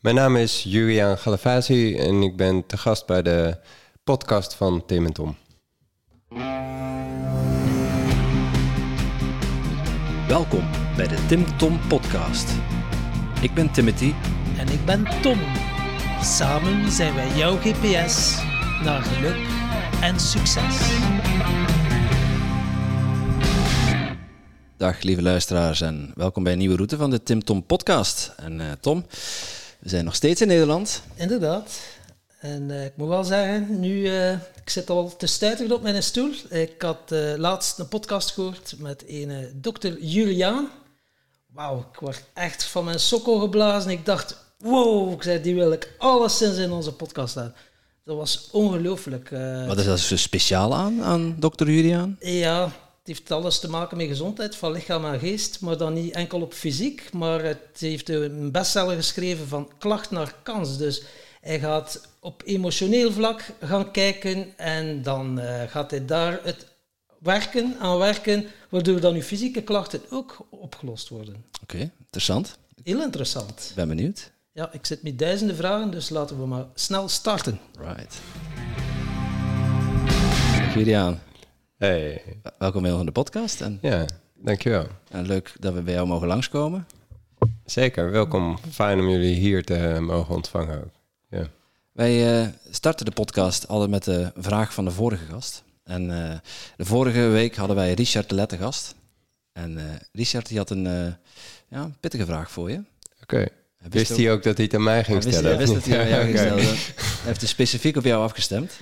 Mijn naam is Julian Galavasi en ik ben te gast bij de podcast van Tim en Tom. Welkom bij de Tim Tom Podcast. Ik ben Timothy. En ik ben Tom. Samen zijn wij jouw GPS naar geluk en succes. Dag lieve luisteraars en welkom bij een nieuwe route van de Tim Tom Podcast. En uh, Tom, we zijn nog steeds in Nederland. Inderdaad. En uh, ik moet wel zeggen, nu, uh, ik zit al te stuiteren op mijn stoel. Ik had laatst een podcast gehoord met een dokter Juliaan. Wauw, ik word echt van mijn sokkel geblazen. Ik dacht, wow, ik zei, die wil ik alleszins in onze podcast hebben. Dat was ongelooflijk. Wat is dat zo speciaal aan, aan dokter Juliaan? Ja, heeft alles te maken met gezondheid van lichaam en geest, maar dan niet enkel op fysiek, maar het heeft een bestseller geschreven van klacht naar kans. Dus hij gaat op emotioneel vlak gaan kijken en dan uh, gaat hij daar het werken aan werken, waardoor dan uw fysieke klachten ook opgelost worden. Oké, okay, interessant. Heel interessant. Ben benieuwd. Ja, ik zit met duizenden vragen, dus laten we maar snel starten. Right. Julian. Hey. Welkom bij ons in de podcast. En, ja, dankjewel. En leuk dat we bij jou mogen langskomen. Zeker, welkom. Fijn om jullie hier te mogen ontvangen ook. Ja. Wij uh, starten de podcast altijd met de vraag van de vorige gast. En uh, de vorige week hadden wij Richard de Lette gast. En uh, Richard die had een ja, pittige vraag voor je. Oké. Okay. Wist hij ook dat hij het aan mij ging hij stellen? Wist, hij wist dat hij aan jou ging stellen. Hij heeft dus specifiek op jou afgestemd.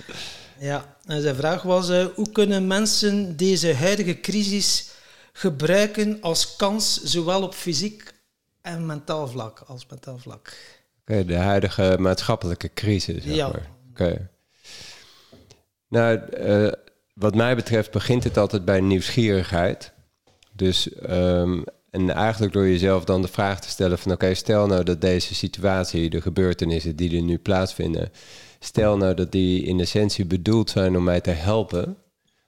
Ja, en zijn vraag was: uh, hoe kunnen mensen deze huidige crisis gebruiken als kans, zowel op fysiek en mentaal vlak als mentaal vlak? Oké, okay, de huidige maatschappelijke crisis. Zeg ja. Oké. Okay. Nou, uh, wat mij betreft begint het altijd bij nieuwsgierigheid. Dus um, en eigenlijk door jezelf dan de vraag te stellen van oké, stel nou dat deze situatie, de gebeurtenissen die er nu plaatsvinden, stel nou dat die in essentie bedoeld zijn om mij te helpen,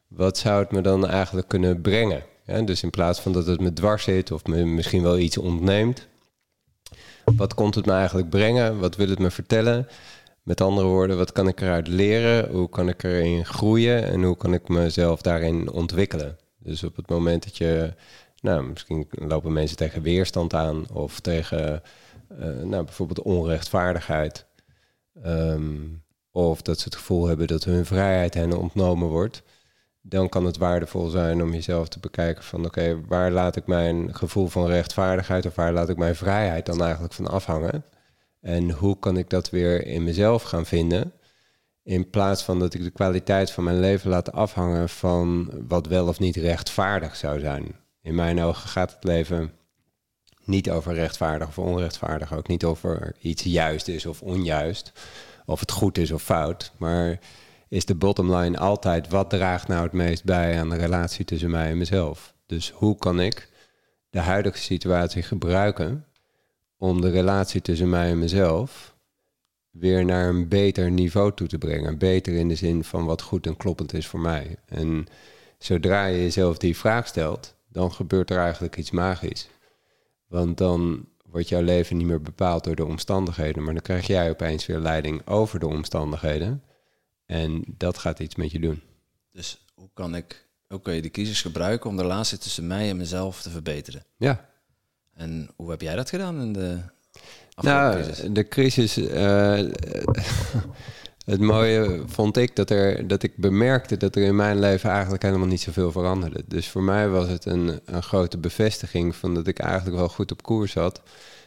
wat zou het me dan eigenlijk kunnen brengen? Dus in plaats van dat het me dwars zit of me misschien wel iets ontneemt, wat komt het me eigenlijk brengen? Wat wil het me vertellen? Met andere woorden, wat kan ik eruit leren? Hoe kan ik erin groeien? En hoe kan ik mezelf daarin ontwikkelen? Dus op het moment dat je nou, misschien lopen mensen tegen weerstand aan of tegen uh, nou, bijvoorbeeld onrechtvaardigheid. Um, of dat ze het gevoel hebben dat hun vrijheid hen ontnomen wordt. Dan kan het waardevol zijn om jezelf te bekijken van oké, waar laat ik mijn gevoel van rechtvaardigheid of waar laat ik mijn vrijheid dan eigenlijk van afhangen? En hoe kan ik dat weer in mezelf gaan vinden? In plaats van dat ik de kwaliteit van mijn leven laat afhangen van wat wel of niet rechtvaardig zou zijn in mijn ogen gaat het leven niet over rechtvaardig of onrechtvaardig. Ook niet over iets juist is of onjuist. Of het goed is of fout. Maar is de bottom line altijd wat draagt nou het meest bij aan de relatie tussen mij en mezelf? Dus hoe kan ik de huidige situatie gebruiken om de relatie tussen mij en mezelf weer naar een beter niveau toe te brengen? Beter in de zin van wat goed en kloppend is voor mij. En zodra je jezelf die vraag stelt, dan gebeurt er eigenlijk iets magisch. Want dan wordt jouw leven niet meer bepaald door de omstandigheden, maar dan krijg jij opeens weer leiding over de omstandigheden. En dat gaat iets met je doen. Dus hoe kan ik ook okay, de crisis gebruiken om de relatie tussen mij en mezelf te verbeteren? Ja. En hoe heb jij dat gedaan in de nou, crisis? de crisis. Uh, het mooie vond ik dat, er, dat ik bemerkte dat er in mijn leven eigenlijk helemaal niet zoveel veranderde. Dus voor mij was het een, een grote bevestiging van dat ik eigenlijk wel goed op koers zat.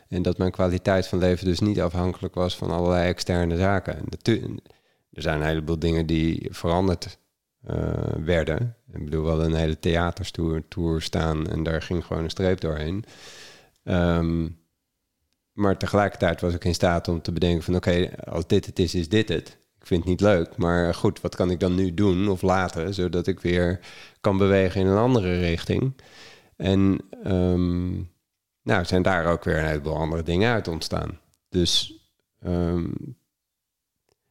En dat mijn kwaliteit van leven dus niet afhankelijk was van allerlei externe zaken. Er zijn een heleboel dingen die veranderd uh, werden. Ik bedoel, wel een hele theaterstoer tour staan en daar ging gewoon een streep doorheen. Um, maar tegelijkertijd was ik in staat om te bedenken van oké, als dit het is, is dit het ik vind het niet leuk. Maar goed, wat kan ik dan nu doen of laten, zodat ik weer kan bewegen in een andere richting. En um, nou, zijn daar ook weer een heleboel andere dingen uit ontstaan. Dus um,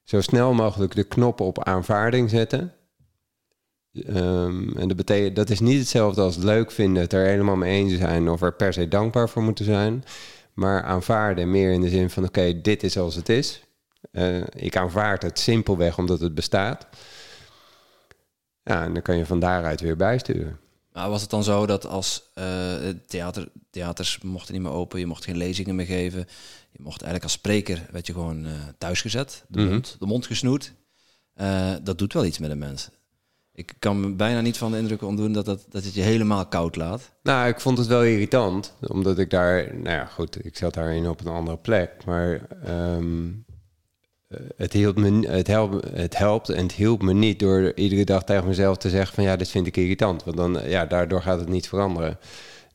zo snel mogelijk de knop op aanvaarding zetten. Um, en dat, dat is niet hetzelfde als leuk vinden, het er helemaal mee eens zijn of er per se dankbaar voor moeten zijn. maar aanvaarden meer in de zin van oké, dit is als het is. Uh, ik aanvaard het simpelweg omdat het bestaat. Ja, en dan kan je van daaruit weer bijsturen. Maar was het dan zo dat als uh, theater, theaters mochten niet meer open, je mocht geen lezingen meer geven, je mocht eigenlijk als spreker, werd je gewoon uh, thuisgezet, de, mm -hmm. mond, de mond gesnoerd. Dat doet wel iets met een mens. Ik kan me bijna niet van de indruk ontdoen dat, dat, dat het je helemaal koud laat. Nou, ik vond het wel irritant, omdat ik daar, nou ja, goed, ik zat daarin op een andere plek, maar um, het, hielp me, het, helpt, het helpt en het hielp me niet door iedere dag tegen mezelf te zeggen van ja, dit vind ik irritant, want dan, ja, daardoor gaat het niet veranderen.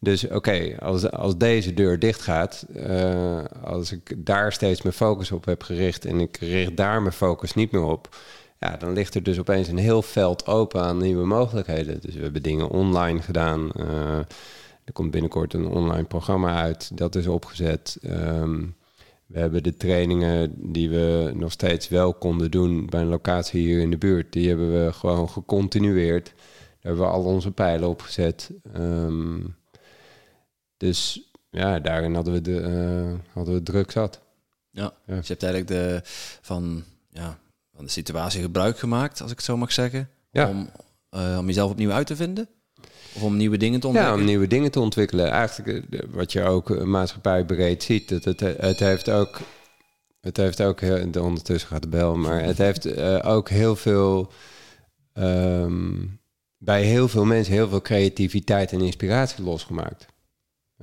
Dus oké, als, als deze deur dicht gaat, uh, als ik daar steeds mijn focus op heb gericht en ik richt daar mijn focus niet meer op, ja, dan ligt er dus opeens een heel veld open aan nieuwe mogelijkheden. Dus we hebben dingen online gedaan. Er komt binnenkort een online programma uit, dat is opgezet. Um, we hebben de trainingen die we nog steeds wel konden doen bij een locatie hier in de buurt, die hebben we gewoon gecontinueerd. Daar hebben we al onze pijlen op gezet. Um, dus ja, daarin hadden we, de, uh, hadden we druk zat. Ja, ja. Dus je hebt eigenlijk de, van, ja, van de situatie gebruik gemaakt, als ik het zo mag zeggen. Ja. Om, uh, om jezelf opnieuw uit te vinden. Of om nieuwe dingen te ontwikkelen? Ja, om nieuwe dingen te ontwikkelen. Eigenlijk wat je ook maatschappijbreed ziet, dat het, het heeft ook... Het heeft ook, ondertussen gaat de bel, maar het heeft uh, ook heel veel... Um, bij heel veel mensen heel veel creativiteit en inspiratie losgemaakt.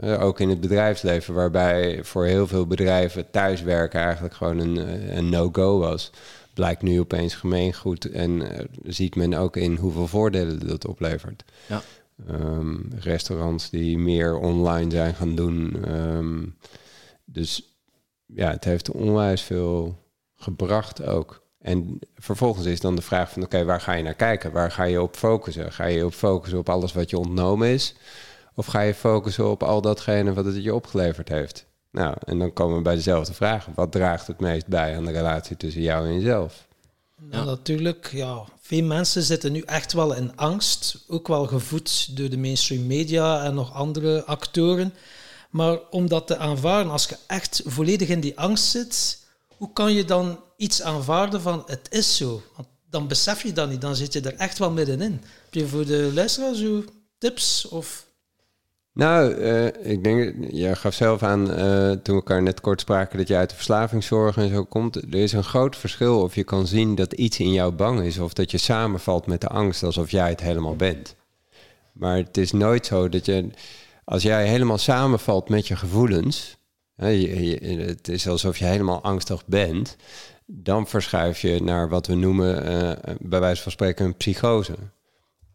Uh, ook in het bedrijfsleven, waarbij voor heel veel bedrijven thuiswerken eigenlijk gewoon een, een no-go was. Blijkt nu opeens gemeengoed en uh, ziet men ook in hoeveel voordelen dat oplevert. Ja. Um, restaurants die meer online zijn gaan doen. Um, dus ja, het heeft onwijs veel gebracht ook. En vervolgens is dan de vraag van oké, waar ga je naar kijken? Waar ga je op focussen? Ga je op focussen op alles wat je ontnomen is? Of ga je focussen op al datgene wat het je opgeleverd heeft? Nou, en dan komen we bij dezelfde vraag. Wat draagt het meest bij aan de relatie tussen jou en jezelf? Natuurlijk, ja. Veel mensen zitten nu echt wel in angst. Ook wel gevoed door de mainstream media en nog andere actoren. Maar om dat te aanvaarden, als je echt volledig in die angst zit, hoe kan je dan iets aanvaarden van het is zo? Want dan besef je dat niet, dan zit je er echt wel middenin. Heb je voor de luisteraars tips of nou, uh, ik denk, je gaf zelf aan uh, toen we elkaar net kort spraken dat je uit de verslavingszorg en zo komt. Er is een groot verschil of je kan zien dat iets in jou bang is of dat je samenvalt met de angst alsof jij het helemaal bent. Maar het is nooit zo dat je, als jij helemaal samenvalt met je gevoelens, hè, je, het is alsof je helemaal angstig bent, dan verschuif je naar wat we noemen, uh, bij wijze van spreken, een psychose.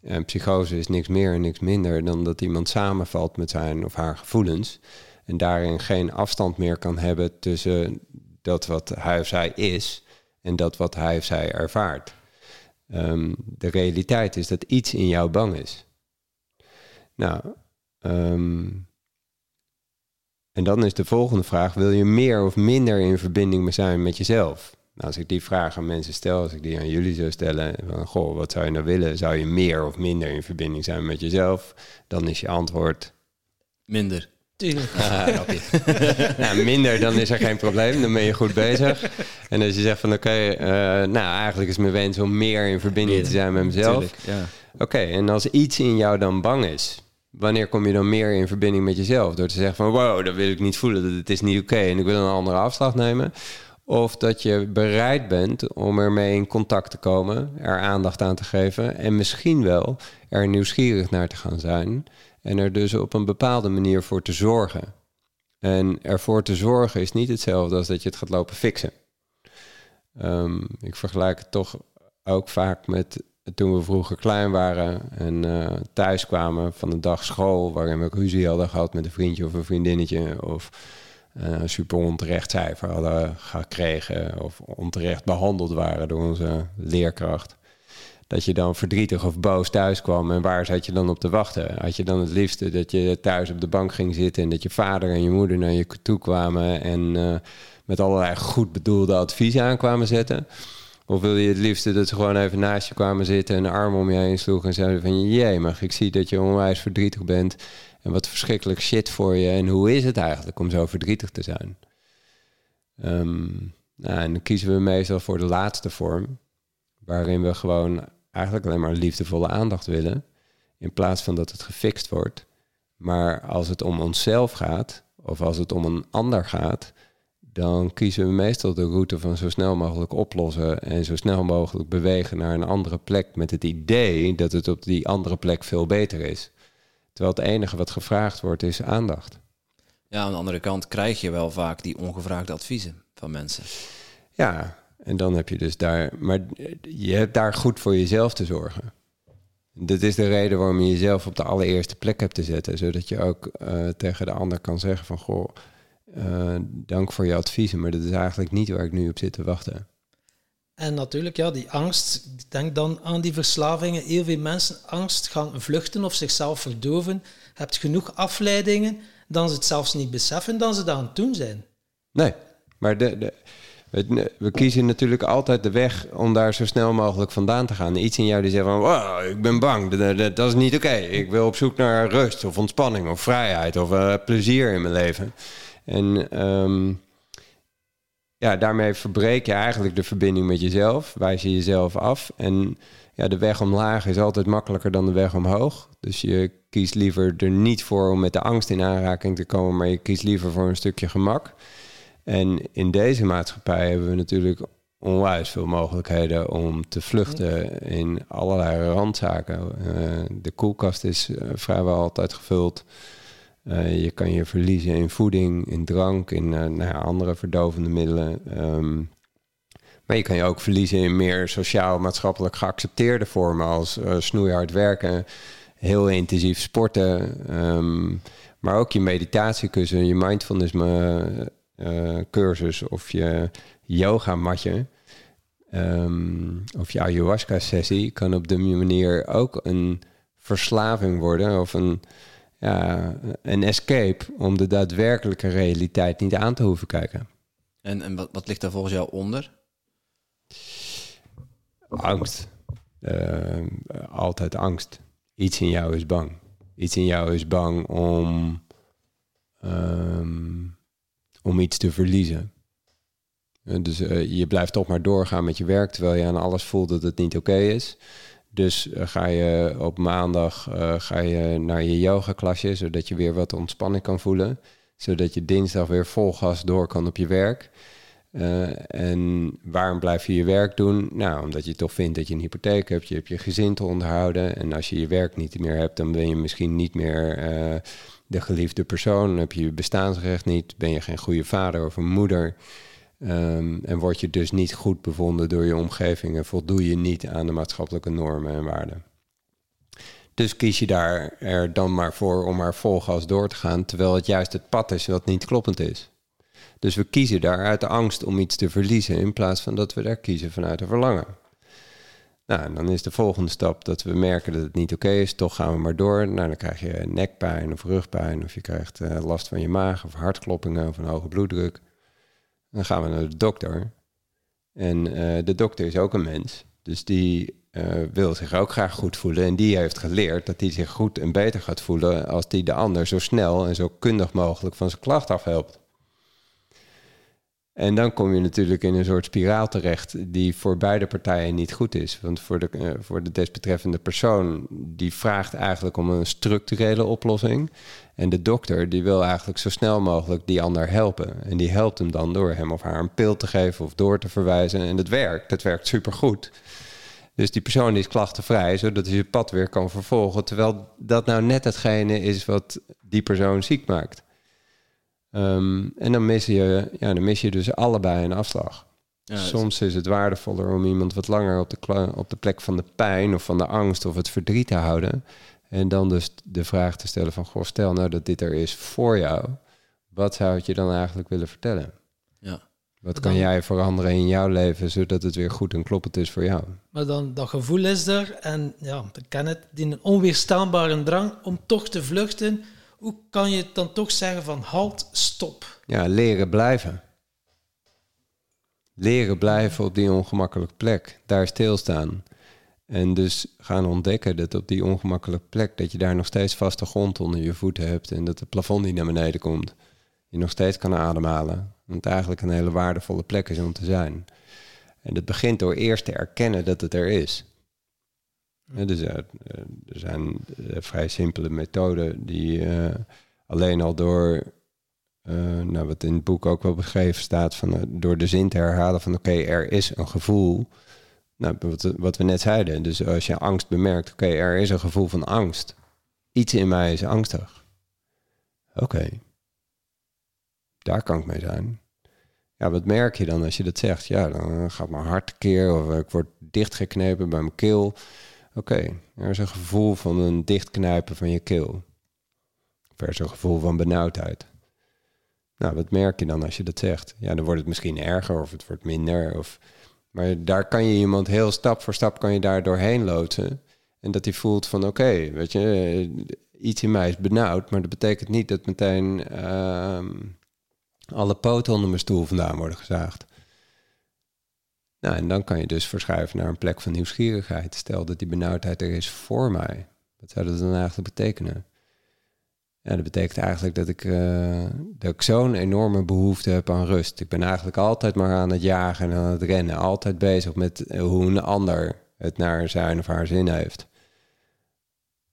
En psychose is niks meer en niks minder dan dat iemand samenvalt met zijn of haar gevoelens. En daarin geen afstand meer kan hebben tussen dat wat hij of zij is en dat wat hij of zij ervaart. Um, de realiteit is dat iets in jou bang is. Nou, um, en dan is de volgende vraag: wil je meer of minder in verbinding zijn met jezelf? Nou, als ik die vraag aan mensen stel, als ik die aan jullie zou stellen, van goh, wat zou je nou willen? Zou je meer of minder in verbinding zijn met jezelf? Dan is je antwoord minder. Tuurlijk. nou, minder, dan is er geen probleem. Dan ben je goed bezig. En als je zegt van oké, okay, uh, nou eigenlijk is mijn wens om meer in verbinding te zijn met mezelf. Ja. Oké, okay, en als iets in jou dan bang is, wanneer kom je dan meer in verbinding met jezelf? Door te zeggen van wow, dat wil ik niet voelen, dat het is niet oké okay, en ik wil een andere afslag nemen. Of dat je bereid bent om ermee in contact te komen, er aandacht aan te geven en misschien wel er nieuwsgierig naar te gaan zijn en er dus op een bepaalde manier voor te zorgen. En ervoor te zorgen is niet hetzelfde als dat je het gaat lopen fixen. Um, ik vergelijk het toch ook vaak met toen we vroeger klein waren en uh, thuis kwamen van een dag school waarin we ruzie hadden gehad met een vriendje of een vriendinnetje of uh, super onterecht cijfer hadden gekregen of onterecht behandeld waren door onze leerkracht. Dat je dan verdrietig of boos thuis kwam en waar zat je dan op te wachten? Had je dan het liefste dat je thuis op de bank ging zitten en dat je vader en je moeder naar je toe kwamen en uh, met allerlei goed bedoelde adviezen aankwamen zetten? Of wil je het liefste dat ze gewoon even naast je kwamen zitten en een arm om je heen sloegen en zeiden van jee, maar ik zie dat je onwijs verdrietig bent en wat verschrikkelijk shit voor je en hoe is het eigenlijk om zo verdrietig te zijn? Ehm, nou, en dan kiezen we meestal voor de laatste vorm, waarin we gewoon eigenlijk alleen maar liefdevolle aandacht willen, in plaats van dat het gefixt wordt. Maar als het om onszelf gaat, of als het om een ander gaat, dan kiezen we meestal de route van zo snel mogelijk oplossen en zo snel mogelijk bewegen naar een andere plek met het idee dat het op die andere plek veel beter is. Terwijl het enige wat gevraagd wordt is aandacht. Ja, aan de andere kant krijg je wel vaak die ongevraagde adviezen van mensen. Ja, en dan heb je dus daar, maar je hebt daar goed voor jezelf te zorgen. Dat is de reden waarom je jezelf op de allereerste plek hebt te zetten, zodat je ook uh, tegen de ander kan zeggen van goh, uh, dank voor je adviezen, maar dat is eigenlijk niet waar ik nu op zit te wachten. En natuurlijk, ja, die angst, denk dan aan die verslavingen. Heel veel mensen angst gaan vluchten of zichzelf verdoven. Hebt genoeg afleidingen, dan ze het zelfs niet beseffen dan ze dat aan doen zijn. Nee, maar de, de, we kiezen natuurlijk altijd de weg om daar zo snel mogelijk vandaan te gaan. Iets in jou die zegt van, wow, ik ben bang, dat, dat is niet oké. Ik wil op zoek naar rust of ontspanning of vrijheid of uh, plezier in mijn leven. En um, ja, daarmee verbreek je eigenlijk de verbinding met jezelf, wijs je jezelf af. En ja, de weg omlaag is altijd makkelijker dan de weg omhoog. Dus je kiest liever er niet voor om met de angst in aanraking te komen, maar je kiest liever voor een stukje gemak. En in deze maatschappij hebben we natuurlijk onwijs veel mogelijkheden om te vluchten in allerlei randzaken. Uh, de koelkast is uh, vrijwel altijd gevuld. Uh, je kan je verliezen in voeding, in drank, in nou ja, andere verdovende middelen. Um, maar je kan je ook verliezen in meer sociaal-maatschappelijk geaccepteerde vormen als snoeihard werken, heel intensief sporten, um, maar ook je meditatiekussen, je mindfulness cursus of je yoga matje um, of je ayahuasca sessie kan op de manier ook een verslaving worden of een, ja, een escape om de daadwerkelijke realiteit niet aan te hoeven kijken. En, en wat, wat ligt daar volgens jou onder? Angst. Uh, altijd angst. Iets in jou is bang. Iets in jou is bang om um, om iets te verliezen. Dus uh, je blijft toch maar doorgaan met je werk, terwijl je aan alles voelt dat het niet oké is. Dus uh, ga je op maandag uh, ga je naar je yoga klasje, zodat je weer wat ontspanning kan voelen. Zodat je dinsdag weer vol gas door kan op je werk. en waarom blijf je je werk doen? Nou, omdat je toch vindt dat je een hypotheek hebt, je hebt je gezin te onderhouden. En als je je werk niet meer hebt, dan ben je misschien niet meer de geliefde persoon, heb je je bestaansrecht niet, ben je geen goede vader of een moeder. Um, en word je dus niet goed bevonden door je omgeving en voldoe je niet aan de maatschappelijke normen en waarden. Dus kies je daar er dan maar voor om maar vol gas door te gaan, terwijl het juist het pad is wat niet kloppend is. Dus we kiezen daar uit de angst om iets te verliezen in plaats van dat we daar kiezen vanuit een verlangen. Nou, en dan is de volgende stap dat we merken dat het niet oké is. Toch gaan we maar door. Nou, dan krijg je nekpijn of rugpijn. Of je krijgt uh, last van je maag of hartkloppingen of een hoge bloeddruk. Dan gaan we naar de dokter. En uh, de dokter is ook een mens. Dus die uh, wil zich ook graag goed voelen. En die heeft geleerd dat hij zich goed en beter gaat voelen... als die de ander zo snel en zo kundig mogelijk van zijn klacht afhelpt. En dan kom je natuurlijk in een soort spiraal terecht die voor beide partijen niet goed is. Want voor de, uh, voor de desbetreffende persoon, die vraagt eigenlijk om een structurele oplossing. En de dokter, die wil eigenlijk zo snel mogelijk die ander helpen. En die helpt hem dan door hem of haar een pil te geven of door te verwijzen. En dat werkt, dat werkt supergoed. Dus die persoon is klachtenvrij, zodat hij zijn pad weer kan vervolgen. Terwijl dat nou net hetgene is wat die persoon ziek maakt. Um, en dan mis, je, ja, dan mis je dus allebei een afslag. Ja, Soms is het waardevoller om iemand wat langer op de, op de plek van de pijn of van de angst of het verdriet te houden. En dan dus de vraag te stellen van, goh, stel nou dat dit er is voor jou. Wat zou het je dan eigenlijk willen vertellen? Ja. Wat kan jij veranderen in jouw leven, zodat het weer goed en kloppend is voor jou? Maar dan, dat gevoel is er en ja, dan ken het, die een onweerstaanbare drang om toch te vluchten hoe kan je dan toch zeggen van halt, stop? Ja, leren blijven. leren blijven op die ongemakkelijke plek. Daar stilstaan. En dus gaan ontdekken dat op die ongemakkelijke plek... dat je daar nog steeds vaste grond onder je voeten hebt... en dat het plafond niet naar beneden komt. Je nog steeds kan ademhalen. Want eigenlijk een hele waardevolle plek is om te zijn. En dat begint door eerst te erkennen dat het er is. Dus, uh, er zijn uh, vrij simpele methoden die uh, alleen al door, nou, wat in het boek ook wel beschreven staat, van, door de zin te herhalen van oké, er is een gevoel. Nou, wat, wat, we net zeiden, dus als je angst bemerkt, oké, er is een gevoel van angst. Iets in mij is angstig. Oké, daar kan ik mee zijn. Ja, wat merk je dan als je dat zegt? Ja, dan gaat mijn hart keer of ik word dichtgeknepen bij mijn keel. Oké, er is een gevoel van een dichtknijpen van je keel. Er is een gevoel van benauwdheid. Nou, wat merk je dan als je dat zegt? Ja, dan wordt het misschien erger of het wordt minder. Of... Maar daar kan je iemand heel stap voor stap kan je daar doorheen loodsen. En dat hij voelt van oké, weet je, iets in mij is benauwd. Maar dat betekent niet dat meteen uh, alle poten onder mijn stoel vandaan worden gezaagd. Nou, en dan kan je dus verschuiven naar een plek van nieuwsgierigheid. Stel dat die benauwdheid er is voor mij. Wat zou dat dan eigenlijk betekenen? Ja, dat betekent eigenlijk dat ik, uh, dat ik zo'n enorme behoefte heb aan rust. Ik ben eigenlijk altijd maar aan het jagen en aan het rennen. Altijd bezig met hoe een ander het naar zijn of haar zin heeft.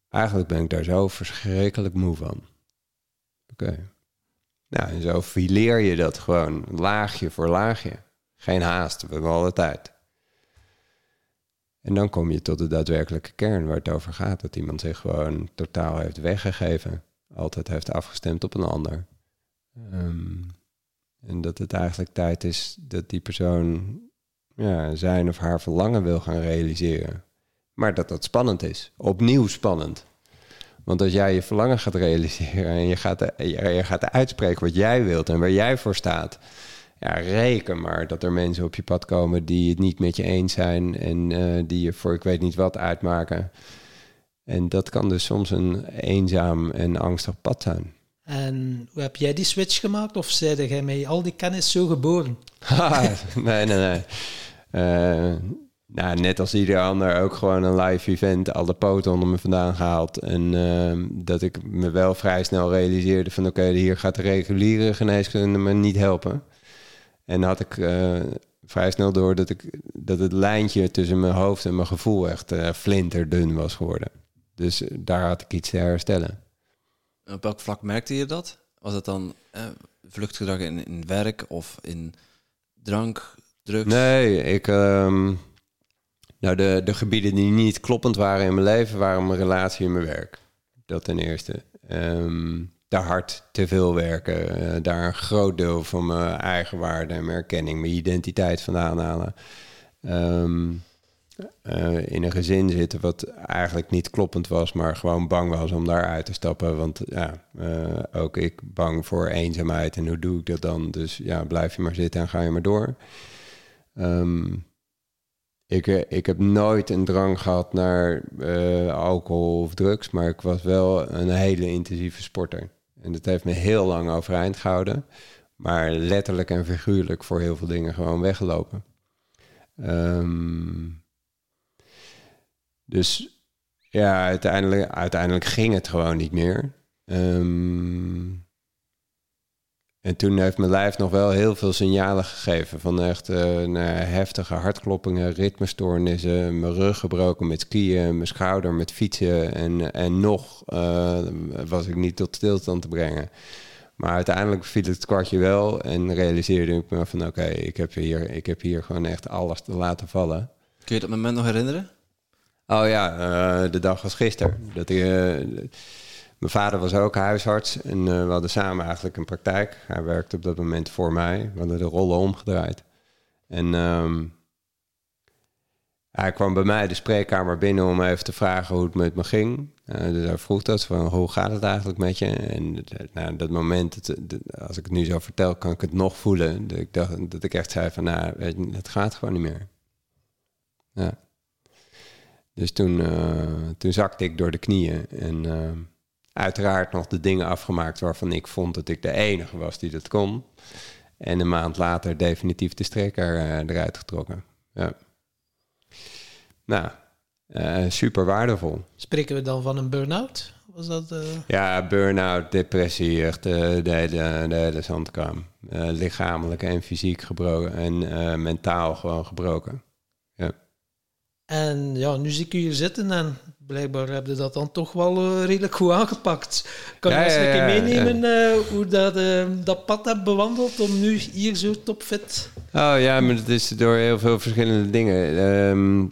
Eigenlijk ben ik daar zo verschrikkelijk moe van. Oké. Nou, en zo fileer je dat gewoon laagje voor laagje. Geen haast, we hebben alle tijd. En dan kom je tot de daadwerkelijke kern waar het over gaat. Dat iemand zich gewoon totaal heeft weggegeven. Altijd heeft afgestemd op een ander. Um, en dat het eigenlijk tijd is dat die persoon ja, zijn of haar verlangen wil gaan realiseren. Maar dat dat spannend is. Opnieuw spannend. Want als jij je verlangen gaat realiseren en je gaat, je gaat uitspreken wat jij wilt en waar jij voor staat ja, reken maar dat er mensen op je pad komen die het niet met je eens zijn en uh, die je voor ik weet niet wat uitmaken. En dat kan dus soms een eenzaam en angstig pad zijn. En hoe heb jij die switch gemaakt of zei jij met al die kennis zo geboren? nee, nee, nee. Uh, nou, net als ieder ander ook gewoon een live event, alle poten onder me vandaan gehaald. En uh, dat ik me wel vrij snel realiseerde van oké, okay, hier gaat de reguliere geneeskunde me niet helpen. En had ik uh, vrij snel door dat, ik, dat het lijntje tussen mijn hoofd en mijn gevoel echt uh, flinterdun was geworden. Dus uh, daar had ik iets te herstellen. En op welk vlak merkte je dat? Was het dan vluchtgedrag in, in werk of in drank, drugs? Nee, ik... Um, nou, de, de gebieden die niet kloppend waren in mijn leven... waren mijn relatie en mijn werk. Dat ten eerste. Um, te hard te veel werken. Uh, daar een groot deel van mijn eigen waarde en mijn erkenning, mijn identiteit vandaan halen. Um, uh, in een gezin zitten wat eigenlijk niet kloppend was, maar gewoon bang was om daaruit te stappen. Want ja, uh, ook ik bang voor eenzaamheid. En hoe doe ik dat dan? Dus ja, blijf je maar zitten en ga je maar door. Um, ik, ik heb nooit een drang gehad naar alcohol of drugs, maar ik was wel een hele intensieve sporter. En dat heeft me heel lang overeind gehouden. Maar letterlijk en figuurlijk voor heel veel dingen gewoon weggelopen. Um, dus ja, uiteindelijk, uiteindelijk ging het gewoon niet meer. Um, en toen heeft mijn lijf nog wel heel veel signalen gegeven. Van echt uh, heftige hartkloppingen, ritmestoornissen, mijn rug gebroken met skiën, mijn schouder met fietsen. En, en nog uh, was ik niet tot stilstand te brengen. Maar uiteindelijk viel het kwartje wel en realiseerde ik me van oké, ik, heb hier, ik heb hier gewoon echt alles te laten vallen. Kun je dat moment nog herinneren? Oh ja, uh, de dag was gisteren. Dat ik mijn vader was ook huisarts en uh, we hadden samen eigenlijk een praktijk. Hij werkte op dat moment voor mij. We hadden de rollen omgedraaid. En um, hij kwam bij mij de spreekkamer binnen om even te vragen hoe het met me ging. Uh, dus hij vroeg dat van hoe gaat het eigenlijk met je? En nou, dat moment, als ik het nu zo vertel, kan ik het nog voelen. Dat ik, dacht, dat ik echt zei van nou, het gaat gewoon niet meer. Ja. Dus toen, uh, toen zakte ik door de knieën en... Uiteraard nog de dingen afgemaakt waarvan ik vond dat ik de enige was die dat kon. En een maand later definitief de strekker uh, eruit getrokken. Ja. Nou, uh, super waardevol. Spreken we dan van een burn-out? Was dat, uh... Ja, burn-out, depressie, echt de, hele, de hele zandkam. lichamelijk en fysiek gebroken en mentaal gewoon gebroken. Ja. En ja, nu zie ik u hier zitten en blijkbaar heb je dat dan toch wel uh, redelijk goed aangepakt. Kan je ja, eens een keer meenemen uh, hoe dat, uh, dat pad hebt bewandeld om nu hier zo topfit... Oh ja, maar het is door heel veel verschillende dingen. Um,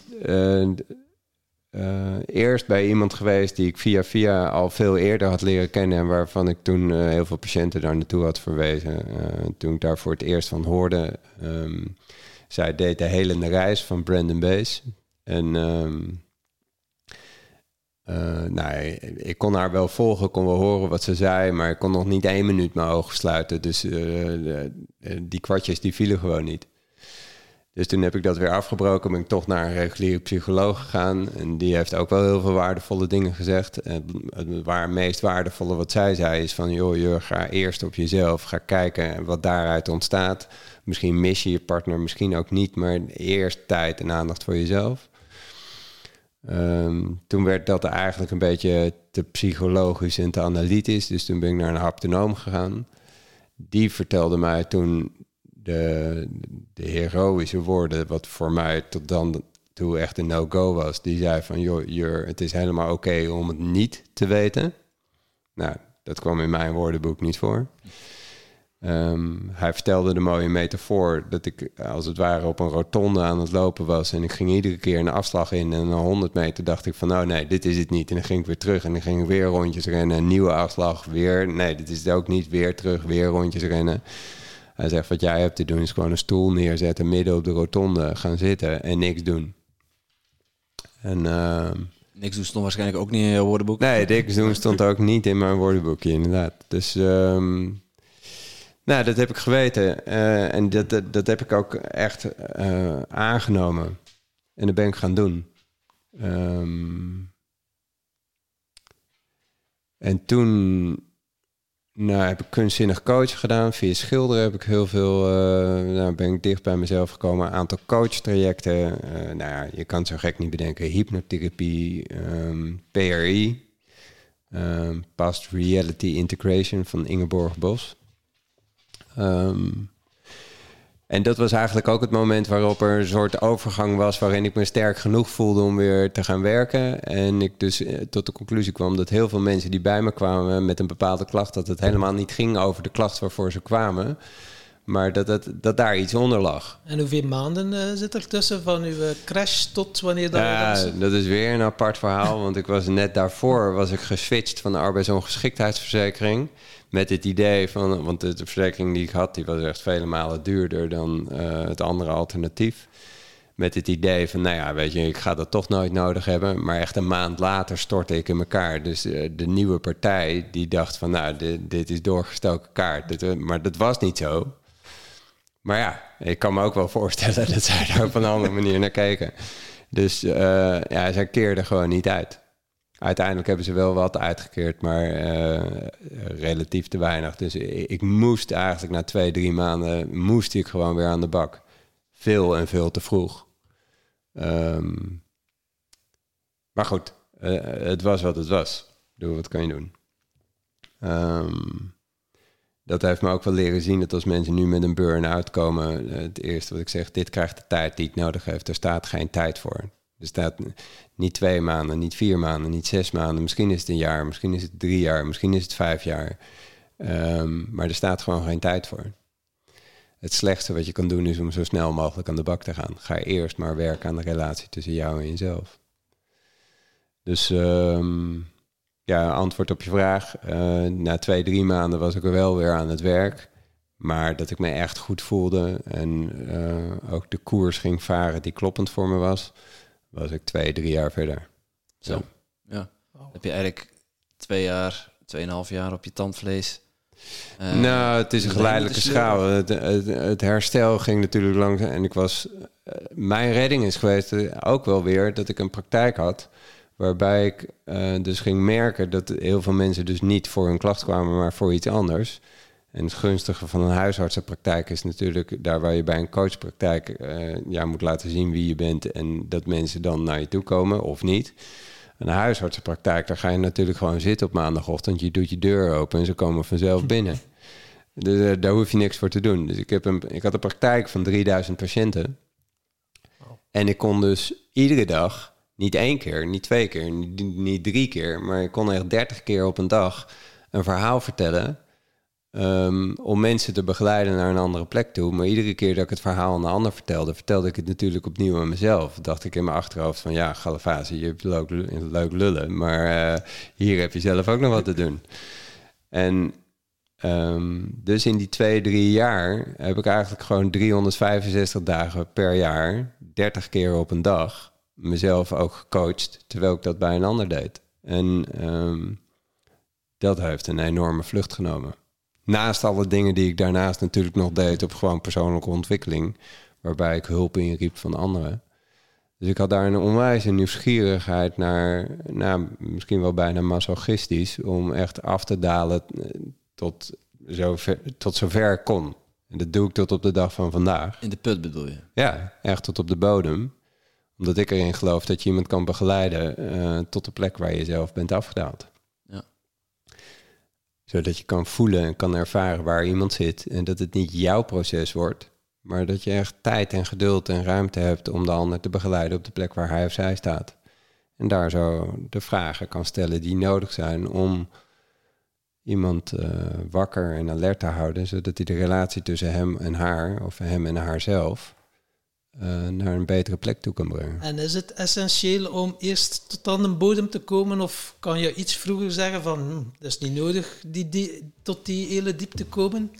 eerst bij iemand geweest die ik via via al veel eerder had leren kennen... en waarvan ik toen heel veel patiënten daar naartoe had verwezen. toen ik daar voor het eerst van hoorde... Um, zij deed de helende reis van Brandon Bees. En... Um, uh, ik kon haar wel volgen, kon wel horen wat ze zei, maar ik kon nog niet één minuut mijn ogen sluiten. Dus uh, die kwartjes die vielen gewoon niet. Dus toen heb ik dat weer afgebroken, ben ik toch naar een reguliere psycholoog gegaan. En die heeft ook wel heel veel waardevolle dingen gezegd. En het waar meest waardevolle wat zij zei is van... joh, joh, ga eerst op jezelf, ga kijken wat daaruit ontstaat. Misschien mis je je partner, misschien ook niet, maar eerst tijd en aandacht voor jezelf. Um, toen werd dat eigenlijk een beetje te psychologisch en te analytisch. Dus toen ben ik naar een haptonoom gegaan. Die vertelde mij toen de, de heroïsche woorden, wat voor mij tot dan toe echt een no-go was. Die zei van, joh, het is helemaal oké om het niet te weten. Nou, dat kwam in mijn woordenboek niet voor. Ehm, hij vertelde de mooie metafoor dat ik als het ware op een rotonde aan het lopen was. En ik ging iedere keer een afslag in. En na 100 meter dacht ik van nou nee, dit is het niet. En dan ging ik weer terug en dan ging ik weer rondjes rennen. Een nieuwe afslag, weer. Nee, dit is het ook niet. Weer terug, weer rondjes rennen. Hij zegt wat jij hebt te doen is gewoon een stoel neerzetten midden op de rotonde. Gaan zitten en niks doen. En... Uh, Niks doen stond waarschijnlijk ook niet in je woordenboek. Nee, niks doen stond ook niet in mijn woordenboekje, inderdaad. Dus um, nou, dat heb ik geweten. Uh, en dat, dat, dat, heb ik ook echt uh, aangenomen. En dat ben ik gaan doen. Um, en toen nou, heb ik kunstzinnig coach gedaan. Via schilderen heb ik heel veel... Uh, nou, ben ik dicht bij mezelf gekomen. Een aantal coachtrajecten. nou ja, je kan het zo gek niet bedenken. Hypnotherapie, um, PRI. Um, Past Reality Integration van Ingeborg Bos. Um, en dat was eigenlijk ook het moment waarop er een soort overgang was waarin ik me sterk genoeg voelde om weer te gaan werken. En ik dus eh, tot de conclusie kwam dat heel veel mensen die bij me kwamen met een bepaalde klacht, dat het helemaal niet ging over de klacht waarvoor ze kwamen. Maar dat, dat, dat daar iets onder lag. En hoeveel maanden uh, zit er tussen van uw eh, crash tot wanneer dat... Ja, dat is weer een apart verhaal. want ik was net daarvoor was ik geswitcht van de arbeidsongeschiktheidsverzekering met het idee van, want de, verzekering die ik had, die was echt vele malen duurder dan uh, het andere alternatief. Met het idee van, nou ja, weet je, ik ga dat toch nooit nodig hebben. Maar echt een maand later stortte ik in elkaar. Dus uh, de nieuwe partij die dacht van, nou, dit, is doorgestoken kaart. Uh, maar dat was niet zo. Maar ja, ik kan me ook wel voorstellen dat zij daar op een andere manier naar keken. Dus ja, zij keerde gewoon niet uit. Uiteindelijk hebben ze wel wat uitgekeerd, maar uh, relatief te weinig. Dus ik, moest eigenlijk na twee, drie maanden, moest ik gewoon weer aan de bak. Veel en veel te vroeg. Um, maar goed, uh, het was wat het was. Doe wat kan je doen. Um, dat heeft me ook wel leren zien dat als mensen nu met een burn-out komen, het eerste wat ik zeg, dit krijgt de tijd die ik nodig heb. Er staat geen tijd voor. Er staat niet twee maanden, niet vier maanden, niet zes maanden. Misschien is het een jaar, misschien is het drie jaar, misschien is het vijf jaar. Um, maar er staat gewoon geen tijd voor. Het slechtste wat je kan doen is om zo snel mogelijk aan de bak te gaan. Ga eerst maar werken aan de relatie tussen jou en jezelf. Dus um, ja, antwoord op je vraag. Uh, na twee, drie maanden was ik er wel weer aan het werk. Maar dat ik me echt goed voelde en uh, ook de koers ging varen die kloppend voor me was was ik twee, drie jaar verder. Zo. Ja. Heb je eigenlijk twee jaar, tweeënhalf jaar op je tandvlees? Uh, nou, het is een geleidelijke schaal. Het, het, herstel ging natuurlijk langzaam. En ik was. Uh, mijn redding is geweest uh, ook wel weer dat ik een praktijk had. Waarbij ik dus ging merken dat heel veel mensen dus niet voor hun klacht kwamen, maar voor iets anders. En het gunstige van een huisartsenpraktijk is natuurlijk daar waar je bij een coachpraktijk eh, ja, moet laten zien wie je bent en dat mensen dan naar je toe komen of niet. Een huisartsenpraktijk, daar ga je natuurlijk gewoon zitten op maandagochtend. Je doet je deur open en ze komen vanzelf binnen. Dus eh, daar hoef je niks voor te doen. Dus ik, heb een, ik had een praktijk van 3000 patiënten. En ik kon dus iedere dag, niet één keer, niet twee keer, niet, niet drie keer, maar ik kon echt 30 keer op een dag een verhaal vertellen Ehm, om mensen te begeleiden naar een andere plek toe. Maar iedere keer dat ik het verhaal aan een ander vertelde, vertelde ik het natuurlijk opnieuw aan mezelf. Dacht ik in mijn achterhoofd van ja, Galafasi, je hebt leuk, lullen, maar uh, hier heb je zelf ook nog wat te doen. En um, dus in die twee, drie jaar heb ik eigenlijk gewoon 365 dagen per jaar, 30 keer op een dag, mezelf ook gecoacht, terwijl ik dat bij een ander deed. En um, dat heeft een enorme vlucht genomen. Naast alle dingen die ik daarnaast natuurlijk nog deed op gewoon persoonlijke ontwikkeling, waarbij ik hulp inriep van anderen. Dus ik had daar een onwijze nieuwsgierigheid naar, nou, misschien wel bijna masochistisch, om echt af te dalen eh, tot zover, tot zover ik kon. En dat doe ik tot op de dag van vandaag. In de put bedoel je? Ja, echt tot op de bodem. Omdat ik erin geloof dat je iemand kan begeleiden uh, tot de plek waar je zelf bent afgedaald zodat je kan voelen en kan ervaren waar iemand zit. En dat het niet jouw proces wordt, maar dat je echt tijd en geduld en ruimte hebt om de ander te begeleiden op de plek waar hij of zij staat. En daar zo de vragen kan stellen die nodig zijn om iemand uh, wakker en alert te houden, zodat hij de relatie tussen hem en haar, of hem en haarzelf, uh, naar een betere plek toe kan brengen. En is het essentieel om eerst tot aan de bodem te komen, of kan je iets vroeger zeggen van, hm, dat is niet nodig die, die, tot die hele diepte komen?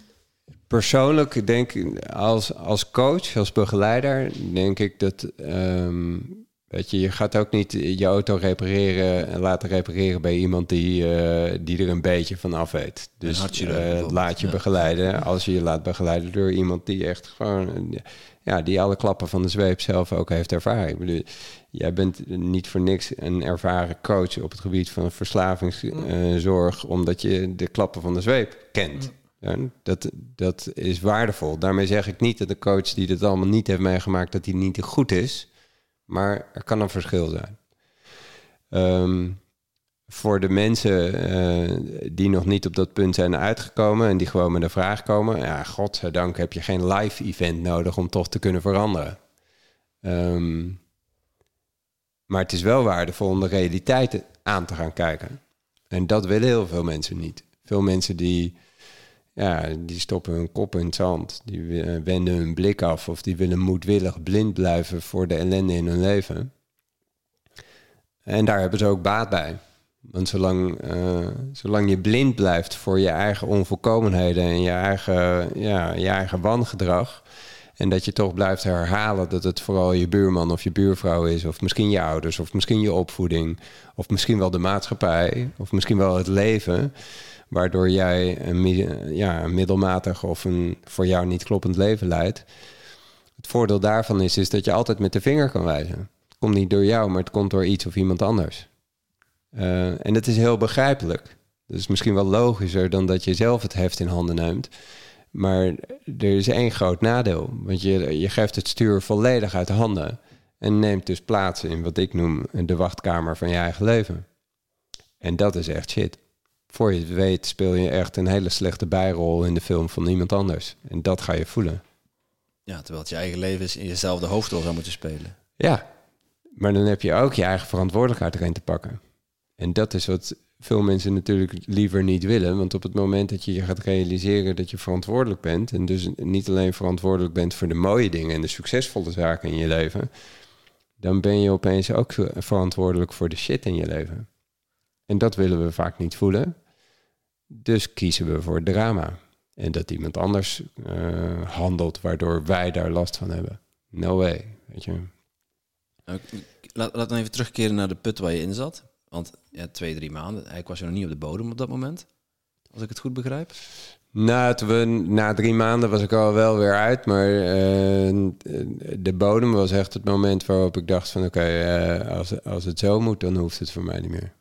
Persoonlijk denk ik, als, als coach, als begeleider, denk ik dat um, Weet je, je gaat ook niet je auto repareren en laten repareren bij iemand die, uh, die er een beetje van af weet. Dus uh, laat je begeleiden als je je laat begeleiden door iemand die echt gewoon, ja, die alle klappen van de zweep zelf ook heeft ervaren. Ik bedoel, jij bent niet voor niks een ervaren coach op het gebied van verslavingszorg, uh, omdat je de klappen van de zweep kent. Ja, dat, dat is waardevol. Daarmee zeg ik niet dat de coach die dit allemaal niet heeft meegemaakt, dat hij niet goed is. Maar er kan een verschil zijn. Um, voor de mensen uh, die nog niet op dat punt zijn uitgekomen en die gewoon met een vraag komen, ja, godzijdank heb je geen live event nodig om toch te kunnen veranderen. Um, maar het is wel waardevol om de realiteit aan te gaan kijken. En dat willen heel veel mensen niet. Veel mensen die ja, die stoppen hun kop in het zand. Die wenden hun blik af of die willen moedwillig blind blijven voor de ellende in hun leven. En daar hebben ze ook baat bij. Want zolang, uh, zolang je blind blijft voor je eigen onvolkomenheden en je eigen, ja, je eigen wangedrag. En dat je toch blijft herhalen dat het vooral je buurman of je buurvrouw is, of misschien je ouders, of misschien je opvoeding, of misschien wel de maatschappij, of misschien wel het leven waardoor jij een, ja, een middelmatig of een voor jou niet kloppend leven leidt. Het voordeel daarvan is, is dat je altijd met de vinger kan wijzen. Het komt niet door jou, maar het komt door iets of iemand anders. Uh, en dat is heel begrijpelijk. Dat is misschien wel logischer dan dat je zelf het heft in handen neemt. Maar er is één groot nadeel. Want je, je geeft het stuur volledig uit de handen. En neemt dus plaats in wat ik noem de wachtkamer van je eigen leven. En dat is echt shit voor je het weet speel je echt een hele slechte bijrol in de film van iemand anders. En dat ga je voelen. Ja, terwijl het je eigen leven is in jezelf de hoofdrol zou moeten spelen. Ja, maar dan heb je ook je eigen verantwoordelijkheid erin te pakken. En dat is wat veel mensen natuurlijk liever niet willen. Want op het moment dat je je gaat realiseren dat je verantwoordelijk bent... en dus niet alleen verantwoordelijk bent voor de mooie dingen... en de succesvolle zaken in je leven... dan ben je opeens ook verantwoordelijk voor de shit in je leven. En dat willen we vaak niet voelen. Dus kiezen we voor drama. En dat iemand anders uh, handelt waardoor wij daar last van hebben. No way, weet je. Nou, laat, laat dan even terugkeren naar de put waar je in zat. Want ja, twee, drie maanden. Eigenlijk was je nog niet op de bodem op dat moment. Als ik het goed begrijp. Nou, we, na drie maanden was ik al wel weer uit. Maar uh, de bodem was echt het moment waarop ik dacht van... oké, okay, uh, als, als het zo moet, dan hoeft het voor mij niet meer.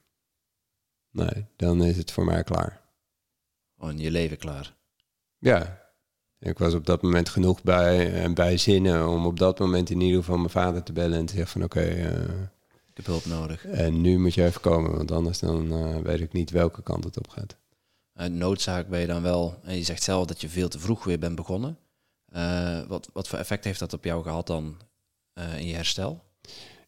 Nee, dan is het voor mij klaar gewoon je leven klaar. Ja, ik was op dat moment genoeg bij, eh, bij zinnen om op dat moment in ieder geval mijn vader te bellen en te zeggen van oké, eh, Ik heb hulp nodig. en nu moet je even komen, want anders dan eh, weet ik niet welke kant het op gaat. Uit noodzaak ben je dan wel, en je zegt zelf dat je veel te vroeg weer bent begonnen. Eh, wat, wat voor effect heeft dat op jou gehad dan eh, in je herstel?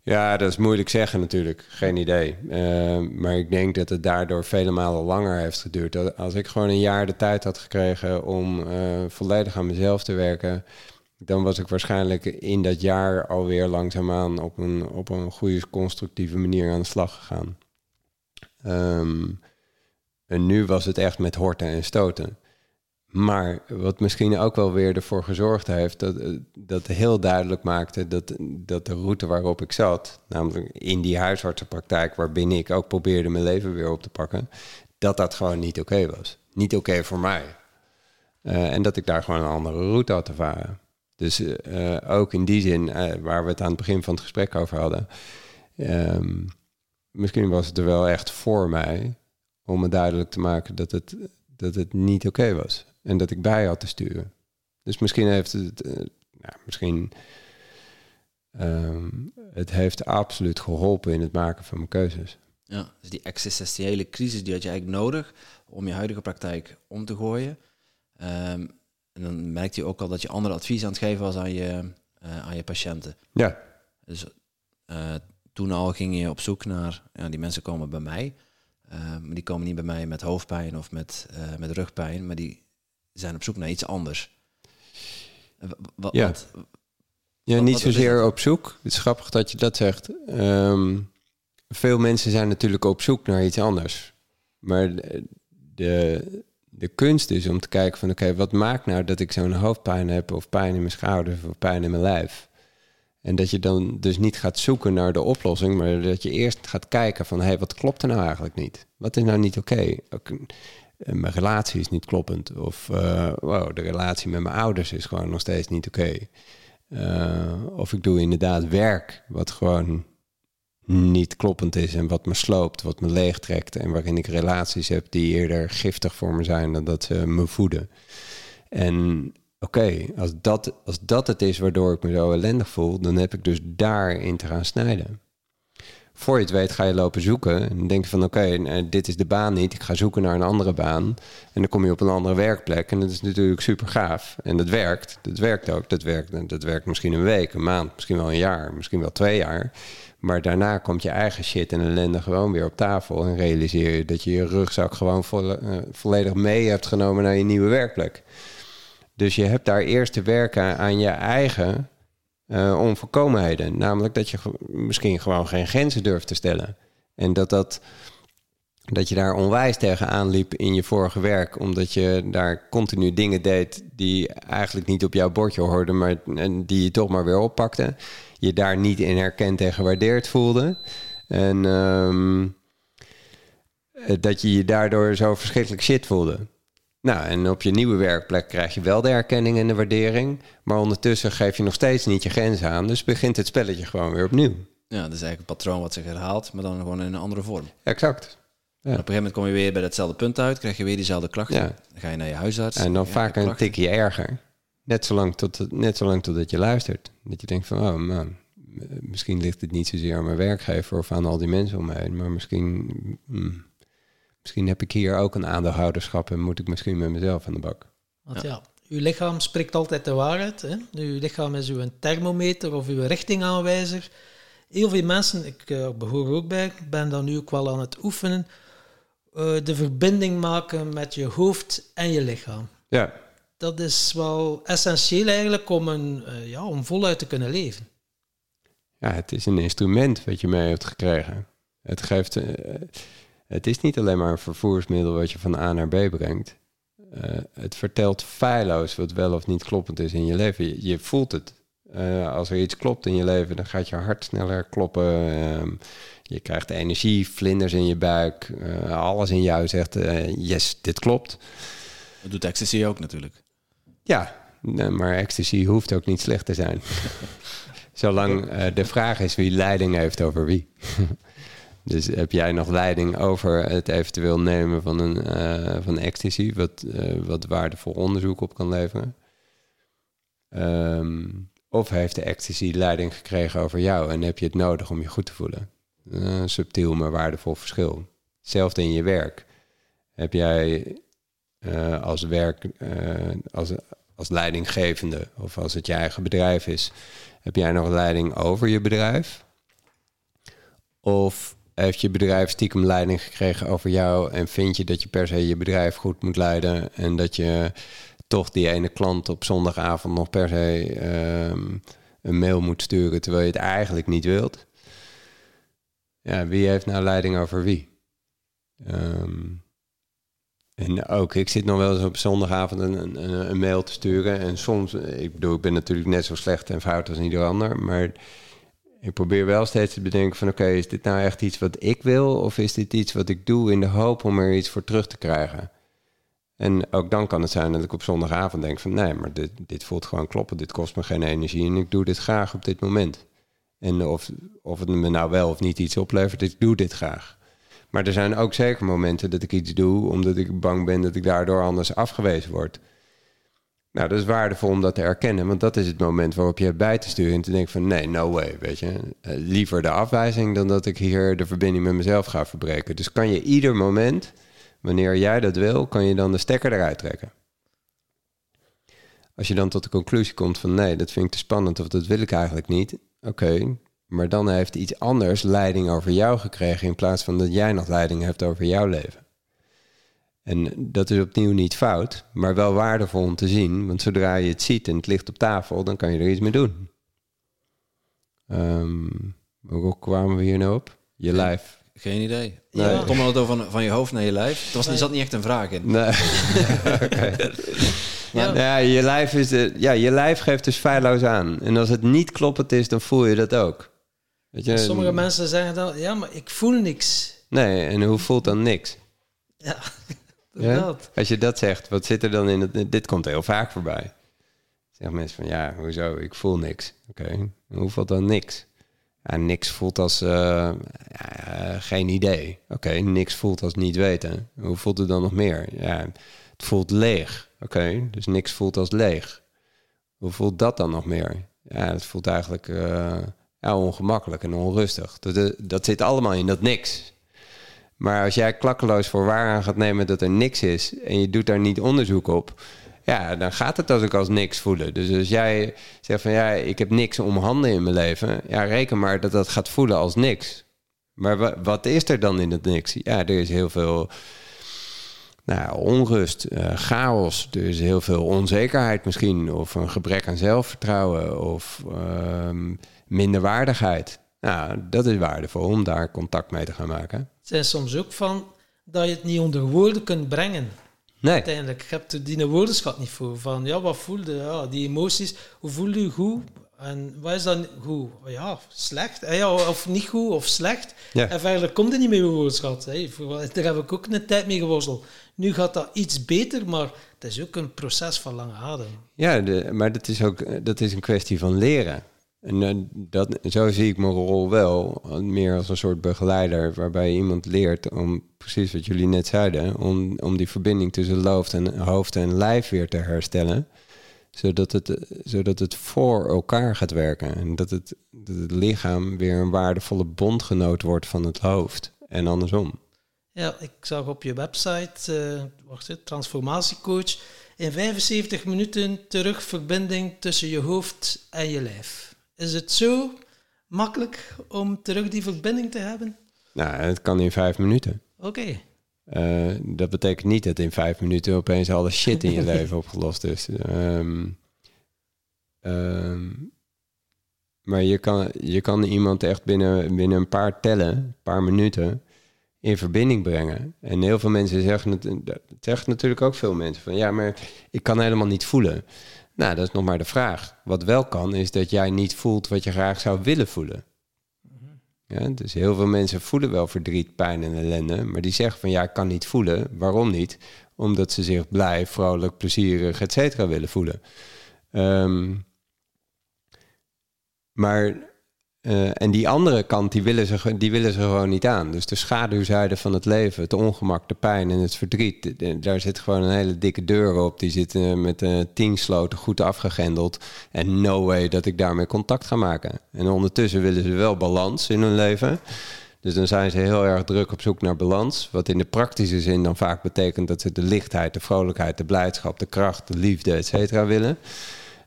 Ja, dat is moeilijk zeggen natuurlijk. Geen idee. Eh, maar ik denk dat het daardoor vele malen langer heeft geduurd. Als ik gewoon een jaar de tijd had gekregen om eh, volledig aan mezelf te werken, dan was ik waarschijnlijk in dat jaar alweer langzaamaan op een, op een goede constructieve manier aan de slag gegaan. Ehm, en nu was het echt met horten en stoten. Maar wat misschien ook wel weer ervoor gezorgd heeft, dat, eh, dat heel duidelijk maakte dat, dat de route waarop ik zat, namelijk in die huisartsenpraktijk waarbinnen ik ook probeerde mijn leven weer op te pakken, dat dat gewoon niet oké was. Niet oké voor mij. Eh, en dat ik daar gewoon een andere route had te varen. Dus eh, ook in die zin, eh, waar we het aan het begin van het gesprek over hadden, ehm, misschien was het er wel echt voor mij om me duidelijk te maken dat het, dat het niet oké was. En dat ik bij had te sturen. Dus misschien heeft het, eh, nou, misschien, ehm, het heeft absoluut geholpen in het maken van mijn keuzes. Ja, dus die existentiële crisis die had je eigenlijk nodig om je huidige praktijk om te gooien. Ehm, en dan merkte je ook al dat je andere advies aan het geven was aan je, eh, aan je patiënten. Ja, Dus eh, toen al ging je op zoek naar, ja, die mensen komen bij mij, eh, maar die komen niet bij mij met hoofdpijn of met, met rugpijn, maar die zijn op zoek naar iets anders. Ja. wat- Ja, Wat- niet zozeer op zoek. Het is grappig dat je dat zegt. Ehm, veel mensen zijn natuurlijk op zoek naar iets anders. Maar de, de, de kunst is om te kijken van... oké, wat maakt nou dat ik zo'n hoofdpijn heb... of pijn in mijn schouders of pijn in mijn lijf? En dat je dan dus niet gaat zoeken naar de oplossing... maar dat je eerst gaat kijken van... hé, hey, wat klopt er nou eigenlijk niet? Wat is nou niet oké? Eh, Mijn relatie is niet kloppend. Of eh, wow, de relatie met mijn ouders is gewoon nog steeds niet oké. Uh, of ik doe inderdaad werk wat gewoon niet kloppend is en wat me sloopt, wat me leegtrekt en waarin ik relaties heb die eerder giftig voor me zijn dan dat ze me voeden. En oké, als, dat, als dat het is waardoor ik me zo ellendig voel, dan heb ik dus daarin te gaan snijden. Voor je het weet ga je lopen zoeken en denk je van oké, okay, dit is de baan niet, ik ga zoeken naar een andere baan. En dan kom je op een andere werkplek en dat is natuurlijk super gaaf. En dat werkt, dat werkt ook, dat werkt, dat werkt misschien een week, een maand, misschien wel een jaar, misschien wel twee jaar. Maar daarna komt je eigen shit en ellende gewoon weer op tafel en realiseer je dat je je rugzak gewoon uh, volledig mee hebt genomen naar je nieuwe werkplek. Dus je hebt daar eerst te werken aan je eigen uh, onvolkomenheden. Namelijk dat je misschien gewoon geen grenzen durft te stellen. En dat, dat, dat je daar onwijs tegenaan liep in je vorige werk. Omdat je daar continu dingen deed die eigenlijk niet op jouw bordje hoorden. Maar en die je toch maar weer oppakte. Je daar niet in herkend en gewaardeerd voelde. En um, dat je je daardoor zo verschrikkelijk shit voelde. Nou, en op je nieuwe werkplek krijg je wel de erkenning en de waardering. Maar ondertussen geef je nog steeds niet je grenzen aan. Dus begint het spelletje gewoon weer opnieuw. Ja, dat is eigenlijk een patroon wat zich herhaalt, maar dan gewoon in een andere vorm. Exact. Ja. op een gegeven moment kom je weer bij datzelfde punt uit, krijg je weer diezelfde klachten. Ja. Dan ga je naar je huisarts. En dan vaak een tikje erger. Net zolang, tot, net zolang totdat je luistert. Dat je denkt van, oh man, misschien ligt het niet zozeer aan mijn werkgever of aan al die mensen om me heen. Maar misschien... Hmm, Misschien heb ik hier ook een aandeelhouderschap en moet ik misschien met mezelf aan de bak. Want ja, uw lichaam spreekt altijd de waarheid. Hè? Uw lichaam is uw thermometer of uw richtingaanwijzer. Heel veel mensen, ik uh, behoor ook bij, ben dan nu ook wel aan het oefenen, uh, de verbinding maken met je hoofd en je lichaam. Ja. Dat is wel essentieel eigenlijk om, een, uh, ja, om voluit te kunnen leven. Ja, het is een instrument wat je mee hebt gekregen. Het geeft... Uh, het is niet alleen maar een vervoersmiddel wat je van A naar B brengt. Uh, het vertelt feilloos wat wel of niet kloppend is in je leven. Je, je voelt het. Uh, als er iets klopt in je leven, dan gaat je hart sneller kloppen. Uh, je krijgt energie, vlinders in je buik. eh, alles in jou zegt, yes, dit klopt. Dat doet ecstasy ook natuurlijk. Ja, maar ecstasy hoeft ook niet slecht te zijn. Zolang de vraag is wie leiding heeft over wie. Dus heb jij nog leiding over het eventueel nemen van een uh, van ecstasy, wat, uh, wat waardevol onderzoek op kan leveren? Um, of heeft de ecstasy leiding gekregen over jou en heb je het nodig om je goed te voelen? Subtiel maar waardevol verschil. Hetzelfde in je werk. Heb jij uh, als werk, als, als leidinggevende of als het je eigen bedrijf is, heb jij nog leiding over je bedrijf? Of heeft je bedrijf stiekem leiding gekregen over jou en vind je dat je per se je bedrijf goed moet leiden en dat je toch die ene klant op zondagavond nog per se um, een mail moet sturen terwijl je het eigenlijk niet wilt? Ja, wie heeft nou leiding over wie? Um, en ook, ik zit nog wel eens op zondagavond een, een, een, mail te sturen. En soms, ik bedoel, ik ben natuurlijk net zo slecht en fout als ieder ander. Maar ik probeer wel steeds te bedenken van... oké, is dit nou echt iets wat ik wil? Of is dit iets wat ik doe in de hoop om er iets voor terug te krijgen? En ook dan kan het zijn dat ik op zondagavond denk van... nee, maar dit, dit voelt gewoon kloppen. Dit kost me geen energie en ik doe dit graag op dit moment. En of, of het me nou wel of niet iets oplevert, ik doe dit graag. Maar er zijn ook zeker momenten dat ik iets doe omdat ik bang ben dat ik daardoor anders afgewezen word. Nou, dat is waardevol om dat te erkennen, want dat is het moment waarop je bij te sturen en te denken van nee, no way, weet je. Uh, liever de afwijzing dan dat ik hier de verbinding met mezelf ga verbreken. Dus kan je ieder moment, wanneer jij dat wil, kan je dan de stekker eruit trekken. Als je dan tot de conclusie komt van nee, dat vind ik te spannend of dat wil ik eigenlijk niet. Oké, maar dan heeft iets anders leiding over jou gekregen in plaats van dat jij nog leiding hebt over jouw leven. En dat is opnieuw niet fout, maar wel waardevol om te zien. Want zodra je het ziet en het ligt op tafel, dan kan je er iets mee doen. Um, hoe kwamen we hier nou op? Je lijf. Geen idee. Nee. Ja. Over van, van je hoofd naar je lijf. Er was, nee. zat niet echt een vraag in. Nee. okay. ja. ja. je lijf is de, ja, je lijf geeft dus feilloos aan. En als het niet kloppend is, dan voel je dat ook. Weet je, Sommige mensen zeggen dan, ja, maar ik voel niks. Nee, en hoe voelt dan niks? Ja, ja? Als je dat zegt, wat zit er dan in het... Dit komt heel vaak voorbij. Zeggen mensen van, ja, hoezo? Ik voel niks. Oké, okay. hoe voelt dan niks? Ja, niks voelt als uh, ja, geen idee. Oké, okay, niks voelt als niet weten. Hoe voelt het dan nog meer? Ja, het voelt leeg. Oké, okay, dus niks voelt als leeg. Hoe voelt dat dan nog meer? Ja, het voelt eigenlijk... Uh, ja, ongemakkelijk en onrustig. Dat, dat zit allemaal in dat niks. Maar als jij klakkeloos voor waar aan gaat nemen dat er niks is en je doet daar niet onderzoek op, ja, dan gaat het als ik als niks voelen. Dus als jij zegt van ja, ik heb niks om handen in mijn leven, ja, reken maar dat dat gaat voelen als niks. Maar wat is er dan in het niks? Ja, er is heel veel nou, onrust, uh, chaos. Is heel veel onzekerheid misschien, of een gebrek aan zelfvertrouwen, of. Uh, minderwaardigheid. Nou, dat is waardevol om daar contact mee te gaan maken. Het zijn soms ook van dat je het niet onder woorden kunt brengen. Nee. Uiteindelijk, je hebt die woordenschat niet voor. Van, ja, wat voelde ja, die emoties, hoe voelde je goed? En wat is dan goed? Ja, slecht. Ja, of niet goed of slecht. Ja. En verder komt er niet meer woordenschat. Daar heb ik ook een tijd mee geworsteld. Nu gaat dat iets beter, maar het is ook een proces van lange adem. Ja, de, maar dat is ook dat is een kwestie van leren. En uh, dat, zo zie ik mijn rol wel, meer als een soort begeleider, waarbij iemand leert om, precies wat jullie net zeiden, om, om die verbinding tussen hoofd en, hoofd en lijf weer te herstellen. Zodat het, zodat het voor elkaar gaat werken. En dat het, dat het lichaam weer een waardevolle bondgenoot wordt van het hoofd. En andersom. Ja, ik zag op je website, uh, wacht transformatiecoach, in 75 minuten terug verbinding tussen je hoofd en je lijf. Is het zo makkelijk om terug die verbinding te hebben? Nou, het kan in vijf minuten. Oké. Uh, dat betekent niet dat in vijf minuten opeens alle shit in je leven opgelost is. Um, um, maar je kan, je kan iemand echt binnen, binnen een paar tellen, een paar minuten, in verbinding brengen. En heel veel mensen zeggen, het zeggen natuurlijk ook veel mensen van ja, maar ik kan helemaal niet voelen. Nou, dat is nog maar de vraag. Wat wel kan, is dat jij niet voelt wat je graag zou willen voelen. Ja, dus heel veel mensen voelen wel verdriet, pijn en ellende, maar die zeggen van ja, ik kan niet voelen. Waarom niet? Omdat ze zich blij, vrolijk, plezierig, et cetera willen voelen. Um, maar eh, en die andere kant, die willen, ze, die willen ze gewoon niet aan. Dus de schaduwzijde van het leven, het ongemak, de pijn en het verdriet... daar zit gewoon een hele dikke deur op. Die zit eh, met eh, tien sloten goed afgegrendeld. En no way dat ik daarmee contact ga maken. En ondertussen willen ze wel balans in hun leven... Dus dan zijn ze heel erg druk op zoek naar balans. Wat in de praktische zin dan vaak betekent dat ze de lichtheid, de vrolijkheid, de blijdschap, de kracht, de liefde, et cetera willen.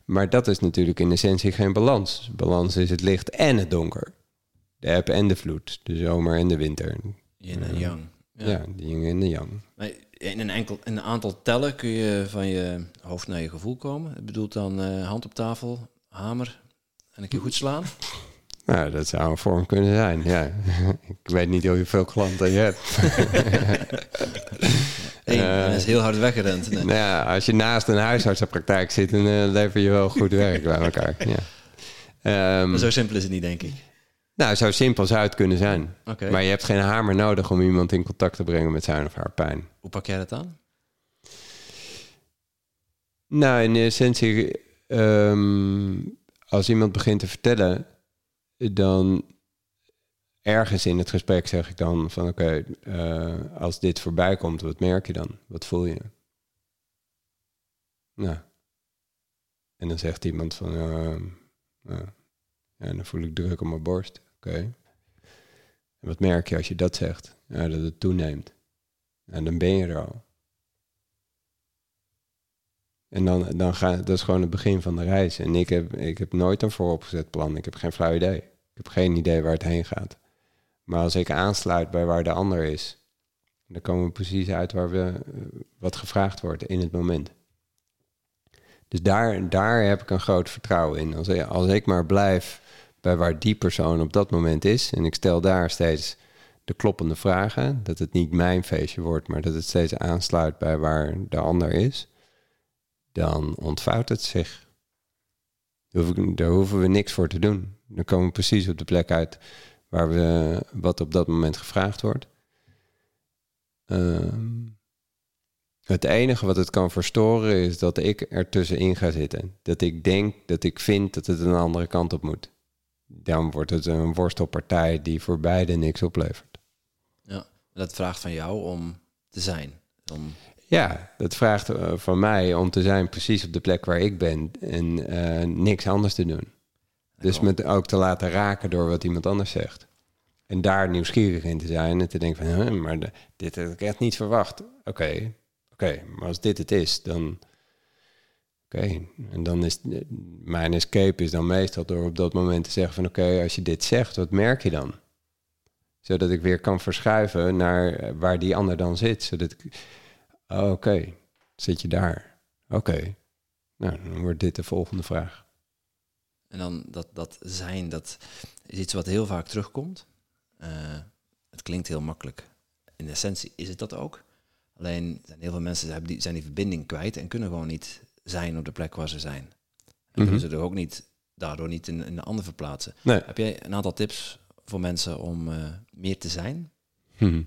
Maar dat is natuurlijk in essentie geen balans. Balans is het licht en het donker. De eb en de vloed. De zomer en de winter. Yin en yang. Ja, de yin en de yang. Maar in een, enkel, in een aantal tellen kun je van je hoofd naar je gevoel komen. Het bedoelt dan eh, hand op tafel, hamer en een keer goed slaan. Nou, dat zou een vorm kunnen zijn, ja. Ik weet niet hoeveel klanten je hebt. Eén, dat is heel hard weggerend. Nee. Nou ja, als je naast een huisartsenpraktijk zit, dan eh, lever je wel goed werk bij elkaar. Ja. Ehm, Maar zo simpel is het niet, denk ik. Nou, zo simpel zou het kunnen zijn. Maar je hebt geen hamer nodig om iemand in contact te brengen met zijn of haar pijn. Hoe pak jij dat aan? Nou, in essentie, ehm, als iemand begint te vertellen, dan ergens in het gesprek zeg ik dan van oké, eh, als dit voorbij komt, wat merk je dan? Wat voel je? Nou. En dan zegt iemand van, ehm, nou, ja, dan voel ik druk op mijn borst. Oké. En wat merk je als je dat zegt? Ja, dat het toeneemt. En dan ben je er al. En dan, dan ga, dat is gewoon het begin van de reis. En ik heb, ik heb nooit een vooropgezet plan. Ik heb geen flauw idee. Ik heb geen idee waar het heen gaat. Maar als ik aansluit bij waar de ander is, dan komen we precies uit waar we, eh, wat gevraagd wordt in het moment. Dus daar, daar heb ik een groot vertrouwen in. Als, als ik maar blijf bij waar die persoon op dat moment is, en ik stel daar steeds de kloppende vragen, dat het niet mijn feestje wordt, maar dat het steeds aansluit bij waar de ander is, dan ontvouwt het zich. Daar hoeven we niks voor te doen. Dan komen we precies op de plek uit waar we wat op dat moment gevraagd wordt. Ehm, het enige wat het kan verstoren is dat ik er tussenin ga zitten. Dat ik denk, dat ik vind dat het een andere kant op moet. Dan wordt het een worstelpartij die voor beide niks oplevert. Ja. Dat vraagt van jou om te zijn. Om, Ja, dat vraagt eh, van mij om te zijn precies op de plek waar ik ben en eh, niks anders te doen. Dus met ook te laten raken door wat iemand anders zegt. En daar nieuwsgierig in te zijn en te denken van, maar de- dit heb ik echt niet verwacht. Oké, oké, maar als dit het is, dan... Oké, en dan is mijn escape is dan meestal door op dat moment te zeggen van, oké, als je dit zegt, wat merk je dan? Zodat ik weer kan verschuiven naar eh, waar die ander dan zit. Zodat ik, oh, oké, zit je daar? Oké, nou, dan wordt dit de volgende vraag. En dan dat, dat zijn, dat is iets wat heel vaak terugkomt. Eh, het klinkt heel makkelijk. In essentie is het dat ook. Alleen zijn heel veel mensen hebben die, zijn die verbinding kwijt en kunnen gewoon niet zijn op de plek waar ze zijn. En kunnen Mhm. ze er ook niet, daardoor niet in, in de ander verplaatsen. Nee. Heb jij een aantal tips voor mensen om eh, meer te zijn? Hm.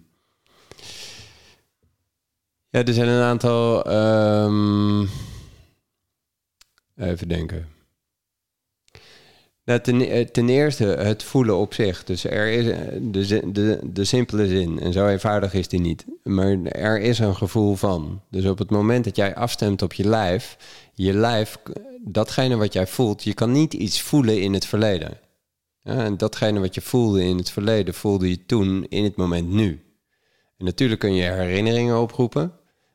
Ja, er zijn een aantal. ehm, even denken. Nou, ten, eh, ten eerste het voelen op zich. Dus er is eh, de, de, de simpele zin, en zo eenvoudig is die niet. Maar er is een gevoel van. Dus op het moment dat jij afstemt op je lijf, je lijf, datgene wat jij voelt, je kan niet iets voelen in het verleden. En datgene wat je voelde in het verleden, voelde je toen in het moment nu. En natuurlijk kun je herinneringen oproepen.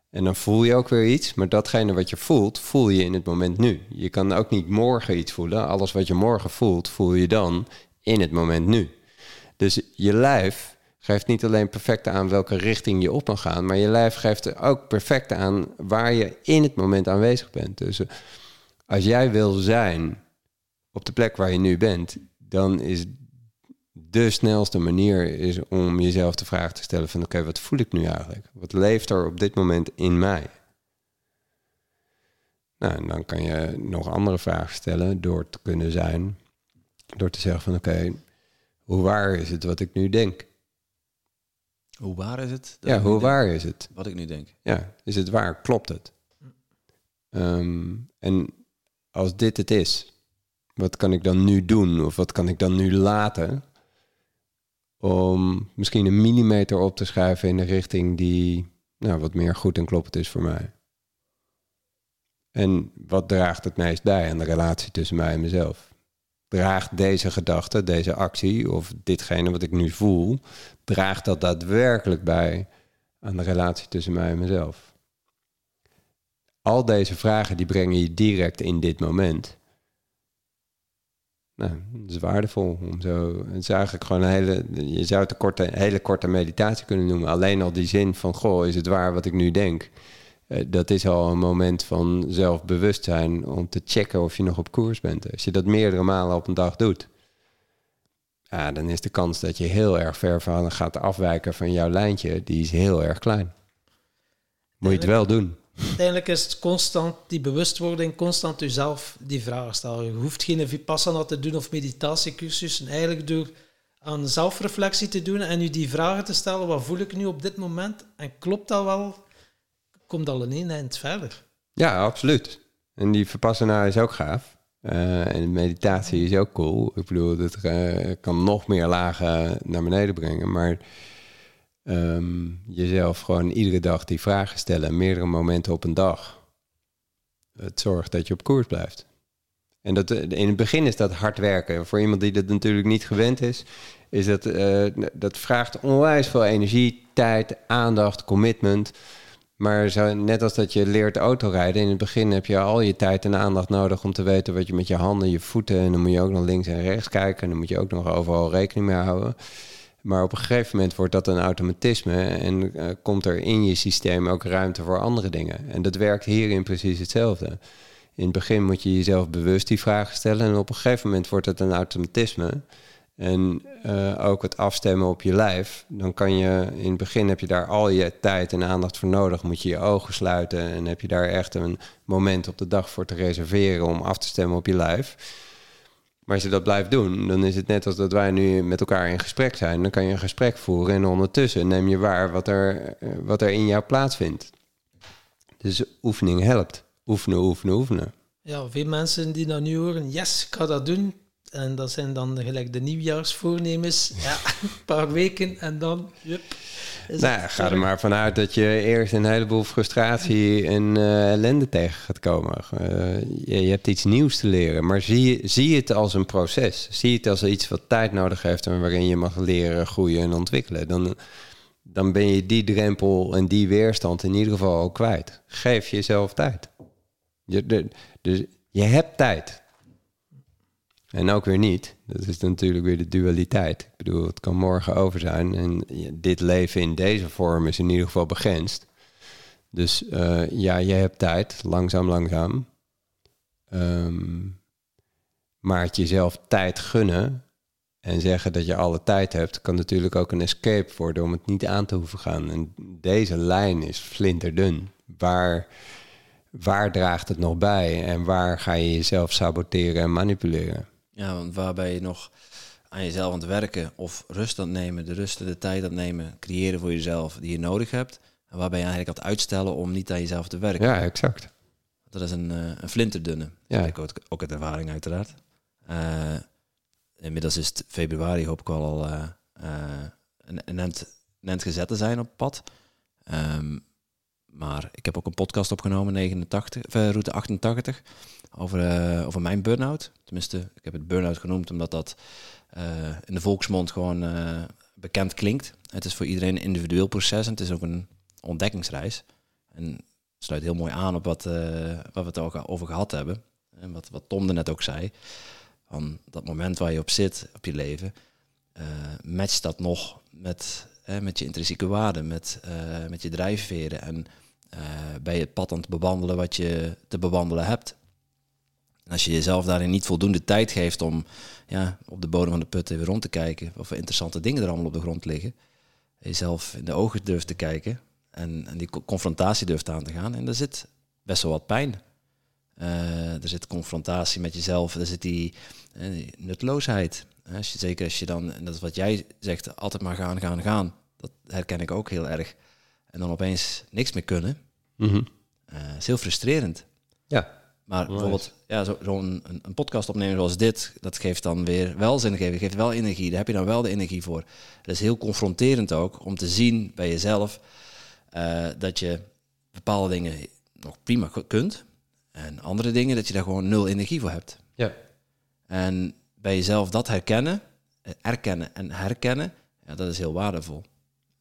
En dan voel je ook weer iets. Maar datgene wat je voelt, voel je in het moment nu. Je kan ook niet morgen iets voelen. Alles wat je morgen voelt, voel je dan in het moment nu. Dus je lijf geeft niet alleen perfect aan welke richting je op mag gaan. Maar je lijf geeft ook perfect aan waar je in het moment aanwezig bent. Dus eh, als jij wil zijn op de plek waar je nu bent, dan is de snelste manier is om jezelf de vraag te stellen van oké, wat voel ik nu eigenlijk? Wat leeft er op dit moment in mij? Nou, en dan kan je nog andere vragen stellen door te kunnen zijn. Door te zeggen van oké, hoe waar is het wat ik nu denk? Hoe waar is het? Ja, hoe denk? waar is het? Wat ik nu denk. Ja, is het waar? Klopt het? Ehm, en als dit het is, wat kan ik dan nu doen? Of wat kan ik dan nu laten? Om misschien een millimeter op te schuiven in de richting die nou, wat meer goed en kloppend is voor mij. En wat draagt het meest bij aan de relatie tussen mij en mezelf? Draagt deze gedachte, deze actie of ditgene wat ik nu voel, draagt dat daadwerkelijk bij aan de relatie tussen mij en mezelf? Al deze vragen die brengen je direct in dit moment. Nou, dat is waardevol om zo. Het is eigenlijk gewoon een hele. Je zou het een korte, hele korte meditatie kunnen noemen. Alleen al die zin van: Goh, is het waar wat ik nu denk? Eh, dat is al een moment van zelfbewustzijn om te checken of je nog op koers bent. Als je dat meerdere malen op een dag doet, ja, dan is de kans dat je heel erg ver van gaat afwijken van jouw lijntje, die is heel erg klein. Moet je het wel doen. Uiteindelijk is het constant die bewustwording, constant jezelf die vragen stellen. Je hoeft geen vipassana te doen of meditatiecursussen. Eigenlijk door aan zelfreflectie te doen en je die vragen te stellen. Wat voel ik nu op dit moment? En klopt dat wel? Komt al een eind verder. Ja, absoluut. En die Vipassana is ook gaaf. Uh, en meditatie is ook cool. Ik bedoel, dat uh, kan nog meer lagen naar beneden brengen. Maar um, jezelf gewoon iedere dag die vragen stellen, meerdere momenten op een dag. Het zorgt dat je op koers blijft. En dat, in het begin is dat hard werken. Voor iemand die dat natuurlijk niet gewend is, is dat, uh, dat vraagt onwijs veel energie, tijd, aandacht, commitment. Maar zo, net als dat je leert autorijden, in het begin heb je al je tijd en aandacht nodig om te weten wat je met je handen, je voeten, en dan moet je ook nog links en rechts kijken en dan moet je ook nog overal rekening mee houden. Maar op een gegeven moment wordt dat een automatisme en uh, komt er in je systeem ook ruimte voor andere dingen. En dat werkt hierin precies hetzelfde. In het begin moet je jezelf bewust die vragen stellen en op een gegeven moment wordt het een automatisme. En uh, ook het afstemmen op je lijf. Dan kan je, in het begin heb je daar al je tijd en aandacht voor nodig. Moet je je ogen sluiten en heb je daar echt een moment op de dag voor te reserveren om af te stemmen op je lijf. Maar als je dat blijft doen, dan is het net als dat wij nu met elkaar in gesprek zijn. Dan kan je een gesprek voeren en ondertussen neem je waar wat er, wat er in jou plaatsvindt. Dus oefening helpt. Oefenen, oefenen, oefenen. Ja, veel mensen die dan nu horen, yes, ik ga dat doen. En dat zijn dan gelijk de nieuwjaarsvoornemens. Ja, een paar weken en dan... Yep, nou, ga er maar vanuit dat je eerst een heleboel frustratie en uh, ellende tegen gaat komen. Uh, je, je, hebt iets nieuws te leren, maar zie, zie het als een proces. Zie het als iets wat tijd nodig heeft en waarin je mag leren, groeien en ontwikkelen. Dan, dan ben je die drempel en die weerstand in ieder geval ook kwijt. Geef jezelf tijd. Je, de, dus je hebt tijd. En ook weer niet. Dat is natuurlijk weer de dualiteit. Ik bedoel, het kan morgen over zijn. En dit leven in deze vorm is in ieder geval begrensd. Dus uh, ja, je hebt tijd, langzaam, langzaam. Um, maar het jezelf tijd gunnen en zeggen dat je alle tijd hebt, kan natuurlijk ook een escape worden om het niet aan te hoeven gaan. En deze lijn is flinterdun. Waar, waar draagt het nog bij en waar ga je jezelf saboteren en manipuleren? Ja, want waarbij je nog aan jezelf aan het werken of rust aan het nemen, de rust en de tijd aan het nemen, creëren voor jezelf die je nodig hebt. En waarbij je eigenlijk aan het uitstellen om niet aan jezelf te werken. Ja, exact. Dat is een, uh, een flinterdunne. Ja. Ik ook, ook uit ervaring uiteraard. Uh, inmiddels is het februari, hoop ik wel al uh, een, een, end, een end gezet te zijn op pad. Um, maar ik heb ook een podcast opgenomen, 89, route 88 over, uh, over mijn burn-out. Tenminste, ik heb het burn-out genoemd omdat dat uh, in de volksmond gewoon uh, bekend klinkt. Het is voor iedereen een individueel proces en het is ook een ontdekkingsreis. En sluit heel mooi aan op wat, wat we het ook over gehad hebben. En wat, wat Tom er net ook zei. Van dat moment waar je op zit, op je leven, matcht dat nog met, met je intrinsieke waarden, met, met je drijfveren. En je het pad aan het bewandelen wat je te bewandelen hebt. En als je jezelf daarin niet voldoende tijd geeft om ja, op de bodem van de put even rond te kijken, of interessante dingen er allemaal op de grond liggen, jezelf in de ogen durft te kijken en, en die confrontatie durft aan te gaan. En er zit best wel wat pijn. Uh, er zit confrontatie met jezelf, er zit die, uh, die nutloosheid. Als je, zeker als je dan, en dat is wat jij zegt, altijd maar gaan, gaan, gaan. Dat herken ik ook heel erg. En dan opeens niks meer kunnen. Mm -hmm. uh, is heel frustrerend. Ja. Maar Nice. bijvoorbeeld ja, zo- zo'n een, een podcast opnemen zoals dit, dat geeft dan weer wel zingeving, geeft wel energie. Daar heb je dan wel de energie voor. Het is heel confronterend ook om te zien bij jezelf eh, dat je bepaalde dingen nog prima ku- kunt. En andere dingen dat je daar gewoon nul energie voor hebt. Ja. En bij jezelf dat herkennen, eh, erkennen en herkennen, ja, dat is heel waardevol.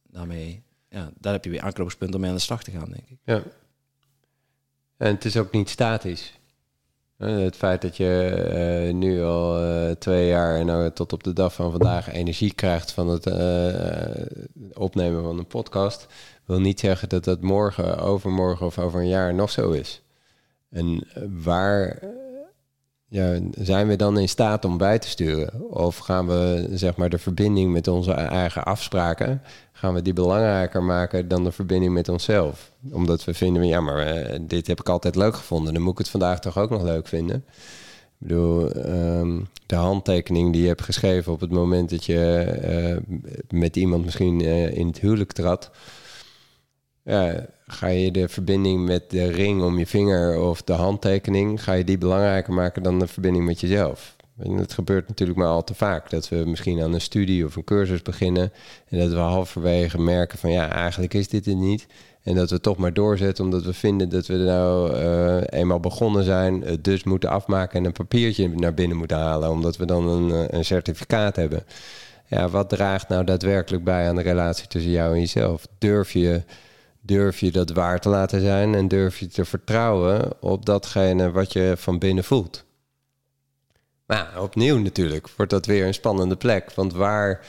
Daarmee, ja, daar heb je weer aanknopingspunt om mee aan de slag te gaan, denk ik. Ja. En het is ook niet statisch. Het feit dat je eh, nu al eh, twee jaar en nou tot op de dag van vandaag energie krijgt van het eh, opnemen van een podcast, wil niet zeggen dat dat morgen, overmorgen of over een jaar nog zo is. En waar ja, zijn we dan in staat om bij te sturen? Of gaan we zeg maar de verbinding met onze eigen afspraken, gaan we die belangrijker maken dan de verbinding met onszelf? Omdat we vinden, ja, maar eh, dit heb ik altijd leuk gevonden, dan moet ik het vandaag toch ook nog leuk vinden. Ik bedoel, ehm, de handtekening die je hebt geschreven op het moment dat je eh, met iemand misschien eh, in het huwelijk trad. Ja, ga je de verbinding met de ring om je vinger of de handtekening, ga je die belangrijker maken dan de verbinding met jezelf? En het gebeurt natuurlijk maar al te vaak dat we misschien aan een studie of een cursus beginnen en dat we halverwege merken van ja, eigenlijk is dit het niet. En dat we toch maar doorzetten omdat we vinden dat we nou eh, eenmaal begonnen zijn, het dus moeten afmaken en een papiertje naar binnen moeten halen, omdat we dan een, eh, een certificaat hebben. Ja, wat draagt nou daadwerkelijk bij aan de relatie tussen jou en jezelf? Durf je, durf je dat waar te laten zijn en durf je te vertrouwen op datgene wat je van binnen voelt? Ja, opnieuw natuurlijk wordt dat weer een spannende plek. Want waar,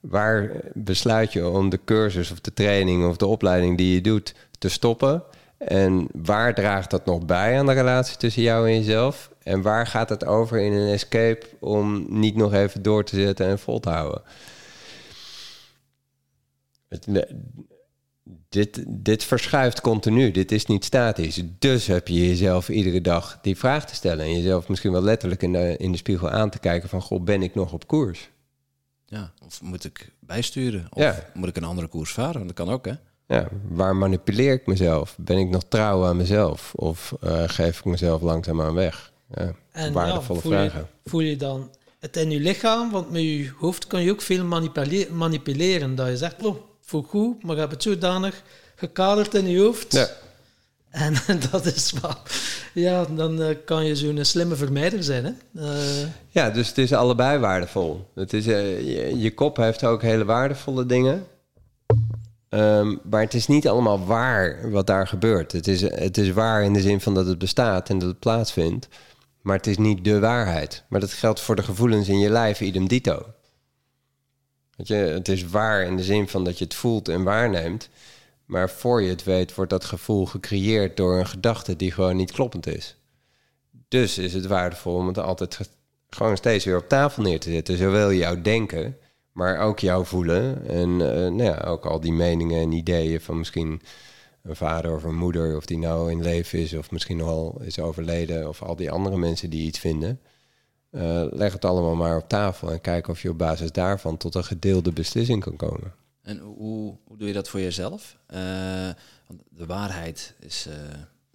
waar besluit je om de cursus of de training of de opleiding die je doet te stoppen? En waar draagt dat nog bij aan de relatie tussen jou en jezelf? En waar gaat het over in een escape om niet nog even door te zetten en vol te houden? Het, dit, dit verschuift continu. Dit is niet statisch. Dus heb je jezelf iedere dag die vraag te stellen. En jezelf misschien wel letterlijk in de, in de spiegel aan te kijken van... Goh, ben ik nog op koers? Ja, of moet ik bijsturen? Of Ja. moet ik een andere koers varen? Dat kan ook, hè? Ja, waar manipuleer ik mezelf? Ben ik nog trouw aan mezelf? Of eh, geef ik mezelf langzaamaan weg? Ja, En waardevolle ja, voel, je, vragen. voel je dan het in je lichaam? Want met je hoofd kan je ook veel manipule- manipuleren. Dat je zegt, oh, voel goed, maar je hebt het zodanig gekaderd in je hoofd. Ja. En dat is wel... Ja, dan eh, kan je zo'n slimme vermijder zijn, hè. Eh, Ja, dus het is allebei waardevol. Het is, eh, je, je kop heeft ook hele waardevolle dingen. Ehm, maar het is niet allemaal waar wat daar gebeurt. Het is, het is waar in de zin van dat het bestaat en dat het plaatsvindt. Maar het is niet de waarheid. Maar dat geldt voor de gevoelens in je lijf, idem dito. Weet het is waar in de zin van dat je het voelt en waarneemt. Maar voor je het weet, wordt dat gevoel gecreëerd door een gedachte die gewoon niet kloppend is. Dus is het waardevol om het altijd ge- gewoon steeds weer op tafel neer te zetten. Zowel jouw denken, maar ook jouw voelen. En eh, nou ja, ook al die meningen en ideeën van misschien een vader of een moeder, of die nou in leven is, of misschien al is overleden, of al die andere mensen die iets vinden. Eh, leg het allemaal maar op tafel en kijk of je op basis daarvan tot een gedeelde beslissing kan komen. En hoe, hoe doe je dat voor jezelf? Eh, want de waarheid is, eh,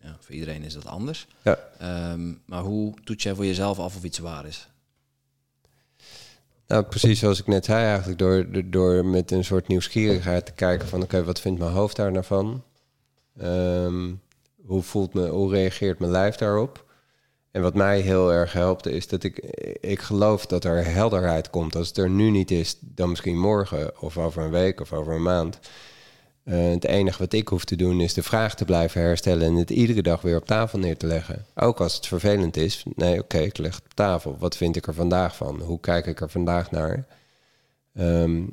ja, voor iedereen is dat anders. Ja. Ehm, maar hoe toets jij voor jezelf af of iets waar is? Nou, precies zoals ik net zei, eigenlijk door, door- met een soort nieuwsgierigheid te kijken van oké, wat vindt mijn hoofd daar nou van? Ehm, hoe, voelt me, hoe reageert mijn lijf daarop? En wat mij heel erg helpt, is dat ik, ik geloof dat er helderheid komt. Als het er nu niet is, dan misschien morgen of over een week of over een maand. Eh, het enige wat ik hoef te doen is de vraag te blijven herstellen en het iedere dag weer op tafel neer te leggen. Ook als het vervelend is. Nee, oké, ik leg het op tafel. Wat vind ik er vandaag van? Hoe kijk ik er vandaag naar? Ehm,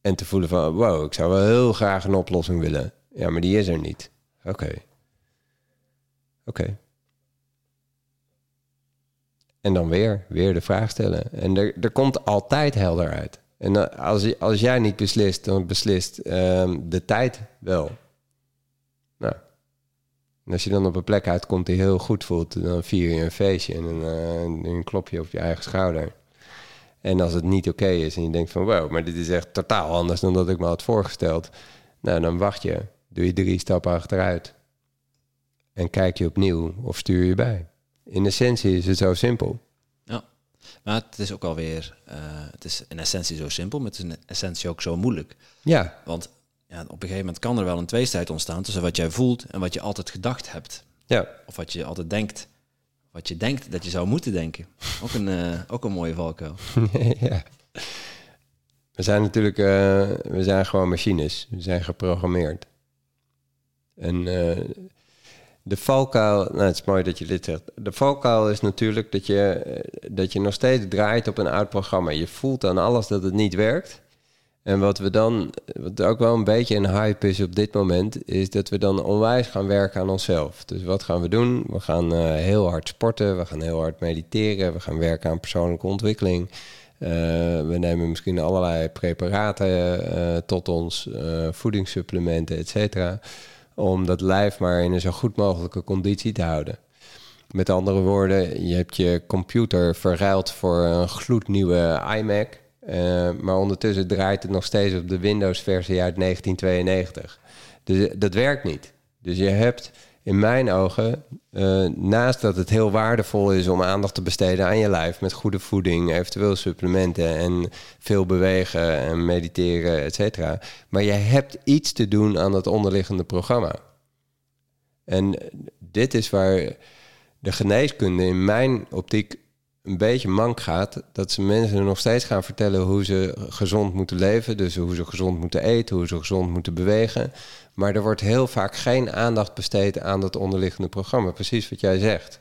en te voelen van, wow, ik zou wel heel graag een oplossing willen. Ja, maar die is er niet. Oké. Oké. En dan weer, weer de vraag stellen. En er, er komt altijd helderheid. En eh, als, als jij niet beslist, dan beslist ehm, de tijd wel. Nou. En als je dan op een plek uitkomt die heel goed voelt, dan vier je een feestje en een, eh, een klopje op je eigen schouder. En als het niet oké is en je denkt van wow, maar dit is echt totaal anders dan dat ik me had voorgesteld. Nou, dan wacht je. Doe je drie stappen achteruit. en kijk je opnieuw of stuur je bij. In essentie is het zo simpel. Ja, maar het is ook alweer, uh, het is in essentie zo simpel, maar het is in essentie ook zo moeilijk. Ja. Want ja, op een gegeven moment kan er wel een tweestrijd ontstaan tussen wat jij voelt en wat je altijd gedacht hebt. Ja. Of wat je altijd denkt. Wat je denkt dat je zou moeten denken. Ook een, uh, ook een mooie valkuil. ja. We zijn natuurlijk, uh, we zijn gewoon machines. We zijn geprogrammeerd. En uh, de valkuil, nou het is mooi dat je dit zegt. De valkuil is natuurlijk dat je, dat je nog steeds draait op een oud programma. Je voelt aan alles dat het niet werkt. En wat we dan, wat ook wel een beetje een hype is op dit moment, is dat we dan onwijs gaan werken aan onszelf. Dus wat gaan we doen? We gaan uh, heel hard sporten, we gaan heel hard mediteren, we gaan werken aan persoonlijke ontwikkeling. Uh, we nemen misschien allerlei preparaten tot ons, voedingssupplementen, et cetera, om dat lijf maar in een zo goed mogelijke conditie te houden. Met andere woorden, je hebt je computer verruild voor een gloednieuwe iMac. Uh, maar ondertussen draait het nog steeds op de Windows-versie uit 1992. Dus dat werkt niet. Dus je hebt in mijn ogen, uh, naast dat het heel waardevol is om aandacht te besteden aan je lijf met goede voeding, eventueel supplementen en veel bewegen en mediteren, et cetera. Maar je hebt iets te doen aan het onderliggende programma. En dit is waar de geneeskunde in mijn optiek een beetje mank gaat, dat ze mensen nog steeds gaan vertellen hoe ze gezond moeten leven, dus hoe ze gezond moeten eten, hoe ze gezond moeten bewegen. Maar er wordt heel vaak geen aandacht besteed aan dat onderliggende programma. Precies wat jij zegt.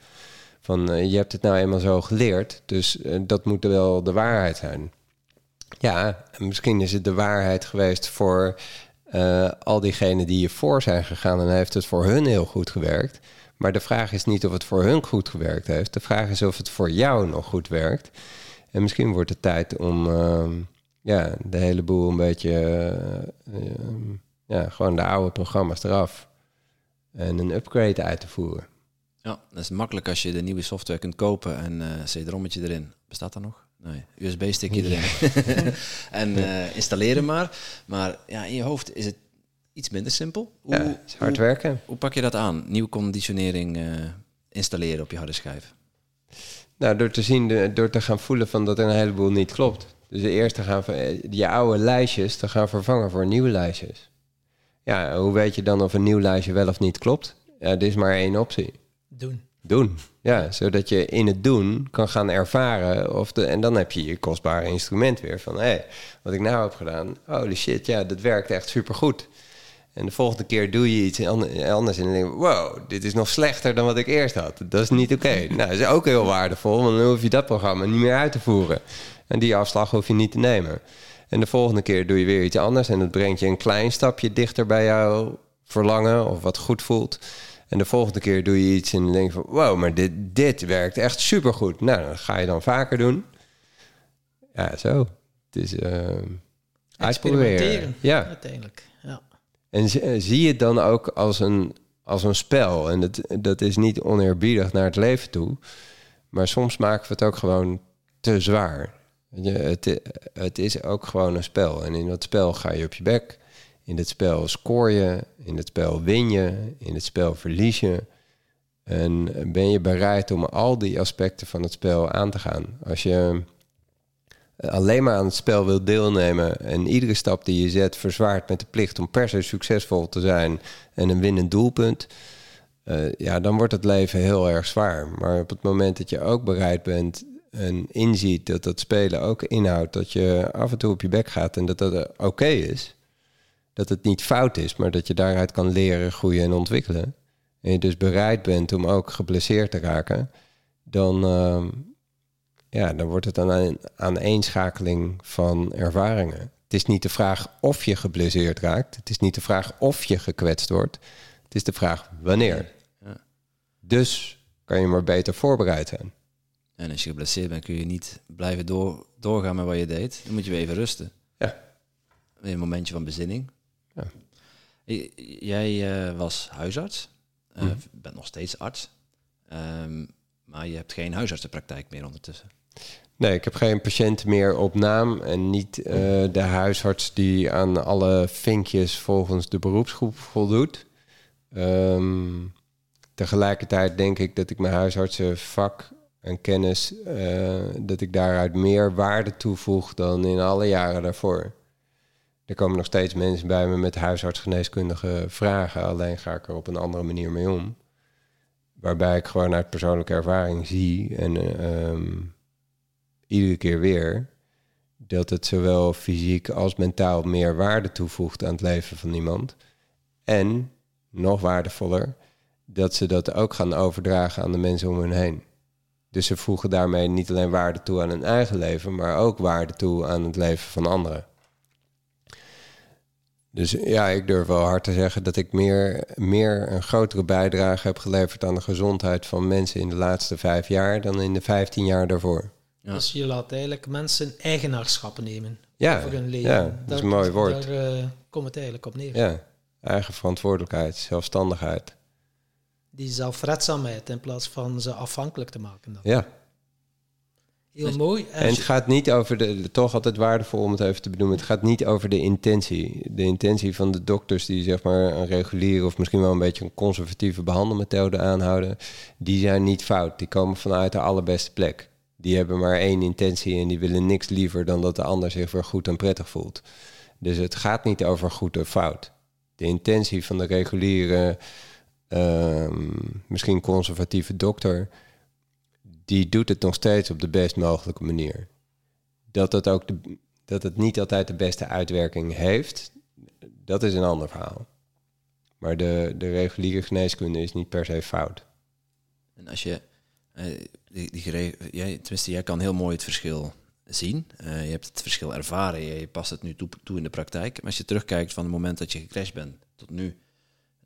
Van uh, je hebt het nou eenmaal zo geleerd, dus uh, dat moet wel de waarheid zijn. Ja, misschien is het de waarheid geweest voor uh, al diegenen die je voor zijn gegaan en heeft het voor hun heel goed gewerkt. Maar de vraag is niet of het voor hun goed gewerkt heeft. De vraag is of het voor jou nog goed werkt. En misschien wordt het tijd om uh, ja, de hele boel een beetje... Uh, uh, ja, gewoon de oude programma's eraf. En een upgrade uit te voeren. Ja, dat is makkelijk als je de nieuwe software kunt kopen en uh, CD-rommetje erin. Bestaat dat nog? Nee, USB-stickje erin. en installeren maar. Maar ja, in je hoofd is het iets minder simpel. Hoe, ja, is hard hoe, werken. Hoe pak je dat aan? Nieuwe conditionering uh, installeren op je harde schijf? Nou, door te zien, de, door te gaan voelen van dat er een heleboel niet klopt. Dus eerst te gaan je oude lijstjes te gaan vervangen voor nieuwe lijstjes. Ja, hoe weet je dan of een nieuw lijstje wel of niet klopt? Ja, er is maar één optie. Doen. Doen. Ja, zodat je in het doen kan gaan ervaren. Of de, en dan heb je je kostbare instrument weer van... hé, hey, wat ik nou heb gedaan, holy shit, ja, dat werkt echt supergoed. En de volgende keer doe je iets anders en dan denk je... wow, dit is nog slechter dan wat ik eerst had. Dat is niet oké. Okay. nou, dat is ook heel waardevol, want dan hoef je dat programma niet meer uit te voeren. En die afslag hoef je niet te nemen. En de volgende keer doe je weer iets anders... en dat brengt je een klein stapje dichter bij jouw verlangen... of wat goed voelt... En de volgende keer doe je iets en denk je van... wow, maar dit, dit werkt echt supergoed. Nou, dat ga je dan vaker doen. Ja, zo. Het is uh, uitproberen. Ja. Uiteindelijk. En zie je het dan ook als een, als een spel. En dat, dat is niet oneerbiedig naar het leven toe. Maar soms maken we het ook gewoon te zwaar. Het, het is ook gewoon een spel. En in dat spel ga je op je bek... In het spel scoor je, in het spel win je, in het spel verlies je. En ben je bereid om al die aspecten van het spel aan te gaan? Als je alleen maar aan het spel wilt deelnemen en iedere stap die je zet verzwaart met de plicht om per se succesvol te zijn en een winnend doelpunt, uh, ja, dan wordt het leven heel erg zwaar. Maar op het moment dat je ook bereid bent en inziet dat dat spelen ook inhoudt dat je af en toe op je bek gaat en dat dat oké okay is, dat het niet fout is, maar dat je daaruit kan leren, groeien en ontwikkelen. En je dus bereid bent om ook geblesseerd te raken, dan, uh, ja, dan wordt het een aaneenschakeling van ervaringen. Het is niet de vraag of je geblesseerd raakt. Het is niet de vraag of je gekwetst wordt. Het is de vraag wanneer. Ja. Dus kan je maar beter voorbereid zijn. En als je geblesseerd bent, kun je niet blijven door, doorgaan met wat je deed. Dan moet je weer even rusten. Ja. Een momentje van bezinning. Ja. Jij uh, was huisarts, uh, bent nog steeds arts, um, maar je hebt geen huisartsenpraktijk meer ondertussen. Nee, ik heb geen patiënt meer op naam en niet uh, de huisarts die aan alle vinkjes volgens de beroepsgroep voldoet. Um, tegelijkertijd denk ik dat ik mijn huisartsenvak en kennis, uh, dat ik daaruit meer waarde toevoeg dan in alle jaren daarvoor. Er komen nog steeds mensen bij me met huisartsgeneeskundige vragen, alleen ga ik er op een andere manier mee om. Waarbij ik gewoon uit persoonlijke ervaring zie en um, iedere keer weer dat het zowel fysiek als mentaal meer waarde toevoegt aan het leven van iemand. En, nog waardevoller, dat ze dat ook gaan overdragen aan de mensen om hen heen. Dus ze voegen daarmee niet alleen waarde toe aan hun eigen leven, maar ook waarde toe aan het leven van anderen. Dus ja, ik durf wel hard te zeggen dat ik meer, meer een grotere bijdrage heb geleverd aan de gezondheid van mensen in de laatste vijf jaar dan in de vijftien jaar daarvoor. Ja. Dus je laat eigenlijk mensen eigenaarschappen nemen ja, over hun leven. Ja, dat is een mooi woord. Daar uh, komt het eigenlijk op neer. Ja, eigen verantwoordelijkheid, zelfstandigheid. Die zelfredzaamheid in plaats van ze afhankelijk te maken. Dan. Ja. Heel dus- mooi. En, het gaat niet over de, toch altijd waardevol om het even te benoemen. Het gaat niet over de intentie. De intentie van de dokters die zeg maar een reguliere of misschien wel een beetje een conservatieve behandelmethode aanhouden, die zijn niet fout. Die komen vanuit de allerbeste plek die hebben maar één intentie en die willen niks liever dan dat de ander zich weer goed en prettig voelt. Dus het gaat niet over goed of fout. De intentie van de reguliere, ehm, misschien conservatieve dokter, die doet het nog steeds op de best mogelijke manier. Dat het, ook dat het niet altijd de beste uitwerking heeft, dat is een ander verhaal. Maar de, de reguliere geneeskunde is niet per se fout. En als je die, die jij, tenminste, jij kan heel mooi het verschil zien. Uh, je hebt het verschil ervaren, je, je past het nu toe, toe, in de praktijk. Maar als je terugkijkt van het moment dat je gecrashed bent tot nu,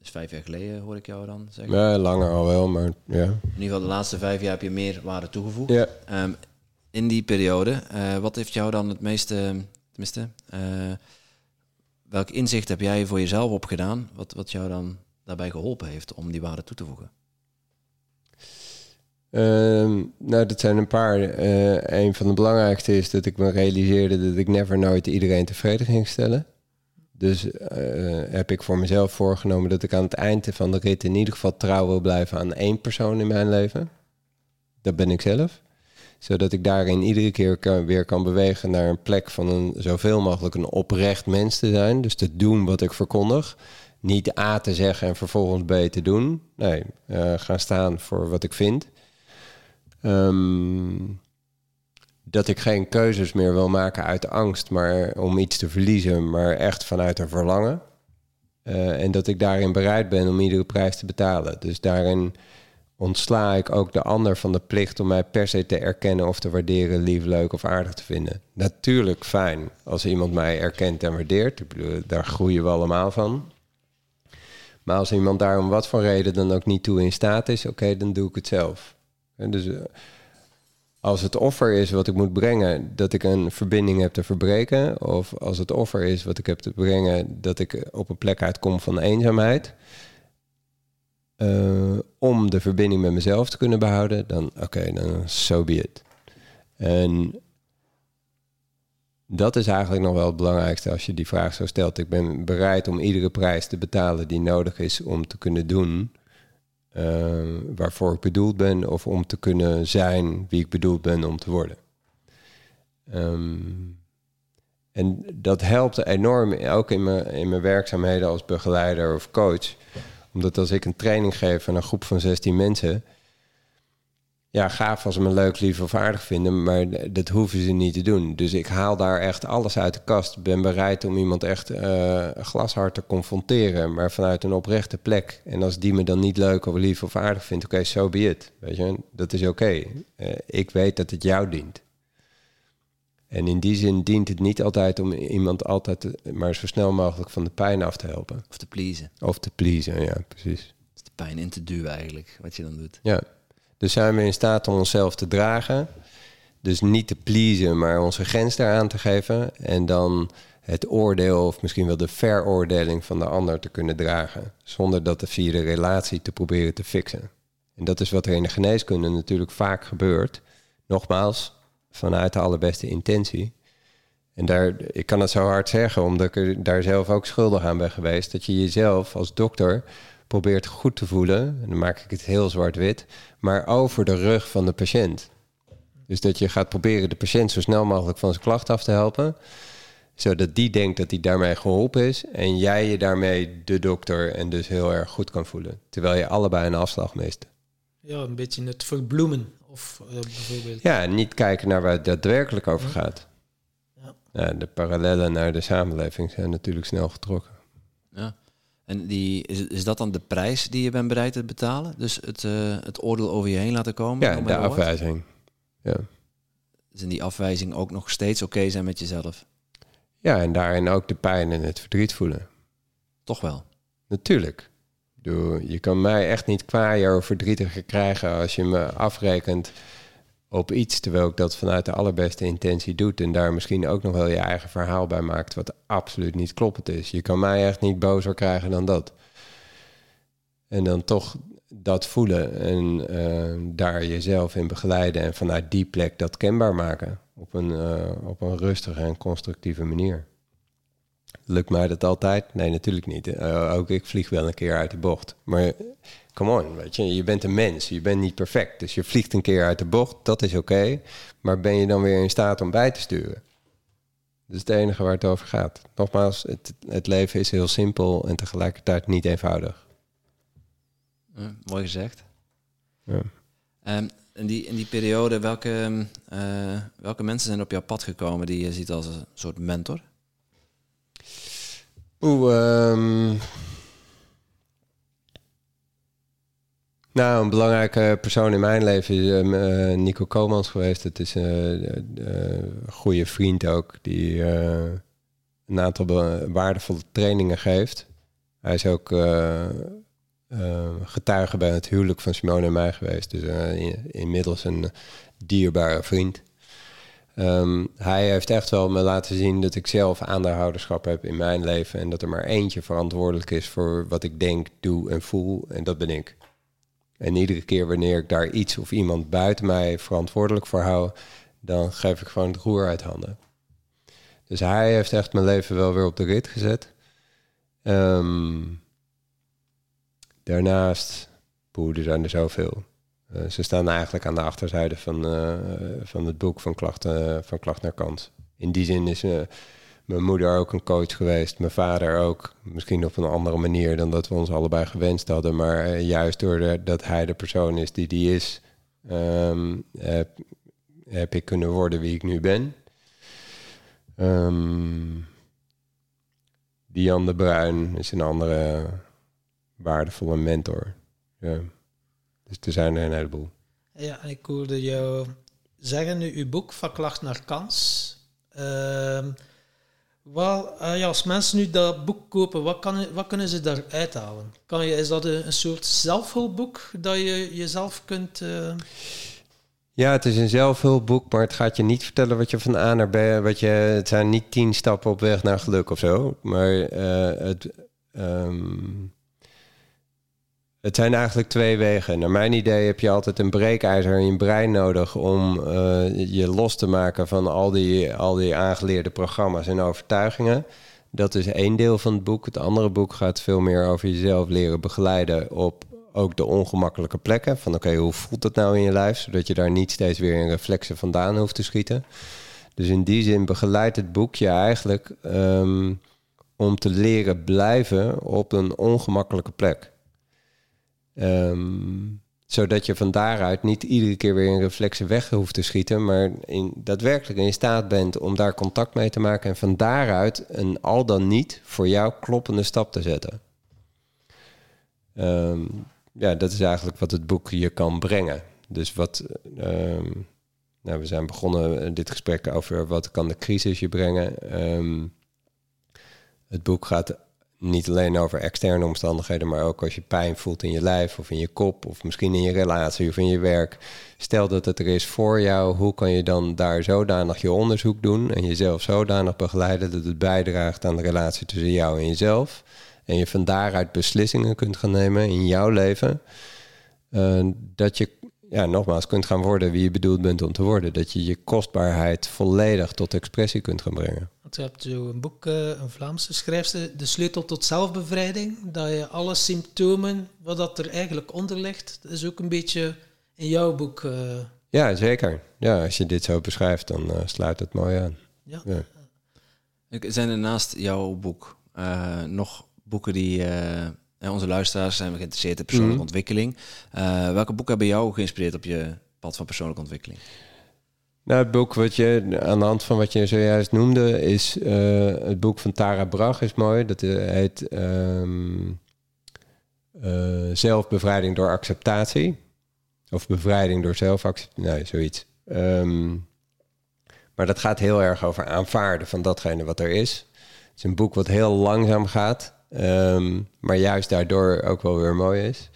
is vijf jaar geleden hoor ik jou dan zeggen. Ja, langer al wel, maar ja. In ieder geval de laatste vijf jaar heb je meer waarde toegevoegd. Ja. Um, in die periode, uh, wat heeft jou dan het meeste, tenminste, uh, welk inzicht heb jij voor jezelf opgedaan, wat, wat jou dan daarbij geholpen heeft om die waarde toe te voegen? Ehm, nou, dat zijn een paar. Uh, een van de belangrijkste is dat ik me realiseerde dat ik never nooit iedereen tevreden ging stellen. Dus uh, heb ik voor mezelf voorgenomen dat ik aan het eind van de rit in ieder geval trouw wil blijven aan één persoon in mijn leven. Dat ben ik zelf. Zodat ik daarin iedere keer weer kan bewegen naar een plek van een zoveel mogelijk een oprecht mens te zijn. Dus te doen wat ik verkondig. Niet A te zeggen en vervolgens B te doen. Nee, uh, gaan staan voor wat ik vind. Ehm, dat ik geen keuzes meer wil maken uit angst, maar om iets te verliezen, maar echt vanuit een verlangen. Uh, en dat ik daarin bereid ben om iedere prijs te betalen. Dus daarin ontsla ik ook de ander van de plicht om mij per se te erkennen of te waarderen, lief, leuk of aardig te vinden. Natuurlijk fijn als iemand mij erkent en waardeert. Ik bedoel, daar groeien we allemaal van. Maar als iemand daar om wat voor reden dan ook niet toe in staat is, oké, dan doe ik het zelf. En dus eh, als het offer is wat ik moet brengen, dat ik een verbinding heb te verbreken. Of als het offer is wat ik heb te brengen, dat ik op een plek uitkom van eenzaamheid. Uh, om de verbinding met mezelf te kunnen behouden, dan oké, dan so be it. En dat is eigenlijk nog wel het belangrijkste als je die vraag zo stelt. Ik ben bereid om iedere prijs te betalen die nodig is om te kunnen doen uh, waarvoor ik bedoeld ben of om te kunnen zijn wie ik bedoeld ben om te worden. Um, en dat helpt enorm, ook in mijn, in mijn werkzaamheden als begeleider of coach. Omdat als ik een training geef aan een groep van 16 mensen, ja, gaaf als ze me leuk, lief of aardig vinden, maar dat hoeven ze niet te doen. Dus ik haal daar echt alles uit de kast. Ben bereid om iemand echt uh, glashard te confronteren, maar vanuit een oprechte plek. En als die me dan niet leuk of lief of aardig vindt, oké, okay, so be it. Weet je, dat is oké. Okay. Uh, ik weet dat het jou dient. En in die zin dient het niet altijd om iemand altijd maar zo snel mogelijk van de pijn af te helpen. Of te pleasen. Of te pleasen, ja, precies. de pijn in te duwen eigenlijk, wat je dan doet. Ja. Dus zijn we in staat om onszelf te dragen. Dus niet te pleasen, maar onze grens daaraan te geven. En dan het oordeel of misschien wel de veroordeling van de ander te kunnen dragen. Zonder dat via de relatie te proberen te fixen. En dat is wat er in de geneeskunde natuurlijk vaak gebeurt. Nogmaals, vanuit de allerbeste intentie. En daar, ik kan het zo hard zeggen, omdat ik er daar zelf ook schuldig aan ben geweest. Dat je jezelf als dokter probeert goed te voelen, en dan maak ik het heel zwart-wit, maar over de rug van de patiënt. Dus dat je gaat proberen de patiënt zo snel mogelijk van zijn klacht af te helpen, zodat die denkt dat hij daarmee geholpen is en jij je daarmee de dokter en dus heel erg goed kan voelen, terwijl je allebei een afslag mist. Ja, een beetje het verbloemen of uh, bijvoorbeeld. Ja, niet kijken naar waar het daadwerkelijk over gaat. Ja. ja. de parallellen naar de samenleving zijn natuurlijk snel getrokken. Ja. En die, is, is dat dan de prijs die je bent bereid te betalen? Dus het, uh, het oordeel over je heen laten komen? Ja, de afwijzing. Ja. Dus in die afwijzing ook nog steeds oké zijn met jezelf? Ja, en daarin ook de pijn en het verdriet voelen. Toch wel? Natuurlijk. Je kan mij echt niet kwaaier of verdrietiger krijgen als je me afrekent op iets, terwijl ik dat vanuit de allerbeste intentie doe en daar misschien ook nog wel je eigen verhaal bij maakt, wat absoluut niet kloppend is. Je kan mij echt niet bozer krijgen dan dat. En dan toch dat voelen en uh, daar jezelf in begeleiden en vanuit die plek dat kenbaar maken op een, uh, op een rustige en constructieve manier. Lukt mij dat altijd? Nee, natuurlijk niet. Uh, ook ik vlieg wel een keer uit de bocht. Maar come on, weet je, je bent een mens, je bent niet perfect. Dus je vliegt een keer uit de bocht, dat is oké. maar ben je dan weer in staat om bij te sturen? Dat is het enige waar het over gaat. Nogmaals, het, het leven is heel simpel en tegelijkertijd niet eenvoudig. mooi gezegd. Ja. Um, in, die, in die periode, welke, uh, welke mensen zijn op jouw pad gekomen die je ziet als een soort mentor? Oeh, um... Nou, een belangrijke persoon in mijn leven is uh, Nico Komans geweest. Het is een goede vriend ook, die een aantal waardevolle trainingen geeft. Hij is ook getuige bij het huwelijk van Simone en mij geweest. Dus inmiddels een dierbare vriend. Ehm, hij heeft echt wel me laten zien dat ik zelf aandeelhouderschap heb in mijn leven. En dat er maar eentje verantwoordelijk is voor wat ik denk, doe en voel. En dat ben ik. En iedere keer wanneer ik daar iets of iemand buiten mij verantwoordelijk voor hou, dan geef ik gewoon het roer uit handen. Dus hij heeft echt mijn leven wel weer op de rit gezet. Ehm, daarnaast, boer, er zijn er zoveel. Eh, ze staan eigenlijk aan de achterzijde van, uh, van het boek van klacht, van klacht naar kans. In die zin is uh, mijn moeder ook een coach geweest, mijn vader ook. Misschien op een andere manier dan dat we ons allebei gewenst hadden. Maar juist doordat hij de persoon is die die is, um, heb, ik kunnen worden wie ik nu ben. Um, Diane de Bruin is een andere waardevolle mentor. Ja. Dus er zijn er een heleboel. Ja, ik hoorde jou zeggen, nu, uw boek Van Klacht naar Kans. Uh, wel, uh, ja, als mensen nu dat boek kopen, wat, kan, wat kunnen ze daaruit halen? Kan je, is dat een, soort zelfhulpboek dat je jezelf kunt... Uh... Ja, het is een zelfhulpboek, maar het gaat je niet vertellen wat je van A naar B... Wat je, het zijn niet tien stappen op weg naar geluk of zo. Maar uh, het... Um, het zijn eigenlijk twee wegen. Naar mijn idee heb je altijd een breekijzer in je brein nodig om uh, je los te maken van al die, al die aangeleerde programma's en overtuigingen. Dat is één deel van het boek. Het andere boek gaat veel meer over jezelf leren begeleiden op ook de ongemakkelijke plekken. Van oké, hoe voelt dat nou in je lijf? Zodat je daar niet steeds weer in reflexen vandaan hoeft te schieten. Dus in die zin begeleidt het boek je eigenlijk um, om te leren blijven op een ongemakkelijke plek. Um, zodat je van daaruit niet iedere keer weer in reflexen weg hoeft te schieten, maar in, daadwerkelijk in staat bent om daar contact mee te maken en van daaruit een al dan niet voor jou kloppende stap te zetten. Um, ja, dat is eigenlijk wat het boek je kan brengen. Dus wat. Um, nou, we zijn begonnen dit gesprek over wat kan de crisis je brengen. het boek gaat niet alleen over externe omstandigheden, maar ook als je pijn voelt in je lijf of in je kop of misschien in je relatie of in je werk. Stel dat het er is voor jou, hoe kan je dan daar zodanig je onderzoek doen en jezelf zodanig begeleiden dat het bijdraagt aan de relatie tussen jou en jezelf. En je van daaruit beslissingen kunt gaan nemen in jouw leven. Uh, dat je ja, nogmaals kunt gaan worden wie je bedoeld bent om te worden. Dat je je kostbaarheid volledig tot expressie kunt gaan brengen. Want je hebt zo een boek, eh, een Vlaamse schrijfster, De Sleutel tot Zelfbevrijding. Dat je alle symptomen, wat dat er eigenlijk onder ligt, dat is ook een beetje in jouw boek. eh, Ja, zeker. Ja, als je dit zo beschrijft, dan eh, sluit het mooi aan. ja. Ja. Zijn er naast jouw boek eh, nog boeken die... onze luisteraars zijn geïnteresseerd in persoonlijke Mhm. ontwikkeling. Eh, welke boeken hebben jou geïnspireerd op je pad van persoonlijke ontwikkeling? Nou, het boek wat je aan de hand van wat je zojuist noemde, is eh, het boek van Tara Brach is mooi. Dat eh, heet ehm, eh, Zelfbevrijding door acceptatie. Of bevrijding door zelfacceptatie. Nee, zoiets. Ehm, maar dat gaat heel erg over aanvaarden van datgene wat er is. Het is een boek wat heel langzaam gaat, ehm, maar juist daardoor ook wel weer mooi is.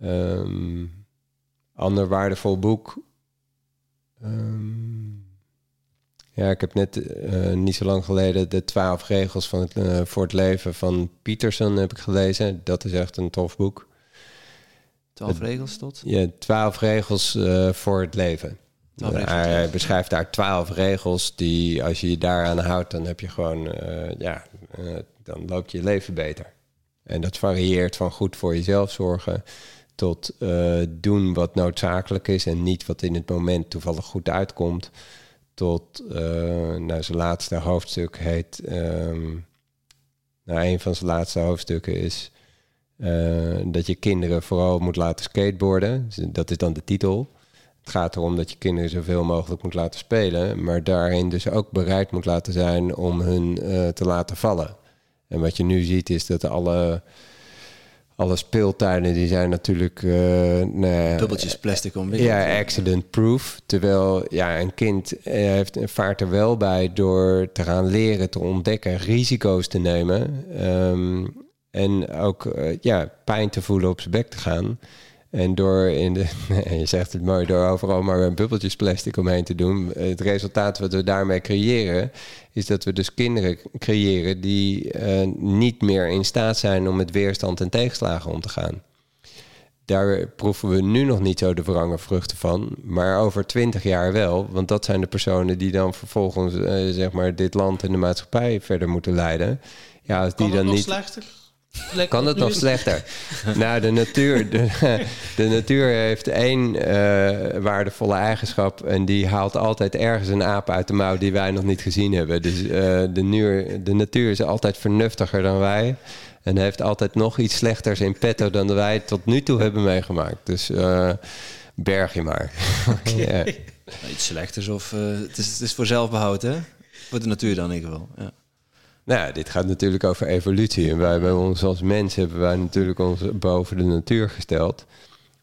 Ehm ander waardevol boek. Ehm, ja, ik heb net eh, niet zo lang geleden de twaalf regels van het, eh, voor het leven van Peterson heb ik gelezen. Dat is echt een tof boek. Twaalf regels tot? Ja, twaalf regels eh, voor het leven. Hij beschrijft daar twaalf regels die, als je je daaraan houdt, dan heb je gewoon, ja, dan loopt je leven beter. En dat varieert van goed voor jezelf zorgen tot eh, doen wat noodzakelijk is en niet wat in het moment toevallig goed uitkomt. Tot, eh, nou, zijn laatste hoofdstuk heet, ehm, nou, een van zijn laatste hoofdstukken is eh, dat je kinderen vooral moet laten skateboarden. Dus Dat is dan de titel. Het gaat erom dat je kinderen zoveel mogelijk moet laten spelen, maar daarin dus ook bereid moet laten zijn om hun te laten vallen. En wat je nu ziet is dat alle, alle speeltuinen die zijn natuurlijk nou ja, Dubbeltjes plastic omwikkeld. ja, accident-proof. Terwijl ja, een kind eh, heeft, vaart er wel bij door te gaan leren te ontdekken, risico's te nemen. ehm, en ook eh, ja, pijn te voelen op zijn bek te gaan. En door in de, je zegt het mooi, door overal maar bubbeltjes plastic omheen te doen. Het resultaat wat we daarmee creëren, is dat we dus kinderen creëren die eh, niet meer in staat zijn om met weerstand en tegenslagen om te gaan. Daar proeven we nu nog niet zo de verrangen vruchten van, maar over twintig jaar wel. Want dat zijn de personen die dan vervolgens eh, zeg maar dit land en de maatschappij verder moeten leiden. Ja, als Kan die het dan nog niet. slechter? Kan het nog slechter? nou, de natuur, de, de natuur heeft één eh, waardevolle eigenschap. En die haalt altijd ergens een aap uit de mouw die wij nog niet gezien hebben. Dus eh, de, nuur, de natuur is altijd vernuftiger dan wij. En heeft altijd nog iets slechters in petto dan wij tot nu toe hebben meegemaakt. Dus eh, berg je maar. Ja. Iets slechters of... eh, het, is, het is voor zelfbehoud, hè? Voor de natuur dan in ieder geval. Ja. Nou, ja, dit gaat natuurlijk over evolutie. En wij hebben ons als mens hebben wij natuurlijk ons boven de natuur gesteld.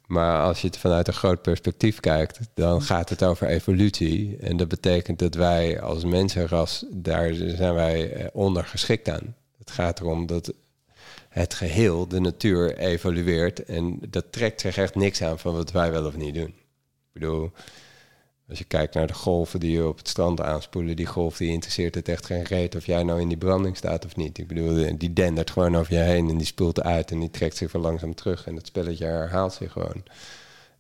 Maar als je het vanuit een groot perspectief kijkt, dan gaat het over evolutie. En dat betekent dat wij als mensenras, daar zijn wij eh, ondergeschikt aan. Het gaat erom dat het geheel, de natuur, evolueert. En dat trekt zich echt niks aan van wat wij wel of niet doen. Ik bedoel, als je kijkt naar de golven die je op het strand aanspoelen, die golf die interesseert het echt geen reet of jij nou in die branding staat of niet. Ik bedoel, die dendert gewoon over je heen en die spoelt uit en die trekt zich weer langzaam terug. En dat spelletje herhaalt zich gewoon.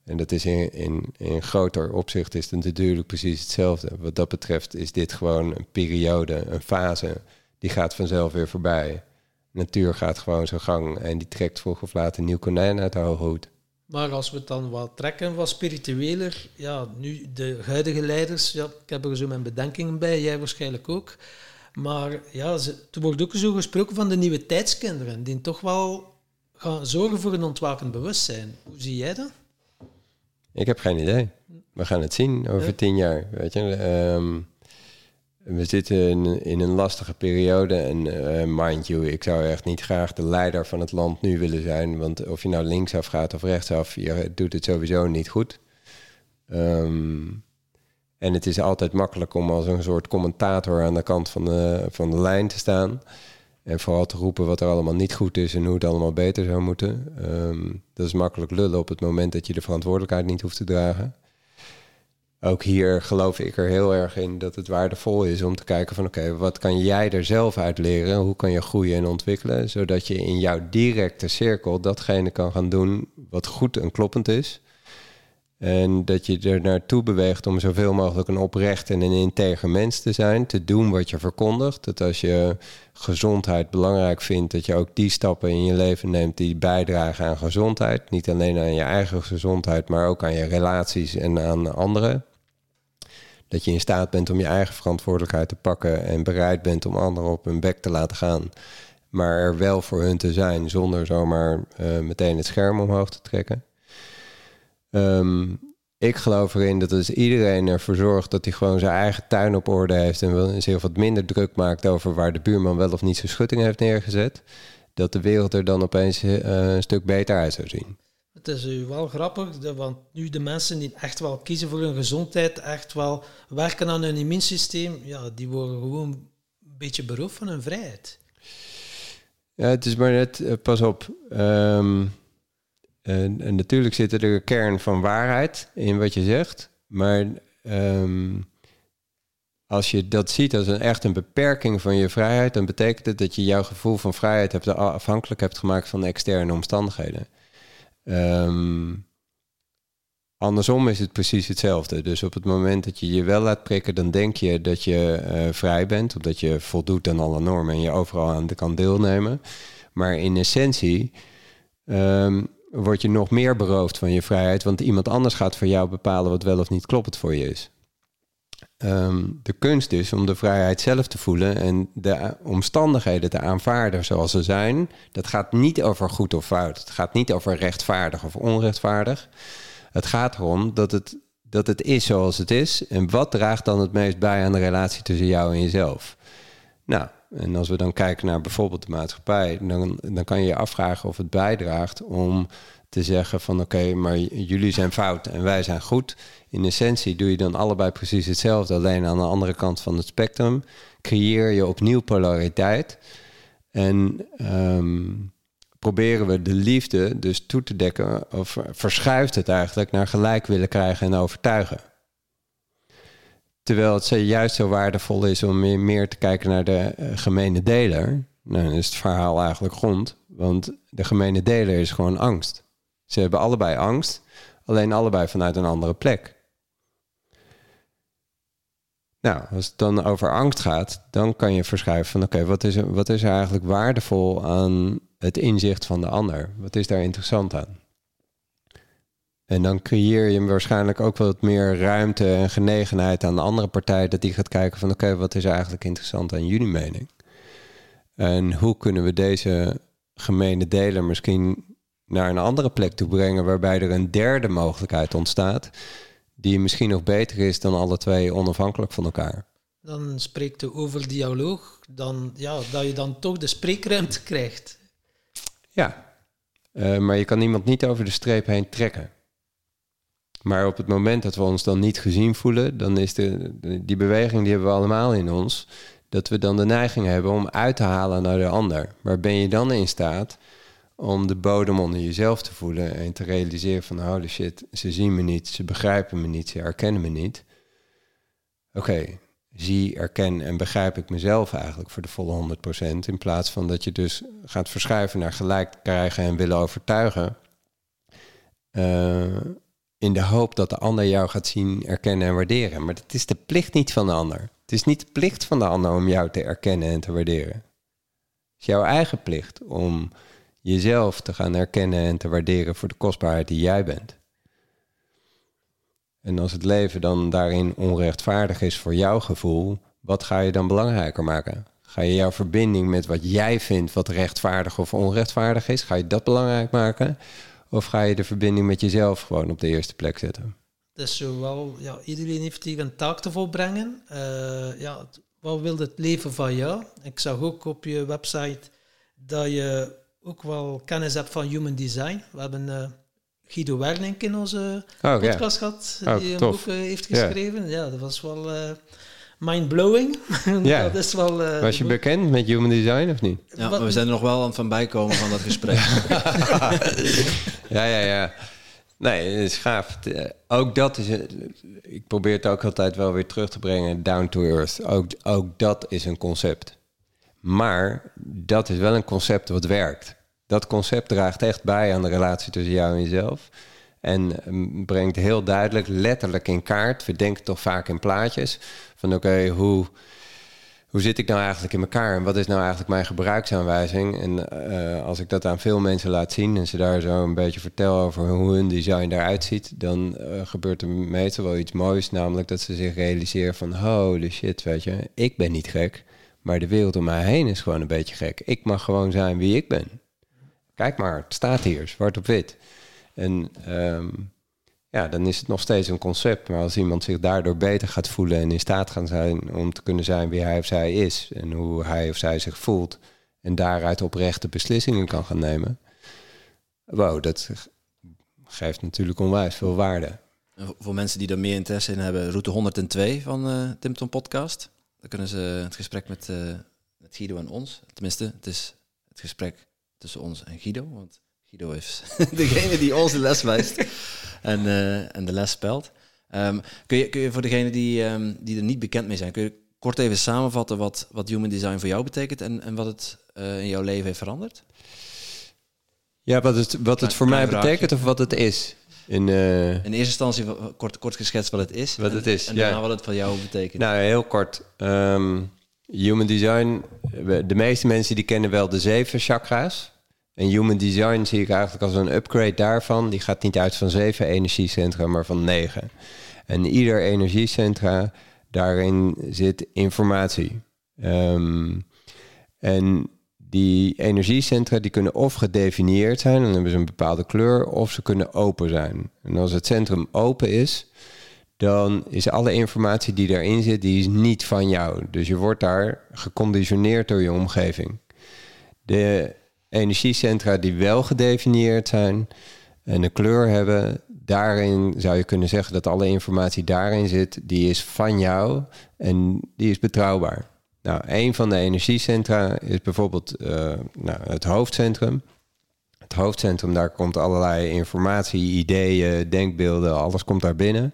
En dat is in, in, in groter opzicht is het natuurlijk precies hetzelfde. Wat dat betreft is dit gewoon een periode, een fase, die gaat vanzelf weer voorbij. Natuur gaat gewoon zijn gang en die trekt vroeg of laat een nieuw konijn uit hoge hoed. Maar als we het dan wat trekken, wat spiritueler, ja, nu de huidige leiders, ja, ik heb er zo mijn bedenkingen bij, jij waarschijnlijk ook. Maar ja, ze, er wordt ook zo gesproken van de nieuwe tijdskinderen, die toch wel gaan zorgen voor een ontwakend bewustzijn. Hoe zie jij dat? Ik heb geen idee. We gaan het zien over Ja. tien jaar. Weet je, Ehm, we zitten in, een lastige periode. En eh, mind you, ik zou echt niet graag de leider van het land nu willen zijn. Want of je nou linksaf gaat of rechtsaf, je doet het sowieso niet goed. Ehm, en het is altijd makkelijk om als een soort commentator aan de kant van de, van de lijn te staan. En vooral te roepen wat er allemaal niet goed is en hoe het allemaal beter zou moeten. Ehm, dat is makkelijk lullen op het moment dat je de verantwoordelijkheid niet hoeft te dragen. Ook hier geloof ik er heel erg in dat het waardevol is om te kijken van oké, wat kan jij er zelf uit leren? Hoe kan je groeien en ontwikkelen? Zodat je in jouw directe cirkel datgene kan gaan doen wat goed en kloppend is. En dat je er naartoe beweegt om zoveel mogelijk een oprecht en een integer mens te zijn. Te doen wat je verkondigt. Dat als je gezondheid belangrijk vindt, dat je ook die stappen in je leven neemt die bijdragen aan gezondheid. Niet alleen aan je eigen gezondheid, maar ook aan je relaties en aan anderen. Dat je in staat bent om je eigen verantwoordelijkheid te pakken en bereid bent om anderen op hun bek te laten gaan. Maar er wel voor hun te zijn zonder zomaar uh, meteen het scherm omhoog te trekken. Ehm, ik geloof erin dat als iedereen ervoor zorgt dat hij gewoon zijn eigen tuin op orde heeft en zich wat minder druk maakt over waar de buurman wel of niet zijn schutting heeft neergezet, dat de wereld er dan opeens uh, een stuk beter uit zou zien. Het is wel grappig, want nu de mensen die echt wel kiezen voor hun gezondheid, echt wel werken aan hun immuunsysteem, ja, die worden gewoon een beetje beroofd van hun vrijheid. Ja, het is maar net, uh, pas op. Um, en, en, natuurlijk zit er een kern van waarheid in wat je zegt. Maar um, als je dat ziet als een echt een beperking van je vrijheid, dan betekent het dat je jouw gevoel van vrijheid hebt, afhankelijk hebt gemaakt van externe omstandigheden. Um, andersom is het precies hetzelfde. Dus op het moment dat je je wel laat prikken, dan denk je dat je uh, vrij bent, omdat je voldoet aan alle normen en je overal aan kan deelnemen. Maar in essentie um, word je nog meer beroofd van je vrijheid, want iemand anders gaat voor jou bepalen wat wel of niet kloppend voor je is. Um, de kunst is om de vrijheid zelf te voelen en de omstandigheden te aanvaarden zoals ze zijn. Dat gaat niet over goed of fout. Het gaat niet over rechtvaardig of onrechtvaardig. Het gaat erom dat het, dat het is zoals het is. En wat draagt dan het meest bij aan de relatie tussen jou en jezelf? Nou, en als we dan kijken naar bijvoorbeeld de maatschappij, dan, dan kan je je afvragen of het bijdraagt om te zeggen van oké, maar jullie zijn fout en wij zijn goed. In essentie doe je dan allebei precies hetzelfde, alleen aan de andere kant van het spectrum. Creëer je opnieuw polariteit. En um, proberen we de liefde dus toe te dekken, of verschuift het eigenlijk naar gelijk willen krijgen en overtuigen. Terwijl het juist zo waardevol is om meer, te kijken naar de uh, gemene deler. Nou, dan is het verhaal eigenlijk grond. Want de gemene deler is gewoon angst. Ze hebben allebei angst, alleen allebei vanuit een andere plek. Nou, als het dan over angst gaat, dan kan je verschuiven van oké, wat, is er, wat is eigenlijk waardevol aan het inzicht van de ander? Wat is daar interessant aan? En dan creëer je waarschijnlijk ook wat meer ruimte en genegenheid aan de andere partij, dat die gaat kijken van oké, wat is eigenlijk interessant aan jullie mening? En hoe kunnen we deze gemene deler misschien naar een andere plek toe brengen, waarbij er een derde mogelijkheid ontstaat, die misschien nog beter is dan alle twee onafhankelijk van elkaar? Dan spreekt u over dialoog, dan, ja, dat je dan toch de spreekruimte krijgt. Ja, uh, maar je kan iemand niet over de streep heen trekken. Maar op het moment dat we ons dan niet gezien voelen, dan is de, die beweging die hebben we allemaal in ons, dat we dan de neiging hebben om uit te halen naar de ander. Maar ben je dan in staat om de bodem onder jezelf te voelen en te realiseren van holy shit, ze zien me niet, ze begrijpen me niet, ze herkennen me niet. Oké, zie, erken en begrijp ik mezelf eigenlijk voor de volle 100%. In plaats van dat je dus gaat verschuiven naar gelijk krijgen en willen overtuigen. Uh, in de hoop dat de ander jou gaat zien, erkennen en waarderen. Maar dat is de plicht niet van de ander. Het is niet de plicht van de ander om jou te erkennen en te waarderen. Het is jouw eigen plicht om jezelf te gaan erkennen en te waarderen voor de kostbaarheid die jij bent. En als het leven dan daarin onrechtvaardig is voor jouw gevoel, wat ga je dan belangrijker maken? Ga je jouw verbinding met wat jij vindt wat rechtvaardig of onrechtvaardig is, ga je dat belangrijk maken? Of ga je de verbinding met jezelf gewoon op de eerste plek zetten? Dus zowel, ja, iedereen heeft hier een taak te volbrengen. Uh, ja, wat wil het leven van jou? Ik zag ook op je website dat je ook wel kennis hebt van human design. We hebben uh, Guido Werning in onze oh, podcast gehad, oh, die een boek uh, heeft geschreven. Ja. ja, dat was wel mind-blowing. Ja. dat is wel, uh, Was je bekend met human design of niet? Ja, we zijn er nog wel aan van bijkomen van dat gesprek. ja, ja, ja. Nee, het is gaaf. Eh, ook dat is... Ik probeer het ook altijd wel weer terug te brengen. Down to earth. Ook, ook dat is een concept. Maar dat is wel een concept wat werkt. Dat concept draagt echt bij aan de relatie tussen jou en jezelf. En mm, brengt heel duidelijk, letterlijk in kaart. We denken toch vaak in plaatjes. Van oké, hoe, hoe zit ik nou eigenlijk in elkaar? En wat is nou eigenlijk mijn gebruiksaanwijzing? En eh, als ik dat aan veel mensen laat zien en ze daar zo een beetje vertel over hoe hun design eruit ziet, dan eh, gebeurt er meestal wel iets moois. Namelijk dat ze zich realiseren van holy shit, weet je, ik ben niet gek. Maar de wereld om mij heen is gewoon een beetje gek. Ik mag gewoon zijn wie ik ben. Kijk maar, het staat hier, zwart op wit. En ehm, ja, dan is het nog steeds een concept. Maar als iemand zich daardoor beter gaat voelen en in staat gaan zijn om te kunnen zijn wie hij of zij is en hoe hij of zij zich voelt en daaruit oprechte beslissingen kan gaan nemen. Wow, dat geeft natuurlijk onwijs veel waarde. voor mensen die er meer interesse in hebben, route 102 van uh, Tim Tom Podcast. Dan kunnen ze het gesprek met, uh, met Guido en ons, tenminste, het is het gesprek tussen ons en Guido, want Guido is degene die ons de les wijst en, uh, en de les spelt. Um, kun, je, kun je voor degenen die, um, die er niet bekend mee zijn, kun je kort even samenvatten wat, wat human design voor jou betekent en, en wat het uh, in jouw leven heeft veranderd? Ja, wat het, wat het voor mij betekent of wat het is? In, uh... in eerste instantie kort, kort geschetst wat het is. Wat en, het is, En daarna wat het voor jou betekent. Nou, heel kort. Um, human design, de meeste mensen die kennen wel de zeven chakra's. En human design zie ik eigenlijk als een upgrade daarvan. Die gaat niet uit van zeven energiecentra, maar van negen. En ieder energiecentra, daarin zit informatie. Um, en die energiecentra die kunnen of gedefinieerd zijn, dan hebben ze een bepaalde kleur, of ze kunnen open zijn. En als het centrum open is, dan is alle informatie die daarin zit, die is niet van jou. Dus je wordt daar geconditioneerd door je omgeving. De energiecentra die wel gedefinieerd zijn en een kleur hebben, daarin zou je kunnen zeggen dat alle informatie daarin zit, die is van jou en die is betrouwbaar. Nou, een van de energiecentra is bijvoorbeeld uh, nou, het hoofdcentrum. Het hoofdcentrum, daar komt allerlei informatie, ideeën, denkbeelden, alles komt daar binnen.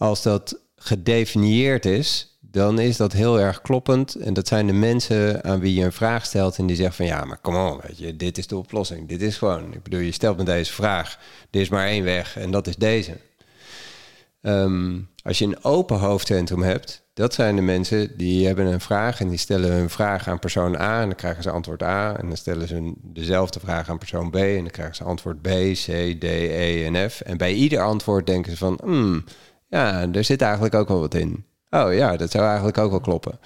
Als dat gedefinieerd is, dan is dat heel erg kloppend. En dat zijn de mensen aan wie je een vraag stelt en die zeggen van ja, maar kom on, weet je, dit is de oplossing. Dit is gewoon, ik bedoel, je stelt me deze vraag. Er is maar één weg en dat is deze. Um, als je een open hoofdcentrum hebt, dat zijn de mensen die hebben een vraag en die stellen hun vraag aan persoon A en dan krijgen ze antwoord A. En dan stellen ze dezelfde vraag aan persoon B en dan krijgen ze antwoord B, C, D, E en F. En bij ieder antwoord denken ze van, hmm, ja, er zit eigenlijk ook wel wat in. Oh ja, dat zou eigenlijk ook wel kloppen.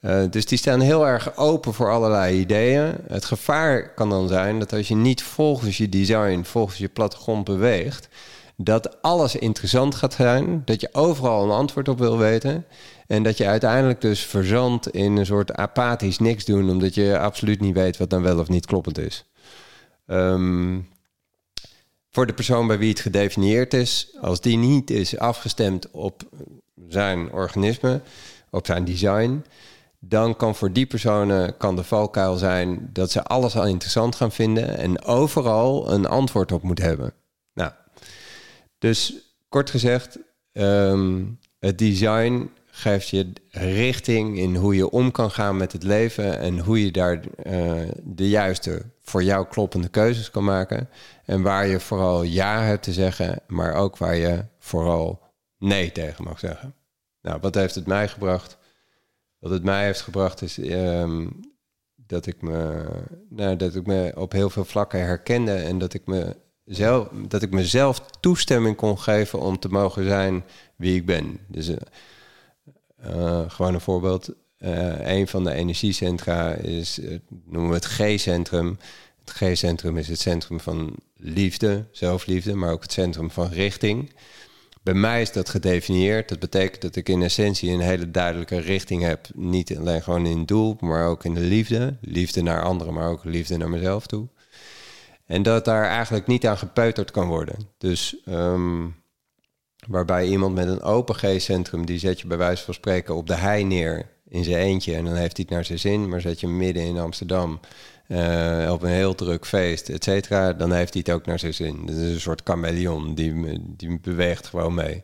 Uh, dus die staan heel erg open voor allerlei ideeën. Het gevaar kan dan zijn dat als je niet volgens je design, volgens je plattegrond beweegt, dat alles interessant gaat zijn, dat je overal een antwoord op wil weten en dat je uiteindelijk dus verzandt in een soort apathisch niks doen, omdat je absoluut niet weet wat dan wel of niet kloppend is. Um, voor de persoon bij wie het gedefinieerd is, als die niet is afgestemd op zijn organisme, op zijn design, dan kan voor die personen kan de valkuil zijn dat ze alles al interessant gaan vinden en overal een antwoord op moet hebben. Nou, dus kort gezegd, um, het design geeft je richting in hoe je om kan gaan met het leven en hoe je daar uh, de juiste voor jou kloppende keuzes kan maken. En waar je vooral ja hebt te zeggen, maar ook waar je vooral nee tegen mag zeggen. Nou, wat heeft het mij gebracht? Wat het mij heeft gebracht is um, dat, ik me, nou, dat ik me op heel veel vlakken herkende en dat ik, me zelf, dat ik mezelf toestemming kon geven om te mogen zijn wie ik ben. Dus uh, uh, gewoon een voorbeeld. Uh, een van de energiecentra is, noemen we het G-centrum. Het G-centrum is het centrum van liefde, zelfliefde, maar ook het centrum van richting. Bij mij is dat gedefinieerd. Dat betekent dat ik in essentie een hele duidelijke richting heb. Niet alleen gewoon in het doel, maar ook in de liefde. Liefde naar anderen, maar ook liefde naar mezelf toe. En dat daar eigenlijk niet aan gepeuterd kan worden. Dus um, waarbij iemand met een open G-centrum, die zet je bij wijze van spreken op de hei neer in zijn eentje. En dan heeft hij het naar zijn zin. Maar zet je midden in Amsterdam uh, op een heel druk feest, et cetera, dan heeft hij het ook naar zijn zin. Dat is een soort chameleon, die, die beweegt gewoon mee.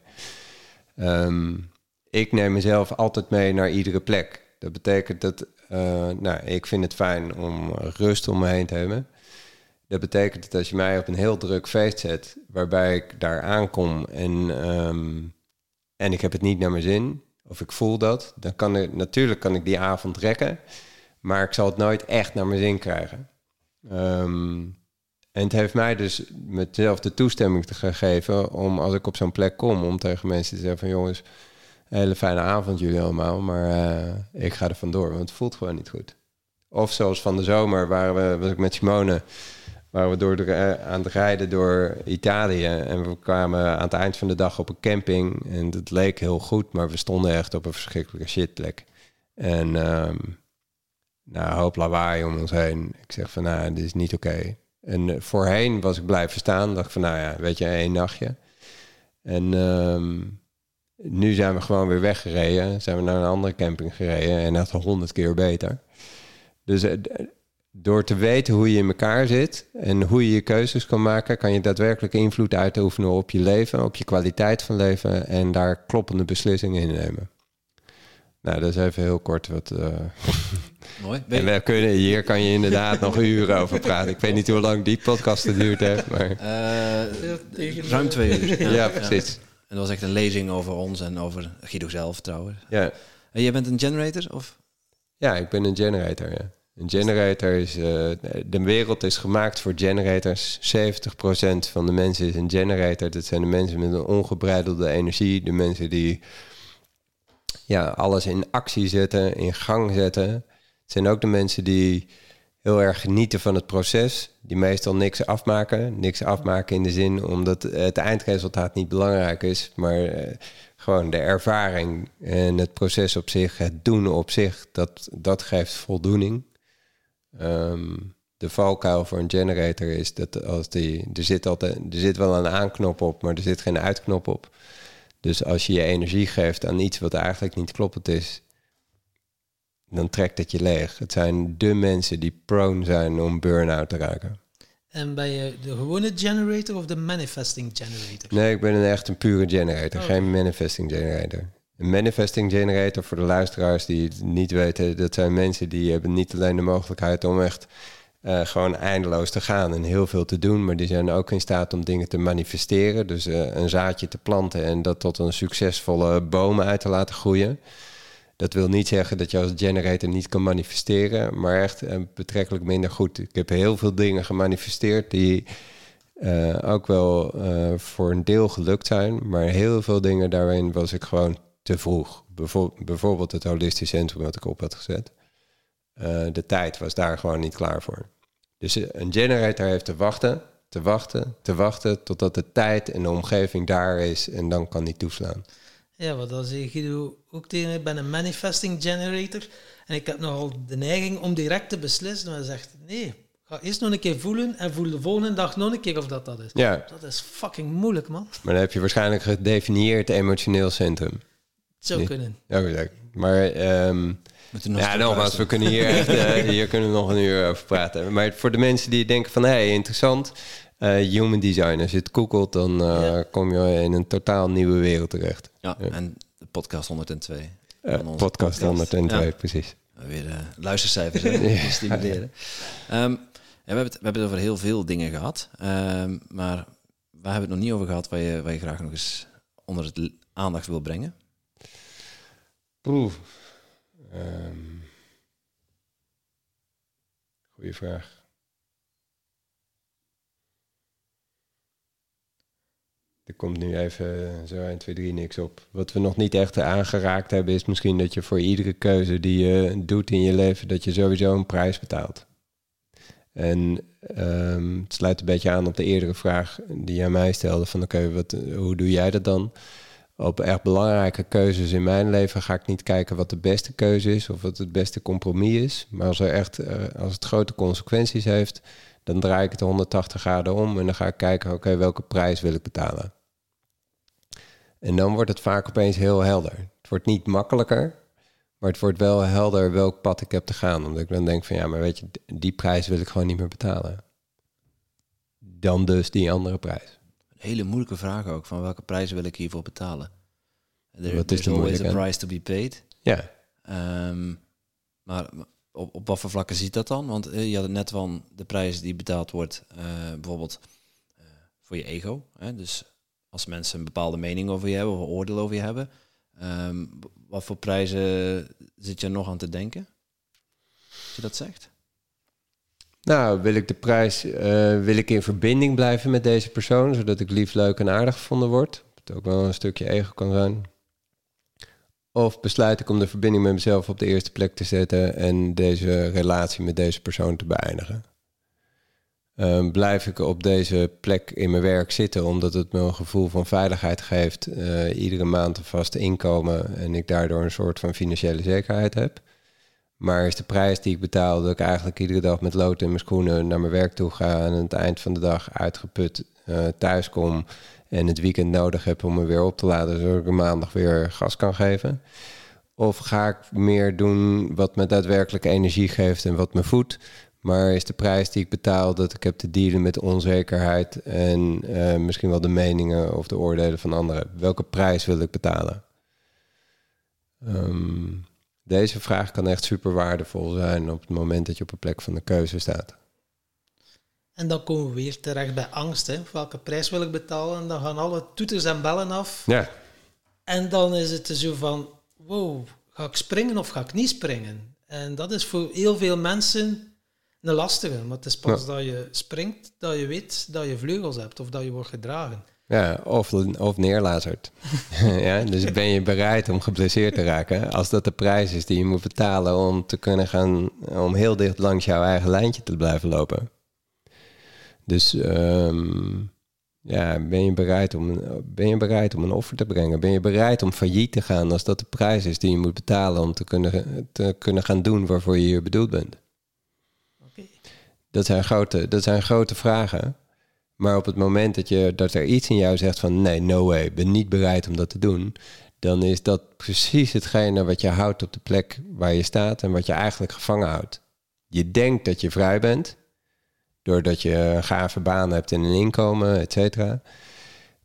Um, ik neem mezelf altijd mee naar iedere plek. Dat betekent dat, uh, nou, ik vind het fijn om rust om me heen te hebben. Dat betekent dat als je mij op een heel druk feest zet, waarbij ik daar aankom en, ehm, en ik heb het niet naar mijn zin, of ik voel dat, dan kan ik natuurlijk kan ik die avond rekken, maar ik zal het nooit echt naar mijn zin krijgen. Ehm, en het heeft mij dus mezelf de toestemming te gegeven om als ik op zo'n plek kom, om tegen mensen te zeggen van jongens, hele fijne avond jullie allemaal, maar eh, ik ga er vandoor, want het voelt gewoon niet goed. Of zoals van de zomer waren we, met Simone, waren we door eh, aan het rijden door Italië en we kwamen aan het eind van de dag op een camping en het leek heel goed, maar we stonden echt op een verschrikkelijke shitplek. En um, nou, hoop lawaai om ons heen. Ik zeg van, nou, dit is niet oké. En eh, voorheen was ik blijven staan. Dacht van, nou ja, weet je, één nachtje. En um, nu zijn we gewoon weer weggereden. Zijn we naar een andere camping gereden. En dat honderd keer beter. Dus uh, door te weten hoe je in elkaar zit en hoe je je keuzes kan maken, kan je daadwerkelijk invloed uitoefenen op je leven, op je kwaliteit van leven en daar kloppende beslissingen in nemen. Nou, dat is even heel kort wat. Uh... Mooi. En we kunnen, hier kan je inderdaad nog uren over praten. Ik weet niet hoe lang die podcast geduurd heeft, maar. Uh, ruim twee uur. Ja, ja precies. Ja. En dat was echt een lezing over ons en over Guido zelf trouwens. Ja. En jij bent een generator? Of? Ja, ik ben een generator, ja. Een generator is... Uh, de wereld is gemaakt voor generators. 70% van de mensen is een generator. Dat zijn de mensen met een ongebreidelde energie. De mensen die ja, alles in actie zetten, in gang zetten. Het zijn ook de mensen die heel erg genieten van het proces. Die meestal niks afmaken. Niks afmaken in de zin omdat het eindresultaat niet belangrijk is. Maar uh, gewoon de ervaring en het proces op zich, het doen op zich, dat, dat geeft voldoening. Um, de valkuil voor een generator is dat als die, er zit altijd, er zit wel een aanknop op, maar er zit geen uitknop op. Dus als je je energie geeft aan iets wat eigenlijk niet kloppend is, dan trekt het je leeg. Het zijn de mensen die prone zijn om burn-out te raken. En ben je de gewone generator of de manifesting generator? Nee, ik ben een echt een pure generator, oh, geen manifesting generator. Een manifesting generator, voor de luisteraars die het niet weten, dat zijn mensen die hebben niet alleen de mogelijkheid om echt uh, gewoon eindeloos te gaan en heel veel te doen, maar die zijn ook in staat om dingen te manifesteren. Dus uh, een zaadje te planten en dat tot een succesvolle boom uit te laten groeien. Dat wil niet zeggen dat je als generator niet kan manifesteren, maar echt uh, betrekkelijk minder goed. Ik heb heel veel dingen gemanifesteerd die ook wel voor een deel gelukt zijn, maar heel veel dingen daarin was ik gewoon te vroeg. bijvoorbeeld het holistisch centrum wat ik op had gezet. Uh, de tijd was daar gewoon niet klaar voor. Dus eh, een generator heeft te wachten, te wachten, te wachten totdat de tijd en de omgeving daar is en dan kan die toeslaan. Ja, wat dan zeg je ook tegen ik ben een manifesting generator en ik heb nogal de neiging om direct te beslissen. Maar zegt nee, ga eerst nog een keer voelen en voel de volgende dag nog een keer of dat dat is. Ja. Dat is fucking moeilijk, man. Maar dan heb je waarschijnlijk gedefinieerd emotioneel centrum. Zou kunnen. Ja, maar um, ja, nogmaals, we kunnen hier, echt, uh, hier kunnen we nog een uur over praten. Maar voor de mensen die denken van, hé, hey, interessant, uh, human design. Als je het googelt, dan uh, ja. kom je in een totaal nieuwe wereld terecht. Ja, ja. en de podcast 102. podcast, podcast 102, ja. precies. Weer luistercijfers hè, stimuleren. Um, we, hebben het, we hebben het over heel veel dingen gehad. Um, maar waar hebben we het nog niet over gehad waar je, waar je graag nog eens onder het aandacht wil brengen? Oeh. Um, goeie vraag. Er komt nu even zo 1, 2, 3 niks op. Wat we nog niet echt aangeraakt hebben, is misschien dat je voor iedere keuze die je doet in je leven, dat je sowieso een prijs betaalt. En um, het sluit een beetje aan op de eerdere vraag die jij mij stelde: van oké, wat hoe doe jij dat dan? Op echt belangrijke keuzes in mijn leven ga ik niet kijken wat de beste keuze is of wat het beste compromis is. Maar als, er echt, uh, als het grote consequenties heeft, dan draai ik het 180 graden om en dan ga ik kijken, oké, welke prijs wil ik betalen? En dan wordt het vaak opeens heel helder. Het wordt niet makkelijker, maar het wordt wel helder welk pad ik heb te gaan. Omdat ik dan denk van ja, maar weet je, die prijs wil ik gewoon niet meer betalen. Dan dus die andere prijs hele moeilijke vraag ook. Van welke prijs wil ik hiervoor betalen? There, Wat is de always a price to be paid. Ja. Um, maar op, op wat voor vlakken ziet dat dan? Want eh, je had het net van de prijs die betaald wordt, eh, bijvoorbeeld eh, voor je ego. Hè? Dus als mensen een bepaalde mening over je hebben of een oordeel over je hebben, ehm, wat voor prijzen zit je nog aan te denken? Als je dat zegt? Nou, wil ik de prijs, eh, wil ik in verbinding blijven met deze persoon, zodat ik lief, leuk en aardig gevonden word. Het ook wel een stukje ego kan zijn. Of besluit ik om de verbinding met mezelf op de eerste plek te zetten en deze relatie met deze persoon te beëindigen. Ehm, blijf ik op deze plek in mijn werk zitten omdat het me een gevoel van veiligheid geeft, eh, iedere maand een vast inkomen en ik daardoor een soort van financiële zekerheid heb. Maar is de prijs die ik betaal dat ik eigenlijk iedere dag met lood in mijn schoenen naar mijn werk toe ga en aan het eind van de dag uitgeput uh, thuis kom en het weekend nodig heb om me weer op te laden zodat ik maandag weer gas kan geven? Of ga ik meer doen wat me daadwerkelijk energie geeft en wat me voedt? Maar is de prijs die ik betaal dat ik heb te dealen met onzekerheid en uh, misschien wel de meningen of de oordelen van anderen? Welke prijs wil ik betalen? Um, deze vraag kan echt super waardevol zijn op het moment dat je op een plek van de keuze staat. En dan komen we weer terecht bij angst. Hè. Welke prijs wil ik betalen? En dan gaan alle toeters en bellen af. Ja. En dan is het zo van, wow, ga ik springen of ga ik niet springen? En dat is voor heel veel mensen een lastige. Want het is pas ja. dat je springt, dat je weet dat je vleugels hebt of dat je wordt gedragen. Ja, of, of neerlazert. ja, dus ben je bereid om geblesseerd te raken als dat de prijs is die je moet betalen om te kunnen gaan, om heel dicht langs jouw eigen lijntje te blijven lopen. Dus um, ja, ben je, bereid om, ben je bereid om een offer te brengen? Ben je bereid om failliet te gaan als dat de prijs is die je moet betalen om te kunnen, te kunnen gaan doen waarvoor je hier bedoeld bent? Okay. Dat, zijn grote, dat zijn grote vragen. Maar op het moment dat, je, dat er iets in jou zegt van nee, no way, ben niet bereid om dat te doen, dan is dat precies hetgene wat je houdt op de plek waar je staat en wat je eigenlijk gevangen houdt. Je denkt dat je vrij bent, doordat je een gave baan hebt en een inkomen, et cetera.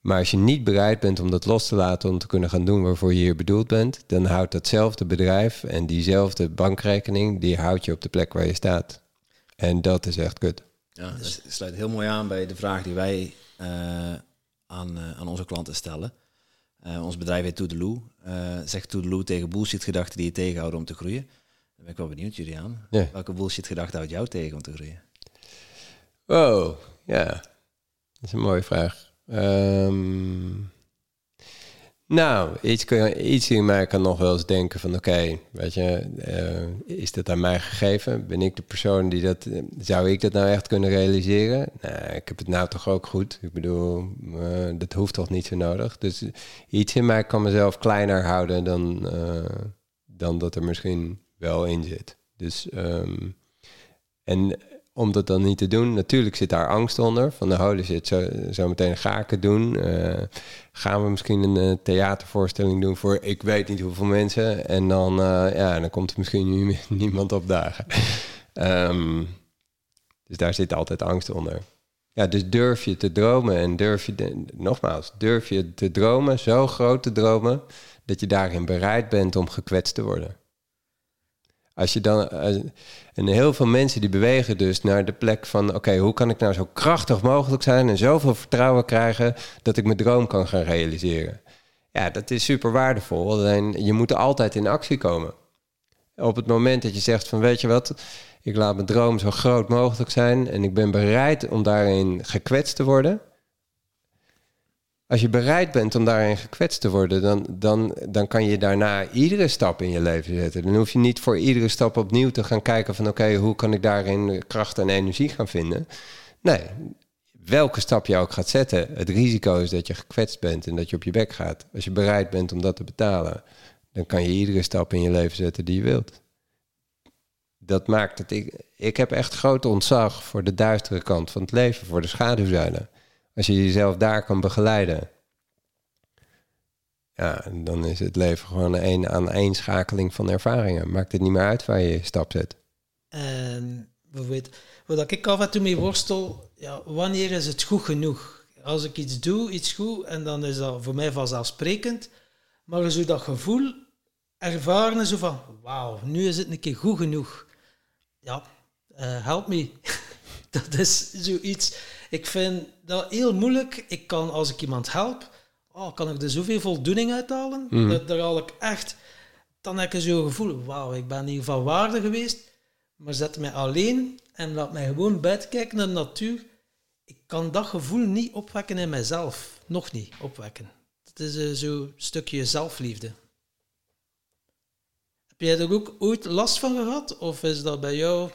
Maar als je niet bereid bent om dat los te laten om te kunnen gaan doen waarvoor je hier bedoeld bent, dan houdt datzelfde bedrijf en diezelfde bankrekening, die houdt je op de plek waar je staat. En dat is echt kut. Ja, dat sluit heel mooi aan bij de vraag die wij uh, aan, uh, aan onze klanten stellen. Uh, ons bedrijf heet Toedeloe. zegt Toedeloe tegen bullshit gedachten die je tegenhouden om te groeien. Dan ben ik wel benieuwd, Julian. Ja. Welke bullshit gedachten houdt jou tegen om te groeien? Oh, ja. Dat is een mooie vraag. Um, nou, iets, iets in mij kan nog wel eens denken van... oké, weet je, uh, is dat aan mij gegeven? Ben ik de persoon die dat... Zou ik dat nou echt kunnen realiseren? Nou, ik heb het nou toch ook goed. Ik bedoel, uh, dat hoeft toch niet zo nodig. Dus iets in mij kan mezelf kleiner houden dan, uh, dan dat er misschien wel in zit. Dus... Um, en om dat dan niet te doen. Natuurlijk zit daar angst onder. Van de holy shit, zo, zo meteen ga ik het doen. Uh, gaan we misschien een uh, theatervoorstelling doen voor ik weet niet hoeveel mensen. En dan, uh, ja, dan komt er misschien niemand opdagen. um, dus daar zit altijd angst onder. Ja, dus durf je te dromen en durf je, nogmaals, durf je te dromen, zo groot te dromen, dat je daarin bereid bent om gekwetst te worden. Als je dan, en heel veel mensen die bewegen dus naar de plek van, oké, hoe kan ik nou zo krachtig mogelijk zijn en zoveel vertrouwen krijgen dat ik mijn droom kan gaan realiseren? Ja, dat is super waardevol. Alleen je moet altijd in actie komen. Op het moment dat je zegt van, weet je wat, ik laat mijn droom zo groot mogelijk zijn en ik ben bereid om daarin gekwetst te worden, als je bereid bent om daarin gekwetst te worden, dan, dan, dan kan je daarna iedere stap in je leven zetten. Dan hoef je niet voor iedere stap opnieuw te gaan kijken van oké, hoe kan ik daarin kracht en energie gaan vinden. Nee, welke stap je ook gaat zetten, het risico is dat je gekwetst bent en dat je op je bek gaat. Als je bereid bent om dat te betalen, dan kan je iedere stap in je leven zetten die je wilt. Dat maakt het. Ik, ik heb echt groot ontzag voor de duistere kant van het leven, voor de schaduwzijde. Als je jezelf daar kan begeleiden, ja, dan is het leven gewoon een aaneenschakeling van ervaringen. Maakt het niet meer uit waar je je stap zet. En bijvoorbeeld, wat ik af en toe mee worstel, ja, wanneer is het goed genoeg? Als ik iets doe, iets goed, en dan is dat voor mij vanzelfsprekend. Maar zo dat gevoel ervaren, zo van, wauw, nu is het een keer goed genoeg. ja, eh, help me. dat is zoiets. Ik vind dat heel moeilijk. Ik kan, als ik iemand help, oh, kan ik er zoveel voldoening uithalen. Mhm. Dat, daar haal ik echt... Dan heb ik zo'n gevoel, wauw, ik ben hier van waarde geweest. Maar zet mij alleen en laat mij gewoon buiten kijken naar de natuur. Ik kan dat gevoel niet opwekken in mijzelf. Nog niet opwekken. Het is eh, zo'n stukje zelfliefde. Heb jij er ook ooit last van gehad? Of is dat bij jou...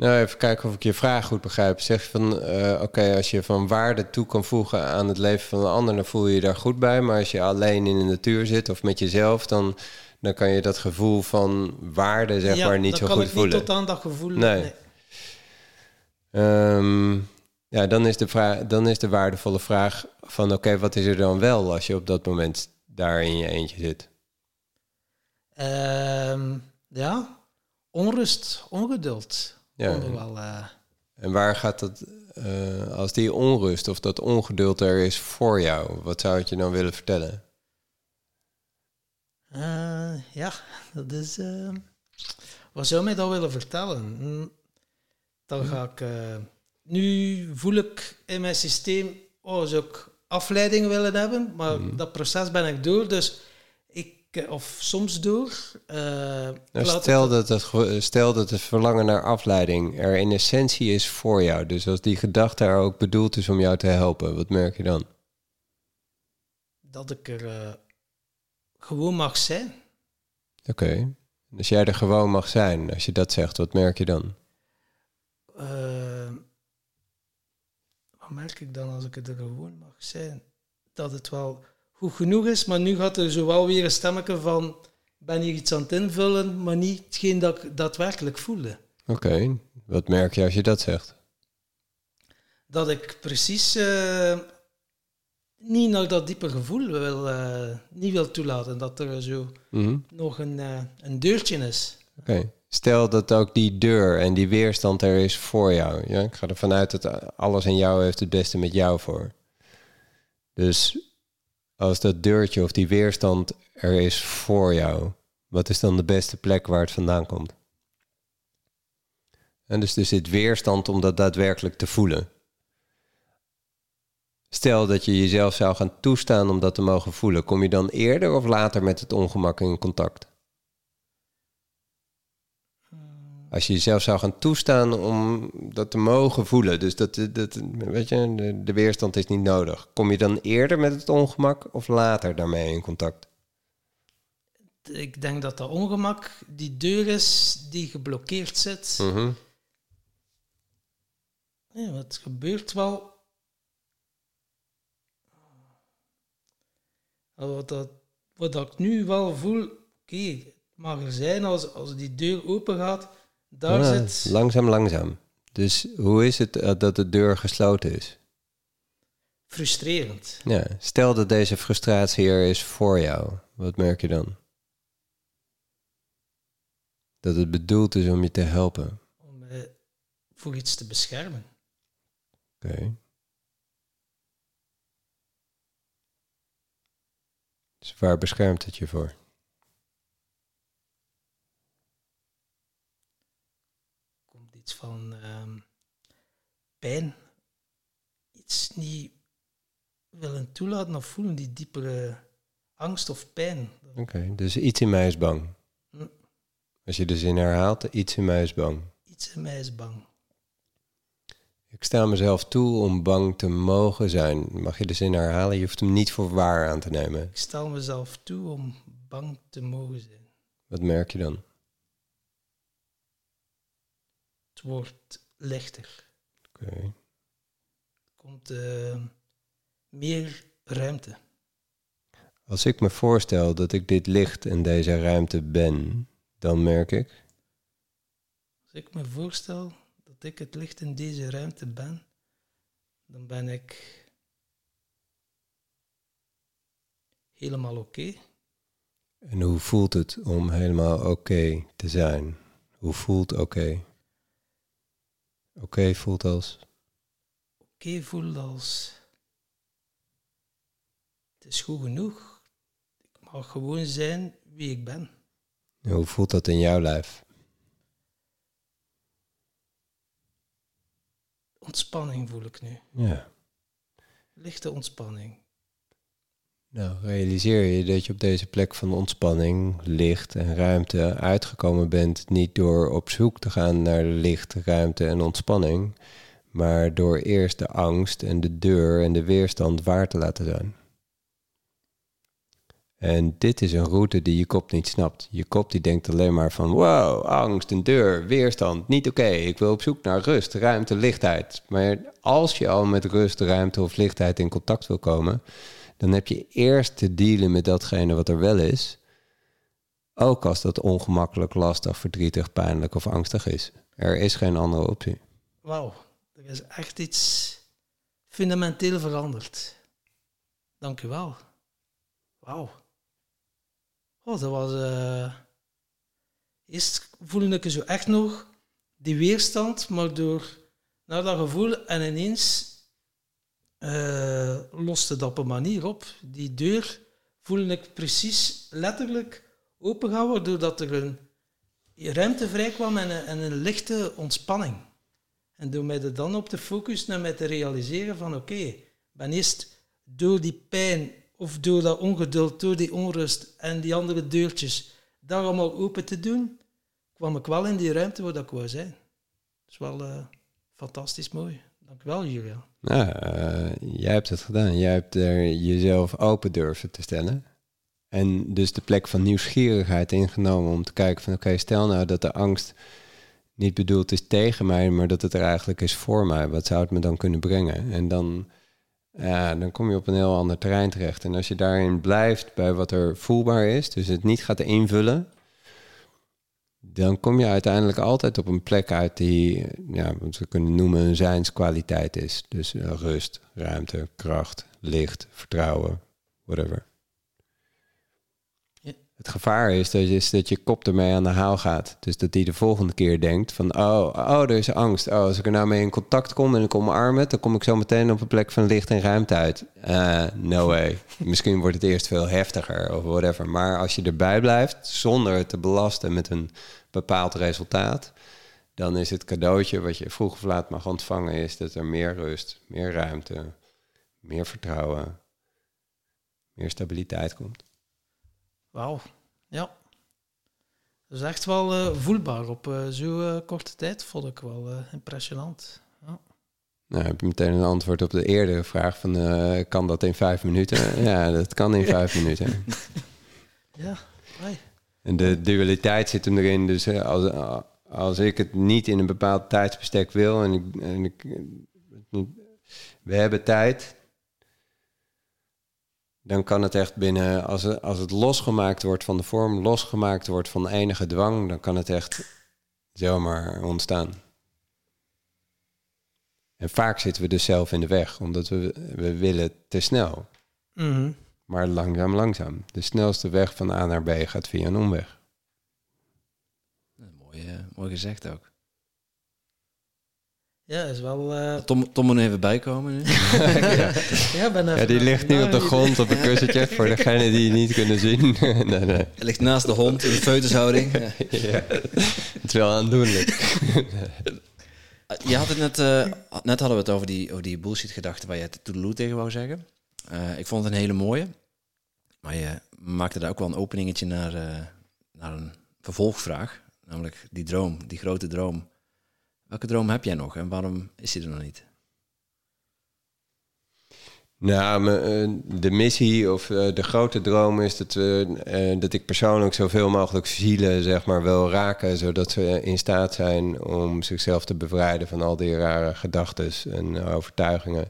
Nou, even kijken of ik je vraag goed begrijp. Zeg je van, eh, oké, als je van waarde toe kan voegen aan het leven van een ander, dan voel je je daar goed bij. Maar als je alleen in de natuur zit of met jezelf, dan, dan kan je dat gevoel van waarde, zeg maar, niet zo kan goed ik voelen. niet tot aan dat gevoel... Nee. Ehm, ja, dan is, de vraag, dan is de waardevolle vraag van, oké, wat is er dan wel als je op dat moment daar in je eentje zit? Ehm, ja, onrust, ongeduld. Ja, wel, eh, En waar gaat dat, eh, als die onrust of dat ongeduld er is voor jou, wat zou het je dan willen vertellen? eh, ja, dat is... wat zou mij dat willen vertellen? Hm, Dan ga ik... nu voel ik in mijn systeem... Oh, zou ik afleiding willen hebben? Maar Mhm. dat proces ben ik door, dus... Of soms door. eh, Nou, stel, dat het, stel dat het verlangen naar afleiding er in essentie is voor jou. Dus als die gedachte er ook bedoeld is om jou te helpen, wat merk je dan? dat ik er eh, gewoon mag zijn. Oké. Als jij er gewoon mag zijn, als je dat zegt, wat merk je dan? Eh, wat merk ik dan als ik er gewoon mag zijn? Dat het wel goed genoeg is, maar nu gaat er zo wel weer een stemmetje van ben hier iets aan het invullen, maar niet hetgeen dat ik daadwerkelijk voelde. Oké. Wat merk je als je dat zegt? Dat ik precies eh, niet naar dat diepe gevoel wil, eh, niet wil toelaten. Dat er zo Mhm. nog een, eh, een deurtje is. Oké. Stel dat ook die deur en die weerstand er is voor jou. Ja? Ik ga ervan uit dat alles in jou heeft het beste met jou voor. Dus als dat deurtje of die weerstand er is voor jou, wat is dan de beste plek waar het vandaan komt? En dus er zit weerstand om dat daadwerkelijk te voelen. Stel dat je jezelf zou gaan toestaan om dat te mogen voelen, kom je dan eerder of later met het ongemak in contact? Als je jezelf zou gaan toestaan om dat te mogen voelen, dus dat, dat weet je, de, de weerstand is niet nodig. Kom je dan eerder met het ongemak of later daarmee in contact? Ik denk dat dat ongemak die deur is die geblokkeerd zit. Mhm. Ja, het gebeurt wel. Wat, dat, wat dat ik nu wel voel, oké, het mag er zijn als, als die deur open gaat. Daar zit Langzaam, langzaam. Dus hoe is het eh, dat de deur gesloten is? frustrerend. Ja, stel dat deze frustratie er is voor jou. Wat merk je dan? Dat het bedoeld is om je te helpen. Om mij voor iets te beschermen. Oké. Dus waar beschermt het je voor? komt iets van ehm, pijn. Iets niet willen toelaten of voelen, die diepere angst of pijn. Oké, dus iets in mij is bang. Hm. Als je de zin herhaalt, iets in mij is bang. Iets in mij is bang. Ik sta mezelf toe om bang te mogen zijn. Mag je de zin herhalen? Je hoeft hem niet voor waar aan te nemen. Ik stel mezelf toe om bang te mogen zijn. Wat merk je dan? Het wordt lichter. Er komt eh, meer ruimte. Als ik me voorstel dat ik dit licht en deze ruimte ben, dan merk ik. Als ik me voorstel dat ik het licht in deze ruimte ben, dan ben ik helemaal oké. En hoe voelt het om helemaal oké te zijn? Hoe voelt oké? Oké voelt als. Oké okay, voelt als. Het is goed genoeg. Ik mag gewoon zijn wie ik ben. Hoe voelt dat in jouw lijf? Ontspanning voel ik nu. Ja. Lichte ontspanning. Nou, realiseer je dat je op deze plek van ontspanning, licht en ruimte uitgekomen bent, niet door op zoek te gaan naar licht, ruimte en ontspanning, maar door eerst de angst en de deur en de weerstand waar te laten zijn. En dit is een route die je kop niet snapt. Je kop die denkt alleen maar van wow, angst, een deur, weerstand, niet oké. Ik wil op zoek naar rust, ruimte, lichtheid. Maar als je al met rust, ruimte of lichtheid in contact wil komen, dan heb je eerst te dealen met datgene wat er wel is. Ook als dat ongemakkelijk, lastig, verdrietig, pijnlijk of angstig is. Er is geen andere optie. Wauw, er is echt iets fundamenteel veranderd. Dank u wel. Wauw. Oh, dat was... eh, Eerst voelde ik zo echt nog die weerstand, maar door naar dat gevoel en ineens eh, loste dat op een manier op. Die deur voelde ik precies letterlijk opengaan, waardoor dat er een ruimte vrij kwam en een, en een lichte ontspanning. En door mij er dan op te focussen en mij te realiseren van oké, ik ben eerst door die pijn of door dat ongeduld, door die onrust en die andere deurtjes daar allemaal open te doen, kwam ik wel in die ruimte waar dat ik wou zijn. Dat is wel eh, fantastisch mooi. Dank wel, Julia. Nou, eh, jij hebt het gedaan. Jij hebt er jezelf open durven te stellen. En dus de plek van nieuwsgierigheid ingenomen om te kijken van oké, stel nou dat de angst niet bedoeld is tegen mij, maar dat het er eigenlijk is voor mij. Wat zou het me dan kunnen brengen? En dan, ja, dan kom je op een heel ander terrein terecht. En als je daarin blijft bij wat er voelbaar is, dus het niet gaat invullen, dan kom je uiteindelijk altijd op een plek uit die, ja, wat we kunnen noemen een zijnskwaliteit is. Dus eh, rust, ruimte, kracht, licht, vertrouwen, whatever. Het gevaar is dat, je, is dat je kop ermee aan de haal gaat. Dus dat die de volgende keer denkt van, oh, oh, er is angst. Oh, als ik er nou mee in contact kom en ik omarm het, dan kom ik zo meteen op een plek van licht en ruimte uit. Eh, no way. Misschien wordt het eerst veel heftiger of whatever. Maar als je erbij blijft, zonder het te belasten met een bepaald resultaat, dan is het cadeautje wat je vroeg of laat mag ontvangen, is dat er meer rust, meer ruimte, meer vertrouwen, meer stabiliteit komt. Wauw, ja. Dat is echt wel eh, voelbaar op eh, zo'n eh, korte tijd, vond ik wel eh, impressionant. Ja. Nou, heb je meteen een antwoord op de eerdere vraag van, eh, kan dat in vijf minuten? ja, dat kan in vijf minuten. Ja. En de dualiteit zit hem erin. Dus eh, als, als ik het niet in een bepaald tijdsbestek wil en, ik, en ik, we hebben tijd, dan kan het echt binnen, als het, als het losgemaakt wordt van de vorm, losgemaakt wordt van enige dwang, dan kan het echt zomaar ontstaan. En vaak zitten we dus zelf in de weg, omdat we, we willen te snel. Mhm. Maar langzaam, langzaam. De snelste weg van A naar B gaat via een omweg. Mooi, eh, mooi gezegd ook. Ja, is wel... eh, Tom, Tom moet even bijkomen nu. ja. ja, ben ja, die ligt nu op de grond op een kussentje voor degenen die het niet kunnen zien. nee, nee. Hij ligt naast de hond in de feutushouding. Ja. Het is wel aandoenlijk. Je had het net, eh, net hadden we het over die, over die bullshit gedachten waar je het toedeloe tegen wou zeggen. Eh, ik vond het een hele mooie. Maar je maakte daar ook wel een openingetje naar, eh, naar een vervolgvraag. Namelijk die droom, die grote droom. Welke droom heb jij nog en waarom is die er nog niet? Nou, eh, de missie of eh, de grote droom is dat, we, eh, dat ik persoonlijk zoveel mogelijk zielen zeg maar, wil raken, zodat ze in staat zijn om zichzelf te bevrijden van al die rare gedachten en overtuigingen.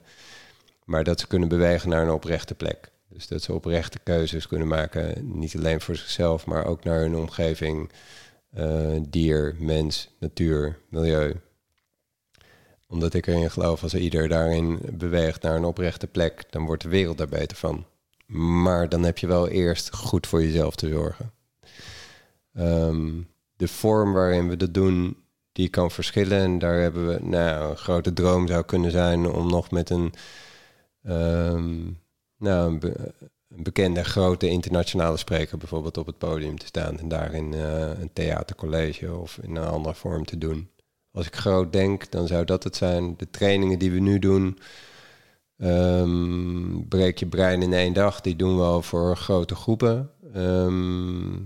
Maar dat ze kunnen bewegen naar een oprechte plek. Dus dat ze oprechte keuzes kunnen maken, niet alleen voor zichzelf, maar ook naar hun omgeving, dier, mens, natuur, milieu omdat ik erin geloof, als ieder daarin beweegt naar een oprechte plek, dan wordt de wereld daar beter van. Maar dan heb je wel eerst goed voor jezelf te zorgen. Ehm, de vorm waarin we dat doen, die kan verschillen. En daar hebben we, nou, een grote droom zou kunnen zijn om nog met een, ehm, nou, een, be- een bekende grote internationale spreker bijvoorbeeld op het podium te staan. En daarin eh, een theatercollege of in een andere vorm te doen. Als ik groot denk, dan zou dat het zijn. De trainingen die we nu doen, ehm, breek je brein in één dag, die doen we al voor grote groepen. Ehm,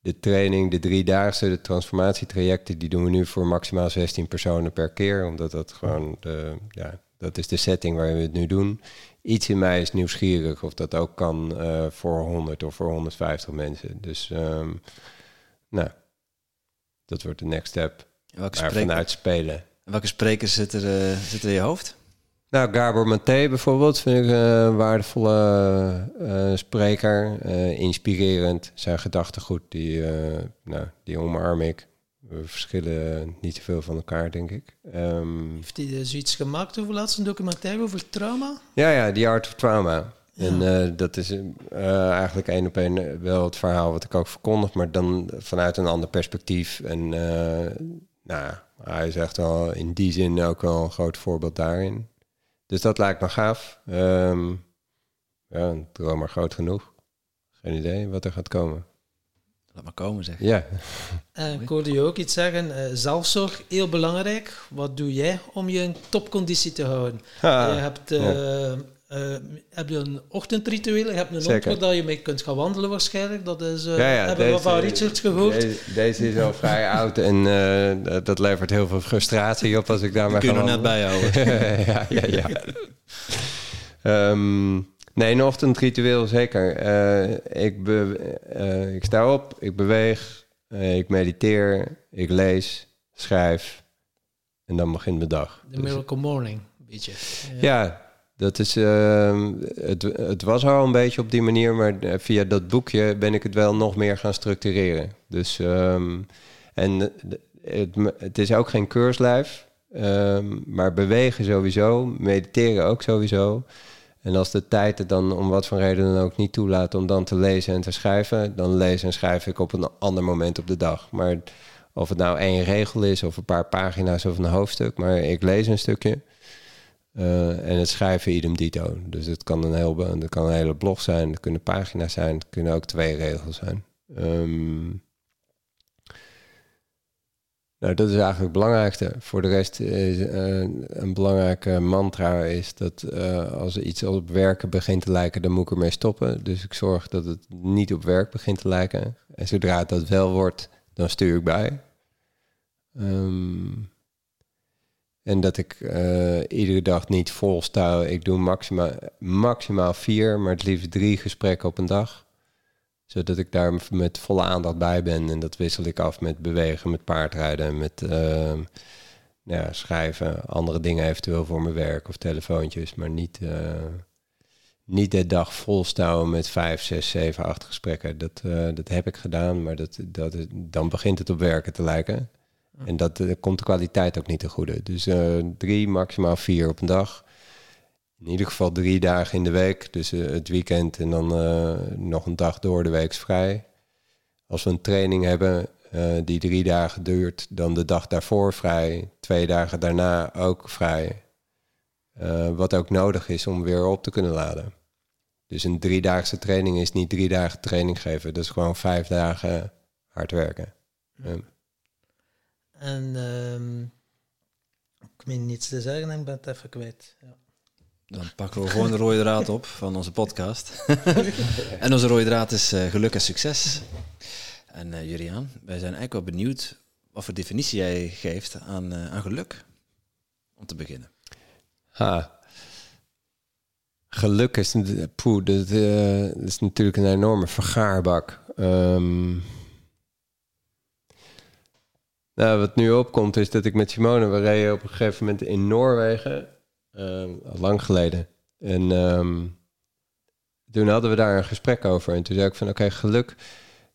de training, de driedaagse, de transformatietrajecten, die doen we nu voor maximaal 16 personen per keer. Omdat dat gewoon de, ja, dat is de setting waar we het nu doen. Iets in mij is nieuwsgierig of dat ook kan uh, voor 100 of voor 150 mensen. Dus um, nou, dat wordt de next step. Welke vanuit spelen. welke sprekers zitten er, uh, zitten in je hoofd? Nou, Gabor Maté bijvoorbeeld vind ik een waardevolle uh, spreker. Uh, inspirerend. Zijn gedachtegoed, die, uh, nou, die omarm ik. We verschillen niet zoveel van elkaar, denk ik. Um, Heeft hij zoiets gemaakt over laatst een documentaire over trauma? Ja, ja, The Art of Trauma. Ja. En dat is eigenlijk één op één wel het verhaal wat ik ook verkondig, maar dan vanuit een ander perspectief. En nou, hij is echt wel in die zin ook wel een groot voorbeeld daarin. Dus dat lijkt me gaaf. Um, ja, een droom maar groot genoeg. Geen idee wat er gaat komen. Laat maar komen, zeg. Ja. En ik hoorde je ook iets zeggen. Uh, zelfzorg, heel belangrijk. Wat doe jij om je in topconditie te houden? Ha, je hebt, uh, ja. Uh, heb je een ochtendritueel? Je hebt een ochtend dat je mee kunt gaan wandelen waarschijnlijk. Dat is, ja, ja, hebben deze, we van Richard gehoord. Deze, deze is al vrij oud en dat levert heel veel frustratie op als ik daar maar ga net bijhouden. ja, ja, ja. um, nee, een ochtendritueel zeker. Uh, ik, be, uh, ik sta op, ik beweeg, uh, ik mediteer, ik lees, schrijf en dan begint mijn dag. De miracle dus, morning, een beetje. Ja dat is, ehm, het, het was al een beetje op die manier, maar via dat boekje ben ik het wel nog meer gaan structureren. Dus, um, en het, het is ook geen keurslijf, um, maar bewegen sowieso, mediteren ook sowieso. En als de tijd het dan om wat voor reden dan ook niet toelaat om dan te lezen en te schrijven, dan lees en schrijf ik op een ander moment op de dag. Maar of het nou één regel is of een paar pagina's of een hoofdstuk, maar ik lees een stukje. Uh, en het schrijven idem dito. Dus het kan een, heel, het kan een hele blog zijn, het kunnen pagina's zijn, het kunnen ook twee regels zijn. Um, nou, dat is eigenlijk het belangrijkste. Voor de rest is uh, een belangrijke mantra is dat uh, als iets op werken begint te lijken, dan moet ik ermee stoppen. Dus ik zorg dat het niet op werk begint te lijken. En zodra het dat wel wordt, dan stuur ik bij. Um, en dat ik uh, iedere dag niet vol. Ik doe maximaal, maximaal vier, maar het liefst drie gesprekken op een dag zodat ik daar met volle aandacht bij ben. En dat wissel ik af met bewegen, met paardrijden, met uh, nou ja, schrijven, andere dingen eventueel voor mijn werk of telefoontjes. Maar niet, uh, niet de dag volstouwen met vijf, zes, zeven, acht gesprekken. Dat, dat heb ik gedaan, maar dat, dat, dan begint het op werken te lijken. En dat komt de kwaliteit ook niet te goede. Dus drie, maximaal vier op een dag in ieder geval drie dagen in de week. Dus uh, het weekend en dan nog een dag door de week vrij. Als we een training hebben die drie dagen duurt, dan de dag daarvoor vrij. Twee dagen daarna ook vrij. wat ook nodig is om weer op te kunnen laden. Dus een driedaagse training is niet drie dagen training geven. Dat is gewoon vijf dagen hard werken. En um, ik meen niets te zeggen en ik ben het even kwijt. Ja. Dan pakken we gewoon de rode draad op van onze podcast. en onze rode draad is uh, geluk en succes. En uh, Juriaan, wij zijn eigenlijk wel benieuwd wat voor definitie jij geeft aan, uh, aan geluk. Om te beginnen. Ha. Geluk is, poeh, dat, is natuurlijk een enorme vergaarbak. Um, nou, wat nu opkomt is dat ik met Simone, we reden op een gegeven moment in Noorwegen uh, lang geleden. En um, toen hadden we daar een gesprek over. En toen zei ik van oké, geluk.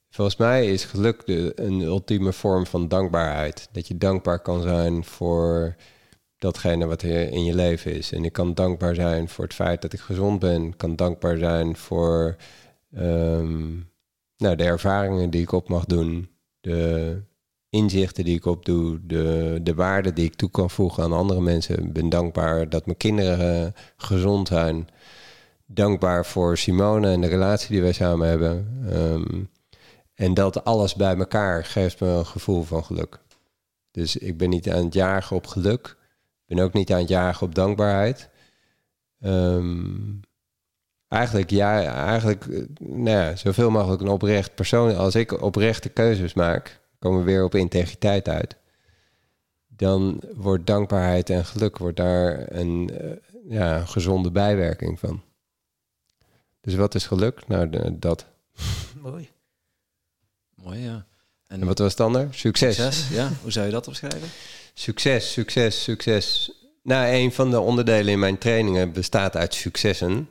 Volgens mij is geluk de, een ultieme vorm van dankbaarheid. Dat je dankbaar kan zijn voor datgene wat er in je leven is. En ik kan dankbaar zijn voor het feit dat ik gezond ben. Ik kan dankbaar zijn voor um, nou, de ervaringen die ik op mag doen. De inzichten die ik opdoe, de, de waarde die ik toe kan voegen aan andere mensen. Ik ben dankbaar dat mijn kinderen uh, gezond zijn. Dankbaar voor Simone en de relatie die wij samen hebben. Um, en dat alles bij elkaar geeft me een gevoel van geluk. Dus ik ben niet aan het jagen op geluk. Ik ben ook niet aan het jagen op dankbaarheid. Ehm, eigenlijk, ja, eigenlijk eh, nou ja, zoveel mogelijk een oprecht persoon. Als ik oprechte keuzes maak, komen we weer op integriteit uit. Dan wordt dankbaarheid en geluk wordt daar een eh, ja, gezonde bijwerking van. Dus wat is geluk? Nou, de- dat. Mooi. Mooi, ja. En wat was het ander? Succes. Succes, ja. Hoe zou je dat omschrijven? Succes, succes, succes. Nou, een van de onderdelen in mijn trainingen bestaat uit successen.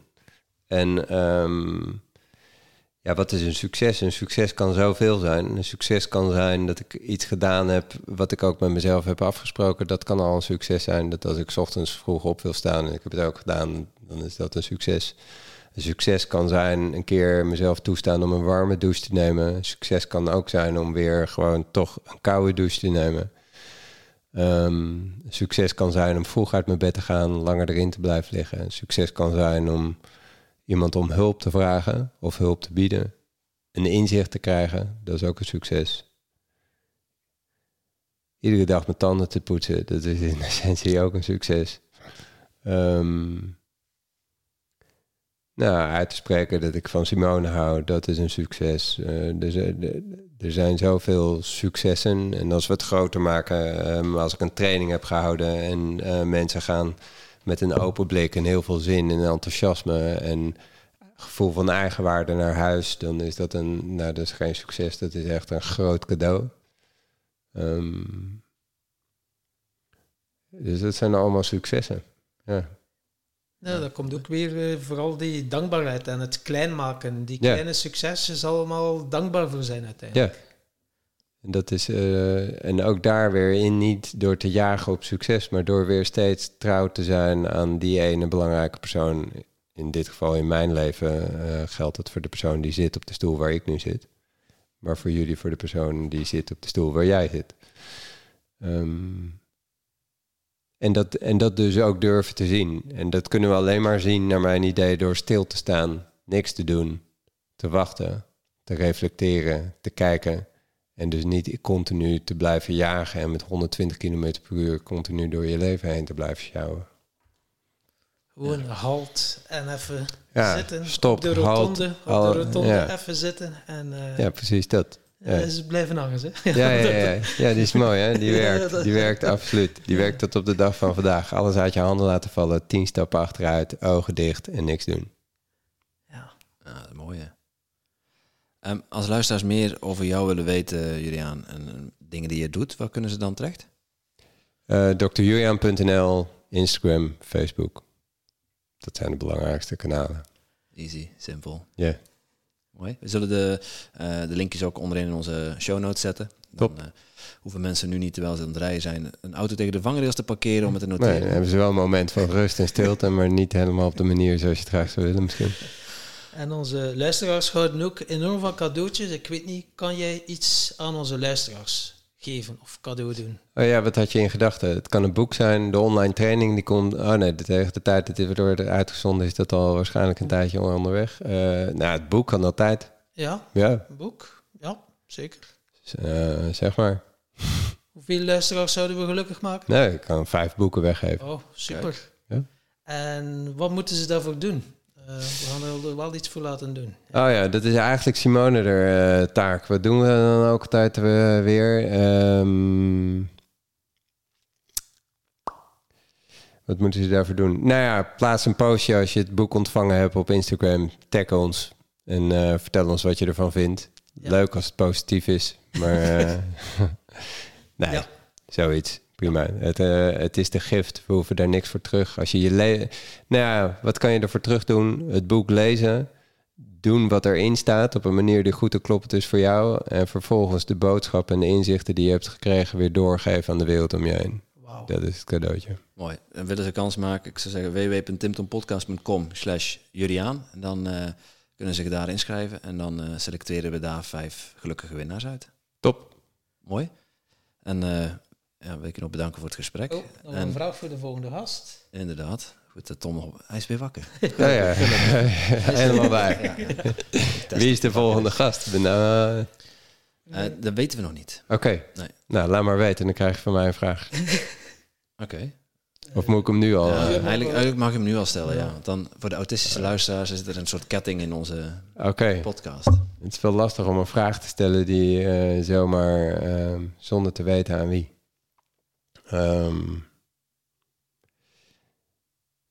En ehm, ja, wat is een succes? Een succes kan zoveel zijn. Een succes kan zijn dat ik iets gedaan heb wat ik ook met mezelf heb afgesproken. Dat kan al een succes zijn. Dat als ik ochtends vroeg op wil staan en ik heb het ook gedaan, dan is dat een succes. Een succes kan zijn een keer mezelf toestaan om een warme douche te nemen. Een succes kan ook zijn om weer gewoon toch een koude douche te nemen. Ehm, succes kan zijn om vroeg uit mijn bed te gaan, langer erin te blijven liggen. Succes kan zijn om iemand om hulp te vragen of hulp te bieden. Een inzicht te krijgen, dat is ook een succes. Iedere dag mijn tanden te poetsen, dat is in essentie ook een succes. Ehm, nou, uit te spreken dat ik van Simone hou, dat is een succes. Eh, er, zijn- er zijn zoveel successen. En als we het groter maken, ehm, als ik een training heb gehouden en eh, mensen gaan met een open blik en heel veel zin en enthousiasme en gevoel van eigenwaarde naar huis, dan is dat een, nou, dat is geen succes. Dat is echt een groot cadeau. Ehm, dus dat zijn allemaal successen. Ja. Nou, dat komt ook weer eh, vooral die dankbaarheid en het klein maken. Die Ja. kleine successen allemaal dankbaar voor zijn uiteindelijk. Ja. En, dat is, eh, en ook daar weer in niet door te jagen op succes, maar door weer steeds trouw te zijn aan die ene belangrijke persoon. In dit geval in mijn leven eh, geldt het voor de persoon die zit op de stoel waar ik nu zit. Maar voor jullie voor de persoon die zit op de stoel waar jij zit. Ehm, en, dat, en dat dus ook durven te zien. En dat kunnen we alleen maar zien, naar mijn idee, door stil te staan, niks te doen, te wachten, te reflecteren, te kijken. En dus niet continu te blijven jagen en met 120 km per uur continu door je leven heen te blijven sjouwen. Gewoon halt en even Ja, zitten. stop, op de halt, rotonde, op halt, de rotonde ja. even zitten. En eh Ja, precies dat. ja. ja. ze blijven hangen, hè? Ja, ja, ja, ja, die is mooi, hè? Die Ja, werkt, dat- die werkt absoluut. Die werkt tot op de dag van vandaag. Alles uit je handen laten vallen, tien stappen achteruit, ogen dicht en niks doen. Ja. Ja, dat is mooi, hè. Ehm, als luisteraars meer over jou willen weten, Juliaan, en dingen die je doet, waar kunnen ze dan terecht? Eh drjulian.nl, Instagram, Facebook. Dat zijn de belangrijkste kanalen. Easy, simpel. Ja. Mooi. We zullen de, eh, de linkjes ook onderin in onze show notes zetten. Dan Top. eh, hoeven mensen nu niet, terwijl ze aan het rijden zijn, een auto tegen de vangrails te parkeren om het te Nee, noteren. dan hebben ze wel een moment van rust en stilte, maar niet helemaal op de manier zoals je het graag zou willen misschien. En onze luisteraars houden ook enorm van cadeautjes. Ik weet niet, kan jij iets aan onze luisteraars geven of cadeau doen? Oh ja, wat had je in gedachten? Het kan een boek zijn, de online training die komt... Oh nee, de- tegen de tijd dat dit wordt uitgezonden is dat al waarschijnlijk een tijdje onderweg. Eh, nou, het boek kan altijd. Ja, Ja, een boek? Ja, zeker. z- eh, zeg maar. Hoeveel luisteraars zouden we gelukkig maken? Nee, ik kan vijf boeken weggeven. Oh, super. Ja. En wat moeten ze daarvoor doen? Eh, we gaan er wel iets voor laten doen. Oh ja, dat is eigenlijk Simone er eh, taak. Wat doen we dan ook altijd eh, weer? Ehm, wat moeten ze daarvoor doen? Nou ja, plaats een postje als je het boek ontvangen hebt op Instagram. Tag ons en vertel ons wat je ervan vindt. Ja. Leuk als het positief is, maar nee, Ja. zoiets. Prima. Het, eh, het is de gift. We hoeven daar niks voor terug. Als je je le nou ja, wat kan je ervoor terug doen? Het boek lezen doen wat erin staat op een manier die goed te kloppend is voor jou. En vervolgens de boodschap en de inzichten die je hebt gekregen weer doorgeven aan de wereld om je heen. Wauw. Dat is het cadeautje. Mooi. En willen ze kans maken? Ik zou zeggen www.timtonpodcast.com slash Juliaan. En dan eh, kunnen ze zich daar inschrijven. En dan eh, selecteren we daar vijf gelukkige winnaars uit. Top. Mooi. En eh ja, wil ik je nog bedanken voor het gesprek. Oh, nog en een vraag voor de volgende gast. inderdaad. Goed, dat Tom, nog- hij is weer wakker. Ja, ja. Helemaal waar. Wie is de volgende gast? Ben, nou, eh, Eh, dat weten we nog niet. Oké. Nee. Nou, laat maar weten. Dan krijg je van mij een vraag. Oké. Of moet ik hem nu al... Ja, eh, eigenlijk, eigenlijk mag ik hem nu al stellen, ja. Want dan voor de autistische luisteraars is er een soort ketting in onze Oké. podcast. Het is wel lastig om een vraag te stellen die eh, zomaar ehm, zonder te weten aan wie. Ehm,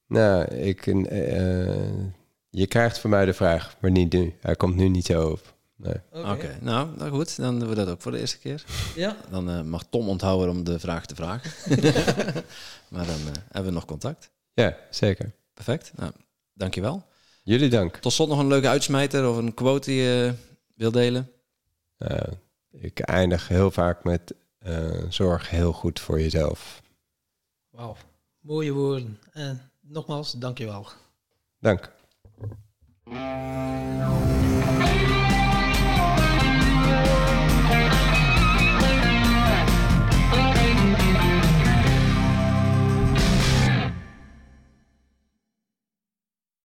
nou, ik, eh, je krijgt van mij de vraag, maar niet nu. Hij komt nu niet zo op. Nee. Oké, nou, nou goed, dan doen we dat ook voor de eerste keer. Ja, Dan eh, mag Tom onthouden om de vraag te vragen. maar dan eh, hebben we nog contact. Ja, zeker. Perfect. Nou, dankjewel. Jullie dank. Tot slot nog een leuke uitsmijter of een quote die je wil delen. Eh, ik eindig heel vaak met eh, zorg heel goed voor jezelf. wauw. Mooie woorden. En nogmaals, dankjewel. Dank.